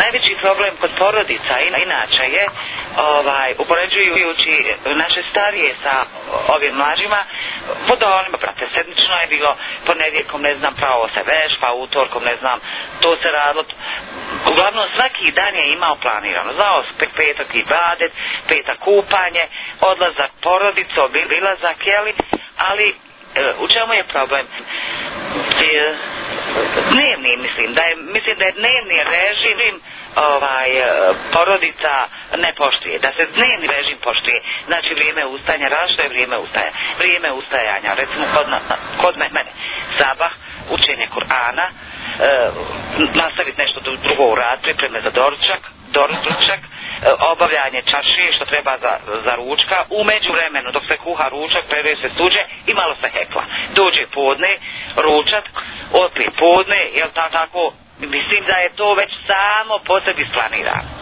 Najveći problem kod porodica i inače je, ovaj, upoređujući naše starije sa ovim mlađima, po dolima, brate, sedmično je bilo ponedjekom, ne znam, znam, pravo se veš, pa utorkom, ne znam, to se radilo. Uglavnom, svaki dan je imao planirano. Znao se petak i badet, petak kupanje, odlazak porodicu, obilazak, jeli, ali e, u čemu je problem? E, dnevni, mislim, da je, mislim da je dnevni režim, ovaj, e, porodica ne poštuje, da se dnevni režim poštuje, znači vrijeme ustajanja, različno je vrijeme ustaja, vrijeme ustajanja, recimo kod, kod me, mene, sabah, učenje Kur'ana, e, nastaviti nešto drugo u rad, pripreme za doručak, doručak, e, obavljanje čašije što treba za, za ručka, umeđu vremenu dok se kuha ručak, prede se suđe i malo se hekla. Dođe podne, ručak, opet podne, jel ta tako, mislim da je to već samo po sebi splanirano.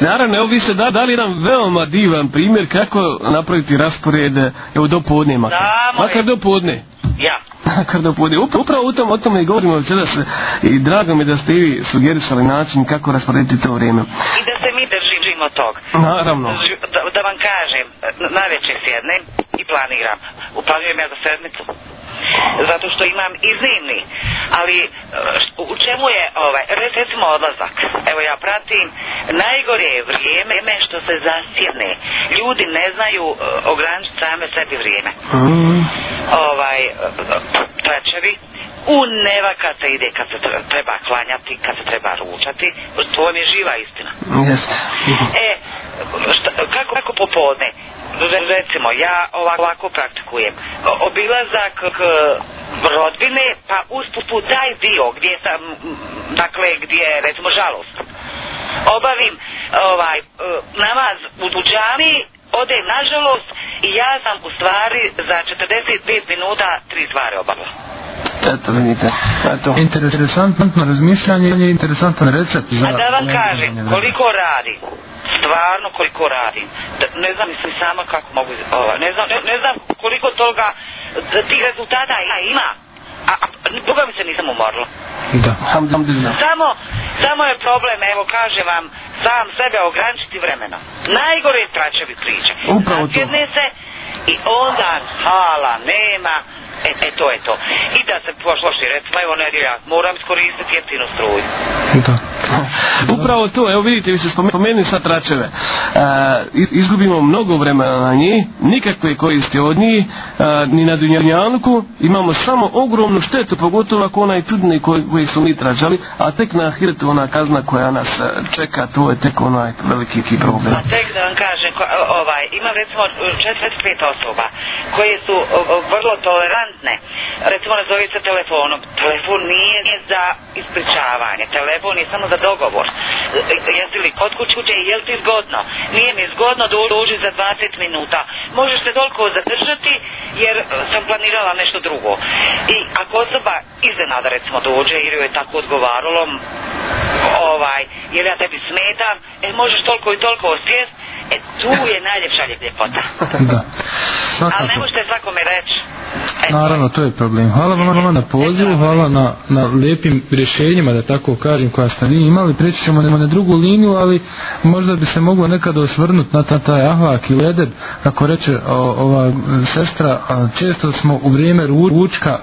Naravno, evo vi ste da, dali jedan veoma divan primjer kako napraviti raspored evo, do podne makar. Samo makar je. do podne. Ja. Makar do podne. Up, upravo u tom, o tome i govorimo već da se, i drago mi da ste vi sugerisali način kako rasporediti to vrijeme. I da se mi držimo tog. Naravno. Da, da vam kažem, na, na večer sjednem i planiram. Upavljujem ja za sedmicu zato što imam i zimni. Ali e, u čemu je ovaj, recimo odlazak? Evo ja pratim, najgore je vrijeme što se zasjedne. Ljudi ne znaju e, ograničiti same sebi vrijeme. Mm. Ovaj, tračevi, e, u neva kad se ide, kad se treba klanjati, kad se treba ručati, to vam je živa istina. Yes. E, šta, kako, kako popodne? Recimo, ja ovako, ovako praktikujem. Obilazak k, rodbine, pa usputu taj dio gdje sam, dakle, gdje je, recimo, žalost. Obavim ovaj, e, namaz u duđami, ode nažalost i ja sam u stvari za 45 minuta tri stvari obavila. Eto vidite, eto. Interesantno razmišljanje, je interesantan recept za... A da vam kažem, koliko radi, stvarno koliko radim, da, ne znam mislim sama kako mogu, ova, ne, znam, ne, ne znam koliko toga, tih rezultata ima, ima. A, a Boga mi se nisam umorila. Da, alhamdulillah. Samo, samo je problem, evo kaže vam, sam sebe ograničiti vremena. Najgore je traćavi priče. Upravo to. se i onda hala nema, E, e, to je to. I da se pošlo še recimo, evo ne, ja moram iskoristiti jeftinu struju. Da. Upravo to, evo vidite, vi ste spomenuli sad račeve. E, izgubimo mnogo vremena na njih, nikakve koristi od njih, e, ni na Dunjanjanku, imamo samo ogromnu štetu, pogotovo ako onaj čudni koji, koji su mi tražali, a tek na hirtu ona kazna koja nas e, čeka, to je tek onaj veliki ki problem. A tek da vam kažem, ko, ovaj, ima recimo četvrt, pet osoba koje su vrlo tolerantne interesantne. Recimo, nazovi se telefonom. Telefon nije za ispričavanje. Telefon je samo za dogovor. Jesi li kod kuće, kuće, je li ti zgodno? Nije mi zgodno da uruži za 20 minuta. Možeš se toliko zadržati jer sam planirala nešto drugo. I ako osoba iznenada recimo dođe jer je tako odgovaralo ovaj, jer ja tebi smetam, e, možeš toliko i toliko osjeti E tu je najljepša ljepota. da. Svakako. Ali ne možete svakome reći. E, Naravno, to je problem. Hvala vam hvala na e, pozivu, e, e. hvala na, na lijepim rješenjima, da tako kažem, koja ste vi imali. Preći ćemo nema na drugu liniju, ali možda bi se moglo nekada osvrnuti na ta, taj ahvak i ledeb. Ako reče o, ova sestra, često smo u vrijeme ručka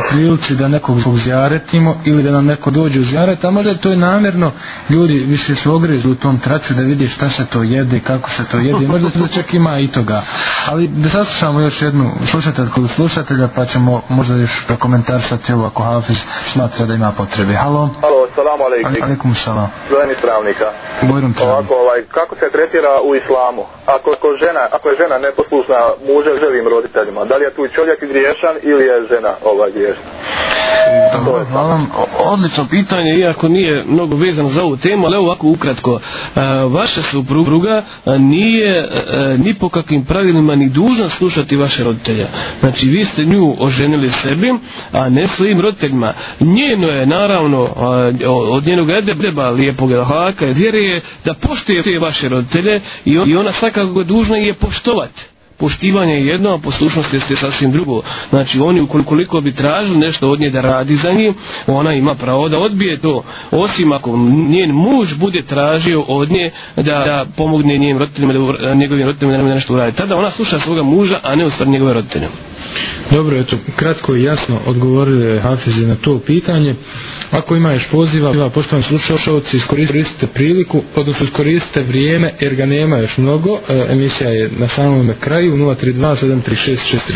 prilici da nekog svog zjaretimo ili da nam neko dođe u zjaret, a možda je to je namjerno, ljudi više su ogrizu u tom traču da vidi šta se to jede, kako se to jede, možda se da čak ima i toga. Ali da saslušamo još jednu slušateljku od slušatelja, pa ćemo možda još prokomentarsati ovo ako Hafiz smatra da ima potrebe. Halo. Halo, salamu alaikum. Alaikum salam. Zoveni travnika. Bojrum travnika. Ovako, ovaj, kako se tretira u islamu? Ako, ako, žena, ako je žena neposlušna muže živim roditeljima, da li je tu čovjek griješan ili je žena ovaj griješan? Dobro, hvala vam. Odlično pitanje, iako nije mnogo vezano za ovu temu, ali ovako ukratko. E, vaša supruga e, nije e, ni po kakvim pravilima ni dužna slušati vaše roditelje. Znači, vi ste nju oženili sebi, a ne svojim roditeljima. Njeno je, naravno, od njenog edeba, lijepog haka, vjere je da poštuje te vaše roditelje i ona svakako dužna je poštovati poštivanje je jedno, a poslušnost jeste sasvim drugo. Znači oni ukoliko bi tražili nešto od nje da radi za njim, ona ima pravo da odbije to. Osim ako njen muž bude tražio od nje da, da pomogne njenim roditeljima, da, njegovim roditeljima da nešto uradi. Tada ona sluša svoga muža, a ne u stvari njegove roditelje. Dobro, eto, kratko i jasno odgovorili Hafize na to pitanje. Ako ima još poziva, pa poštovani slušalci, iskoristite priliku, odnosno iskoristite vrijeme, jer ga nema još mnogo. E, emisija je na samom kraju, 032-736-630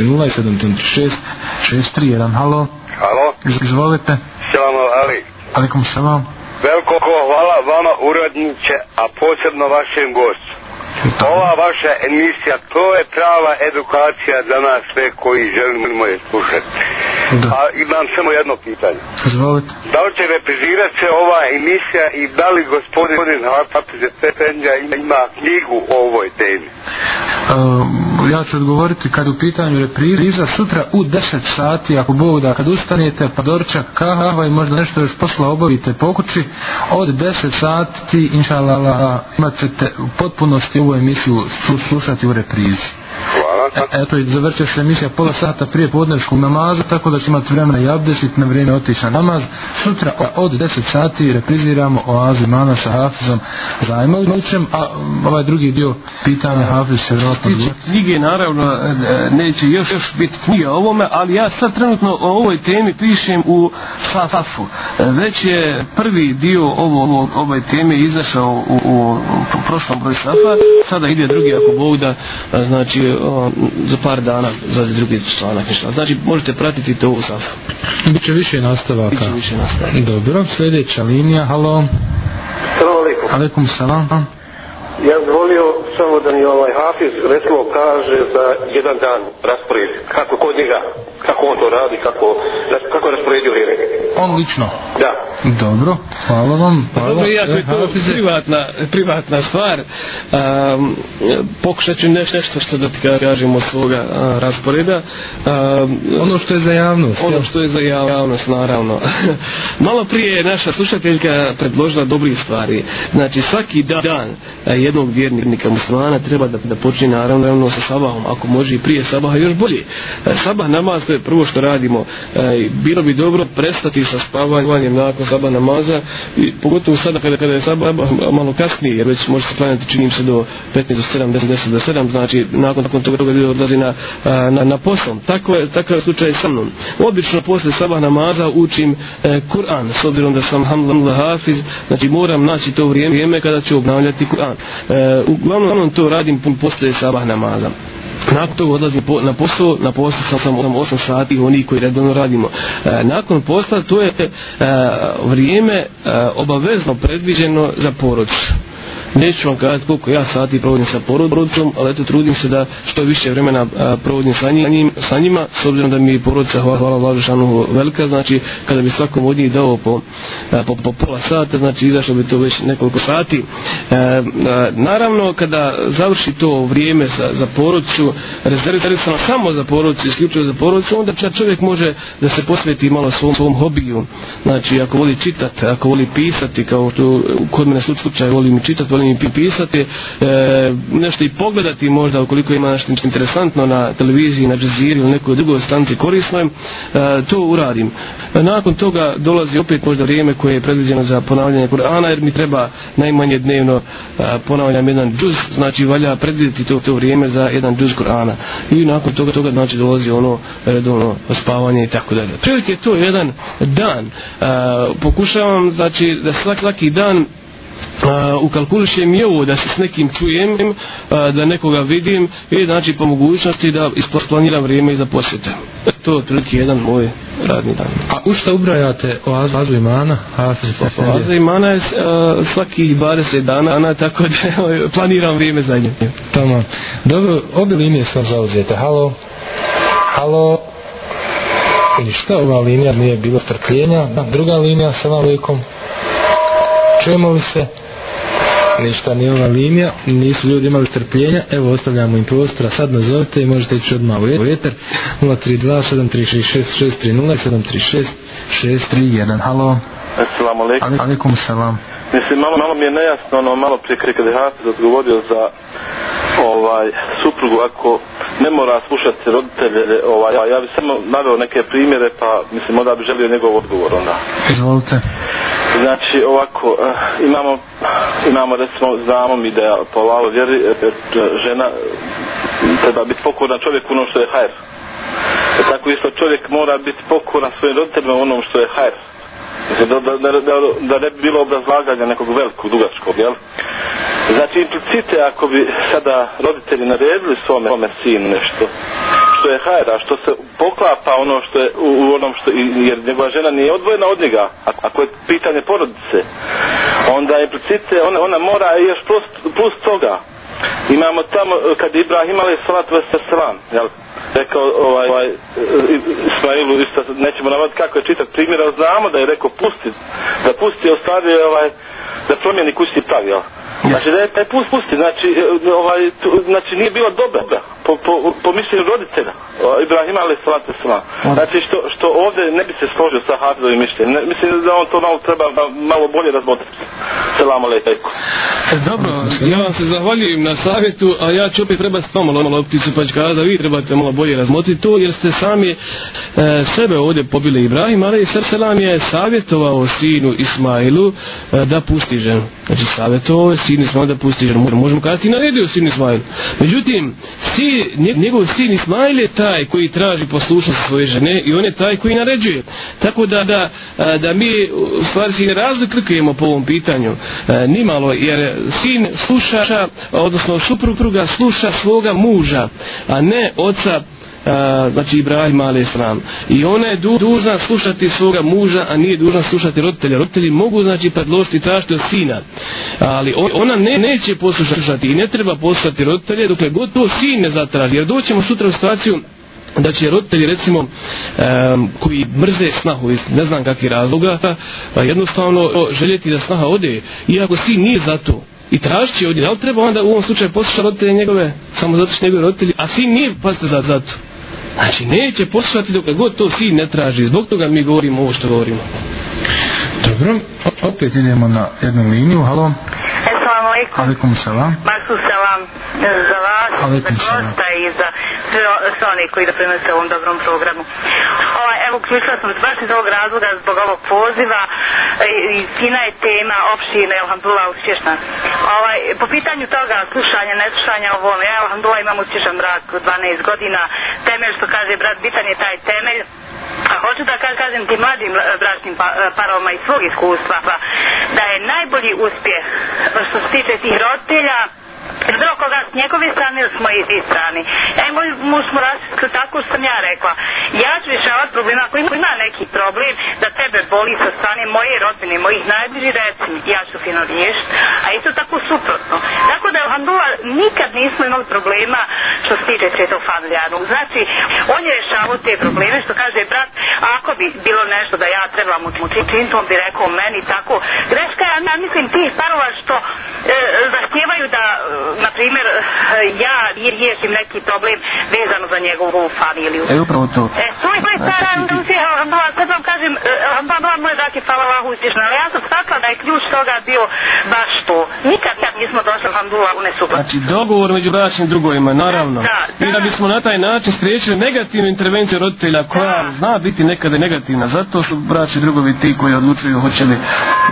i 736-631. Halo? Halo? Izvolite. Selam Ali. Alikum selam. Veliko hvala vama uradniće, a posebno vašem gostu. Ova vaša emisija, to je prava edukacija za nas sve koji želimo je slušati. Da. A imam samo jedno pitanje. Zvolite. Da li će reprezirati se ova emisija i da li gospodin Hapapize Petrenja ima knjigu o ovoj temi? Um, ja ću odgovoriti kad u pitanju repriza sutra u 10 sati, ako Bog da kad ustanete, pa doručak, kahava i možda nešto još posla obavite pokući, od 10 sati, inšalala, imat ćete u potpunosti ovu emisiju slušati u reprizi. Hvala. E, eto i završio se emisija pola sata prije podneškog namaza, tako da će imati vremena i abdesit na vrijeme otići na namaz. Sutra od 10 sati repriziramo o Azi Mana sa Hafizom Zajmovićem, a mm, ovaj drugi dio pitanja Hafiz će vrlo podvoriti. Knjige naravno e, e, neće još, još biti knjiga o ovome, ali ja sad trenutno o ovoj temi pišem u Safafu. E, već je prvi dio ovo, ovo, ove teme izašao u, u, u, u prošlom broju Safa, sada ide drugi ako Bog da, znači, o, za par dana za drugi članak ništa. Znači možete pratiti to u safu. Biće više nastavaka. Biće više nastavaka. Dobro, sljedeća linija, halo. Salam alaikum. Alaikum salam. Ja bih volio samo da mi ovaj Hafiz recimo kaže za jedan dan raspored kako kod njega kako on to radi, kako, kako rasporedio vrijeme. On lično? Da. Dobro, hvala vam. Hvala. Dobro, iako je to privatna, privatna stvar, a, um, pokušat ću neš, nešto što da ti kažem od svoga a, uh, rasporeda. A, um, ono što je za javnost. Ono što je za javnost, naravno. Malo prije je naša slušateljka predložila dobri stvari. Znači, svaki dan eh, jednog vjernika muslimana treba da, da počne naravno sa sabahom. Ako može i prije sabaha, još bolje. Eh, sabah namaz što je dakle, prvo što radimo e, bilo bi dobro prestati sa spavanjem nakon saba namaza i pogotovo sada kada, kada je saba malo kasnije jer već možete planjati činim se do 15 do 7, 10 do 7 znači nakon, nakon toga toga ljudi odlazi na, na, na poslom tako je, tako je slučaj sa mnom obično posle saba namaza učim e, Kur'an s obzirom da sam hamdallah hafiz znači moram naći to vrijeme, vrijeme kada ću obnavljati Kur'an e, uglavnom to radim posle sabah namaza. Nakon toga odlazim po, na posao, na posao sam samo 8 sati oni koji redovno radimo. E, nakon posla to je e, vrijeme e, obavezno predviđeno za porodicu. Neću vam kazati koliko ja sati provodim sa porodicom, ali eto trudim se da što više vremena provodim sa njima, sa njima s obzirom da mi je porodica, hvala Vlažu Šanu, velika, znači kada bi svakom od njih dao po, po, po pola sata, znači izašlo bi to već nekoliko sati. E, naravno, kada završi to vrijeme za, za porodicu, rezervisano samo za porodicu, isključivo za porodicu, onda čovjek može da se posveti malo svom, svom hobiju. Znači, ako voli čitati, ako voli pisati, kao što kod mene slučaj, volim čitati, oni pisati, e, nešto i pogledati možda ukoliko ima nešto interesantno na televiziji, na džezir ili nekoj drugoj stanci korisno je, to uradim. E, nakon toga dolazi opet možda vrijeme koje je predviđeno za ponavljanje Kur'ana jer mi treba najmanje dnevno e, ponavljam jedan džuz, znači valja predvidjeti to, to vrijeme za jedan džuz Kur'ana. I nakon toga, toga znači dolazi ono redovno spavanje i tako dalje. Prilike to je jedan dan. E, pokušavam znači da svaki, svaki dan ukalkulišem je ovo da se s nekim čujem, uh, da nekoga vidim i znači po mogućnosti da isplaniram vrijeme i za posjete. E, to je otprilike jedan moj radni dan. A u šta ubrajate o azu imana? Azu imana je uh, svakih 20 dana, ona, tako da planiram vrijeme za nje. Tamo. Dobro, obi linije su vam zauzete. Halo? Halo? Ili šta ova linija nije bilo strpljenja? Druga linija, salam alaikum. Salam alaikum. Čujemo li se? Ništa, nije ova linija. Nisu ljudi imali strpljenja. Evo, ostavljamo im prostora. Sad nazovite i možete ići odmah u eter. 032-736-630-736-631. Halo. Assalamu alaikum. Alaikum salam. Mislim, malo, malo mi je nejasno, ono, malo prije kada je Hafiz odgovorio za ovaj suprugu ako ne mora slušati roditelje e, ovaj ja, ja bih samo naveo neke primjere pa mislim onda bi želio njegov odgovor onda izvolite znači ovako e, imamo imamo recimo znamo mi da po lalo vjeri e, žena treba biti pokorna čovjek ono što je hajr tako isto čovjek mora biti pokoran svojim roditeljima onom što je hajr Da, da, da, da, da ne bi bilo obrazlaganja nekog velikog, dugačkog, jel? Znači, implicite, ako bi sada roditelji naredili svome svome sinu nešto, što je hajra, što se poklapa ono što je u, u onom što, jer njegova žena nije odvojena od njega, ako je pitanje porodice, onda implicite, ona, ona mora još plus, plus toga. Imamo tamo, kad Ibrahim alaih salatu vesel salam, jel? rekao ovaj, ovaj Ismail Lurista, nećemo navati kako je čitak primjera, znamo da je rekao pusti, da pusti ostavi ovaj, da promijeni kućni pravi, jel? Ovaj. Znači da je taj pus pusti, znači, e, e, ovaj, tu, znači nije bilo dobe, po, po, po mišljenju roditelja, Ibrahim Ali Salate Sala. Znači što, što ovdje ne bi se složio sa Hafizovim mišljenjem, mislim da on to malo treba malo bolje razmotriti. Selamu alaikum. E, dobro, ja vam se zahvaljujem na savjetu, a ja ću opet trebati s tomo ono, lomalo opticu pa ću kada da vi trebate malo bolje razmotriti to, jer ste sami e, sebe ovdje pobili Ibrahim, ali sr selam je savjetovao sinu Ismailu e, da pusti ženu. Znači savjetovao je sinu sin Ismail da pusti ženu. Možemo kazati i naredio sin Ismail. Međutim, si, njegov sin Ismail je taj koji traži poslušnost svoje žene i on je taj koji naređuje. Tako da, da, da mi u stvari si ne razlikujemo po ovom pitanju. E, nimalo, jer sin sluša, odnosno supruga sluša svoga muža, a ne oca a, znači Ibrahim ali sram i ona je du, dužna slušati svoga muža a nije dužna slušati roditelja roditelji mogu znači predložiti tražiti od sina ali on, ona ne, neće poslušati i ne treba poslušati roditelje dok je god to sin ne zatraži jer doćemo sutra u situaciju da će roditelji recimo um, koji mrze snahu iz ne znam kakvih razloga pa jednostavno željeti da snaha ode iako si nije za to i tražit će od njega, ali treba onda u ovom slučaju poslušati roditelje njegove samo zato što njegove roditelji a si nije, pazite za, za to Znači, neće poslati dok god to sin ne traži. Zbog toga mi govorimo ovo što govorimo. Dobro, o, opet idemo na jednu liniju. Halo. Esalamu alaikum. Alaikum salam. Maksu salam. Zalam za gosta i za sve, sve one koji da prenose ovom dobrom programu. O, evo, ključila sam baš iz ovog razloga zbog ovog poziva e, i e, kina je tema opšina, Elhamdula, uspješna. O, ovaj, po pitanju toga, slušanja, neslušanja ovom, ja Elhamdula imam uspješan brak 12 godina, temelj što kaže brat Bitan je taj temelj, A hoću da kažem ti mladim bračnim pa- parovima iz svog iskustva pa da je najbolji uspjeh što se tiče tih roditelja bilo koga s njegove strane ili s moje i strane. Ja i moj muž smo različili tako što sam ja rekla. Ja ću rješavati problema ako ima, ima neki problem da tebe boli sa strane moje rodine, mojih najbliži recimi, ja ću fino riješiti. A isto tako suprotno. Tako da, Handula, nikad nismo imali problema što se tiče svetog familijarnog. Znači, on je rješavao te probleme što kaže, brat, ako bi bilo nešto da ja trebam učiniti, on bi rekao meni tako. Greška ja mislim, tih parova što e, zahtjevaju da e, na primjer, eh, ja riješim neki problem vezano za njegovu familiju. E, upravo to. E, znači, to je ta rangusija, kad vam kažem, e, Allah, moje drake, hvala Allah, uspješno, ali ja sam stakla da je ključ toga bio baš to. Nikad kad nismo došli, alhamdulillah, u nesuglas. Znači, dogovor među bračnim drugovima, naravno. Da, da. I da bismo na taj način striječili negativnu intervenciju roditelja, koja da. zna biti nekada negativna, zato su braći drugovi ti koji odlučuju hoće li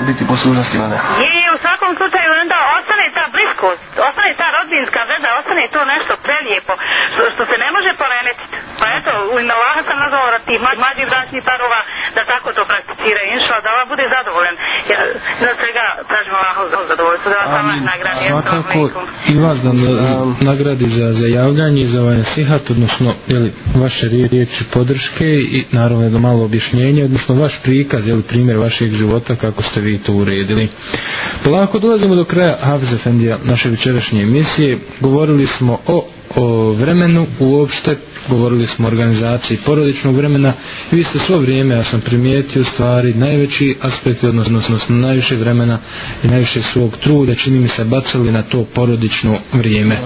biti poslužnosti ili ne. I u svakom slučaju, onda ostane ta bliskost, ostane ostane ta rodbinska veza, ostane to nešto prelijepo, što, što se ne može poremetiti. Pa eto, u ime Laha sam nazvala ti mlađi bračni parova, bude zadovoljen. Ja, na svega tražim Allah za zadovoljstvo, da vas Allah nagradi. Svakako i vas da e, nagradi za zajavljanje i za ovaj sihat, odnosno jeli, vaše riječi podrške i naravno jedno malo objašnjenje, odnosno vaš prikaz, jeli, primjer vašeg života, kako ste vi to uredili. Polako dolazimo do kraja Hafiz Efendija naše večerašnje emisije. Govorili smo o o vremenu uopšte, govorili smo o organizaciji porodičnog vremena, vi ste svo vrijeme, ja sam primijetio stvari, najveći aspekt, odnosno, odnosno najviše vremena i najviše svog truda, čini mi se bacali na to porodično vrijeme.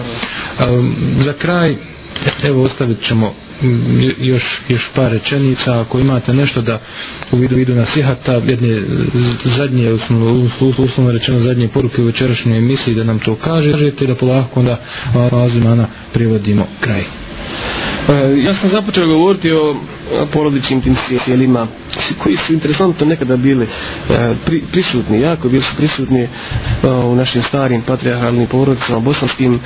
Um, za kraj, Evo ostavit ćemo još, još par rečenica. Ako imate nešto da u vidu vidu na sihata, jedne zadnje, uslovno, uslovno rečeno zadnje poruke u večerašnjoj emisiji da nam to kažete, da polako onda vazimana privodimo kraj. E, ja sam započeo govoriti o porodičnim tim cijelima koji su interesantno nekada bili e, pri, prisutni, jako bili su prisutni e, u našim starim patriarhalnim porodicama bosanskim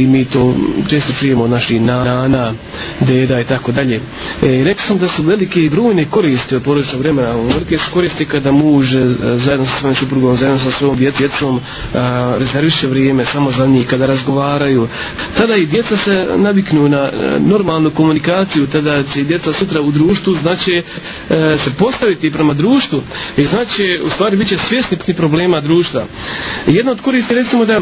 i mi to često čujemo naši nana, deda i tako dalje. Rekao sam da su velike i brujne koriste od porodičnog vremena. Velike su koriste kada muž zajedno sa svojim suprugom, zajedno sa svojom djecom rezerviše vrijeme samo za njih, kada razgovaraju. Tada i djeca se naviknu na, na normalnu komunikaciju tada će djeca sutra u društvu znači se postaviti prema društvu i znači u stvari bit će svjesni problema društva jedna od koristi recimo da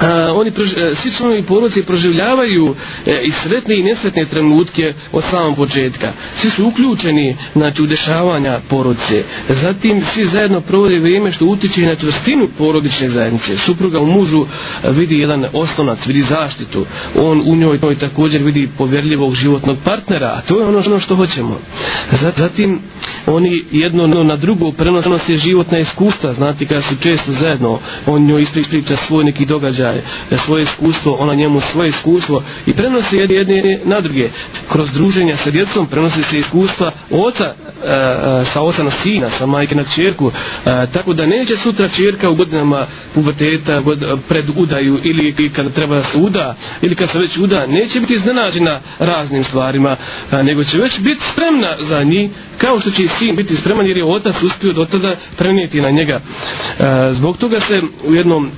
a, oni prož, a, e, svi članovi porodice proživljavaju e, i sretne i nesretne trenutke od samog početka. Svi su uključeni znači, u dešavanja porodice. Zatim svi zajedno provode vrijeme što utiče na čvrstinu porodične zajednice. Supruga u mužu a, e, vidi jedan oslonac, vidi zaštitu. On u njoj, njoj također vidi povjerljivog životnog partnera. A to je ono što, što hoćemo. Zatim oni jedno na drugo prenose životna iskustva. Znati kada su često zajedno, on njoj ispriča svoj neki događaj događaj, svoje iskustvo, ona njemu svoje iskustvo i prenosi jedne, jedne na druge. Kroz druženja sa djecom prenosi se iskustva oca e, e sa oca na sina, sa majke na čerku, e, tako da neće sutra čerka u godinama puberteta god, pred udaju ili, ili kada treba da se uda ili kad se već uda, neće biti iznenađena raznim stvarima, a, nego će već biti spremna za njih kao što će i sin biti spreman jer je otac uspio do tada prenijeti na njega. E, zbog toga se u jednom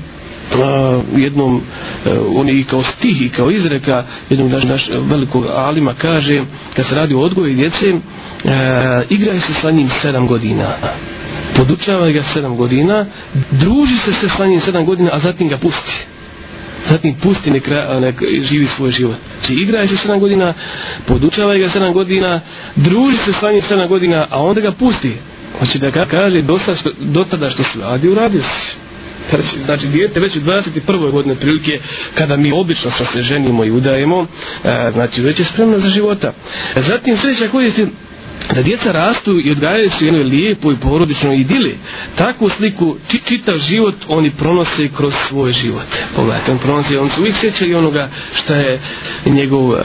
jednom e, oni i kao stih i kao izreka jednog naš, naš velikog alima kaže kad se radi o odgoju djece e, igraje se sa njim sedam godina podučavaj ga sedam godina druži se, se sa njim sedam godina a zatim ga pusti zatim pusti nek, nek živi svoj život znači igraje se sedam godina podučavaj ga sedam godina druži se sa njim sedam godina a onda ga pusti Hoće da kaže, dosta što, do tada što su radi, uradio si treći, znači, znači dijete već u 21. godine prilike kada mi obično što se ženimo i udajemo, e, znači već je spremno za života. Zatim sreća koristi da djeca rastu i odgajaju se u jednoj lijepoj porodičnoj idili. Takvu sliku či, čitav život oni pronose kroz svoj život. Pogledajte, on pronose, on se uvijek sjeća i onoga što je njegov uh,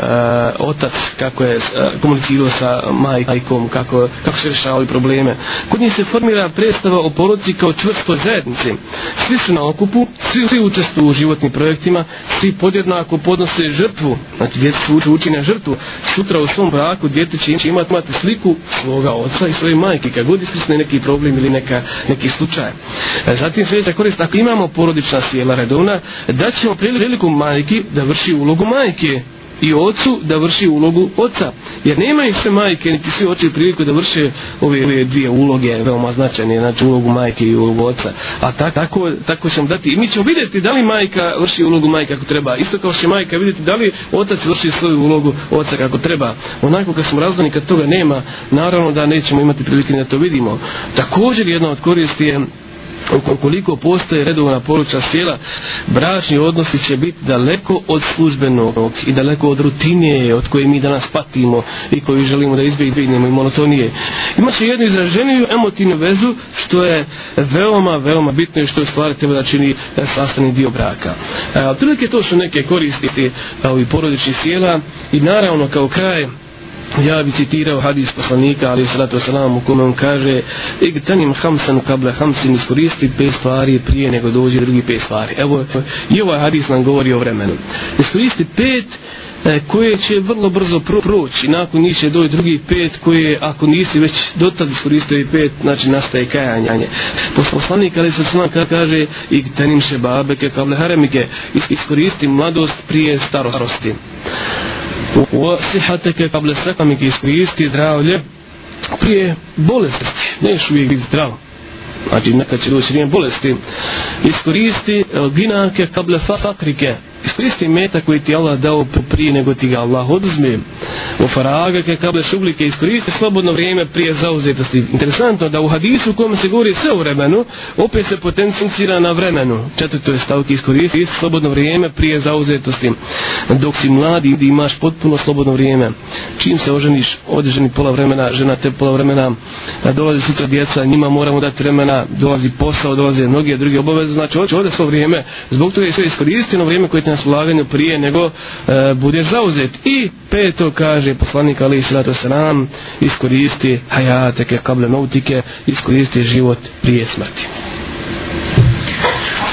otac, kako je uh, komunicirao sa majkom, kako, kako se rješavaju probleme. Kod njih se formira predstava o porodici kao čvrstoj zajednici. Svi su na okupu, svi, svi učestvuju u životnim projektima, svi podjednako podnose žrtvu, znači djeca su učine žrtvu. Sutra u svom braku djete će imati sliku majku svoga oca i svoje majke kad god ispisne neki problem ili neka, neki slučaj. E, zatim sljedeća korist, ako imamo porodična sjela redovna, daćemo priliku majki da vrši ulogu majke i ocu da vrši ulogu oca. Jer nema ih se majke, niti svi oči priliku da vrše ove, ove dvije uloge, veoma značajne, znači ulogu majke i ulogu oca. A ta, tako, tako ćemo dati. I mi ćemo vidjeti da li majka vrši ulogu majke kako treba. Isto kao što majka vidjeti da li otac vrši svoju ulogu oca kako treba. Onako kad smo razdani, kad toga nema, naravno da nećemo imati prilike da to vidimo. Također jedna od koristi je Ukoliko postoje redovna poruča sjela, bračni odnosi će biti daleko od službenog i daleko od rutinije od koje mi danas patimo i koju želimo da izbignemo i monotonije. Ima se jednu izraženiju emotivnu vezu što je veoma, veoma bitno i što je stvari treba da čini e, sastavni dio braka. E, otprilike to su neke koristiti e, ovi porodični sjela i naravno kao kraj Ja bi citirao hadis poslanika ali salatu wasalam u kome on kaže igtanim hamsan kable hamsin iskoristi pet stvari prije nego dođe drugi pet stvari. Evo i ovaj hadis nam govori o vremenu. Iskoristi pet e, koje će vrlo brzo pro proći nakon njih će doći drugi pet koje ako nisi već dotad iskoristio i pet znači nastaje kajanjanje. Poslanik ali salatu wasalam kaže igtanim še babeke kable haremike iskoristi mladost prije starosti. Osihateke kable bile sekamik iskoristi zdravlje prije bolesti. Neš uvijek biti zdravo. Znači nekad će doći vrijeme bolesti. Iskoristi eh, ginake kable fakrike. Fa iskoristi meta koji ti Allah dao prije nego ti ga Allah oduzme u faraga ke kable šublike iskoristi slobodno vrijeme prije zauzetosti interesantno da u hadisu u kojem se govori sve u vremenu opet se potencira na vremenu četvrtoj stavki iskoristi slobodno vrijeme prije zauzetosti dok si mladi i imaš potpuno slobodno vrijeme čim se oženiš odeženi pola vremena žena te pola vremena dolazi sutra djeca njima moramo dati vremena dolazi posao dolaze mnoge druge obaveze znači hoće ovdje svo vrijeme zbog toga je sve iskoristeno vrijeme koje na slaganju prije nego e, budeš zauzet. I peto kaže poslanik Ali Islato Sram, iskoristi hajateke kable mautike, iskoristi život prije smrti.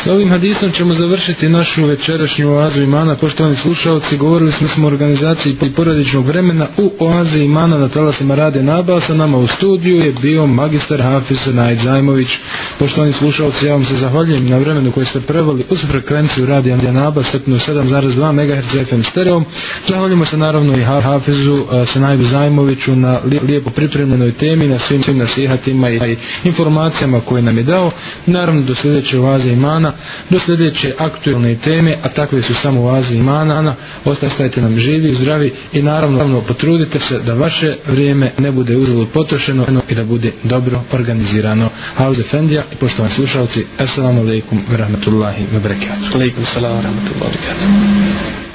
S ovim hadisom ćemo završiti našu večerašnju oazu imana. Poštovani slušalci, govorili smo smo organizaciji porodičnog vremena u oazi imana na talasima Rade Naba. Sa nama u studiju je bio magister Hafiz Najd Zajmović. Poštovani slušalci, ja vam se zahvaljujem na vremenu koje ste prevali uz frekvenciju Radija Naba, stepnu 7,2 MHz FM stereo. Zahvaljujemo se naravno i Hafizu Senajdu Zajmoviću na lijepo pripremljenoj temi, na svim, svim nasihatima i informacijama koje nam je dao. Naravno, do sljedeće oaze imana imana do sljedeće aktualne teme a takve su samo oaze imana Ana, ostajte nam živi, zdravi i naravno potrudite se da vaše vrijeme ne bude uzelo potrošeno i da bude dobro organizirano Hauze Fendija i poštovani slušalci Assalamu alaikum wa rahmatullahi wa barakatuh Alaikum salam wa rahmatullahi wa barakatuh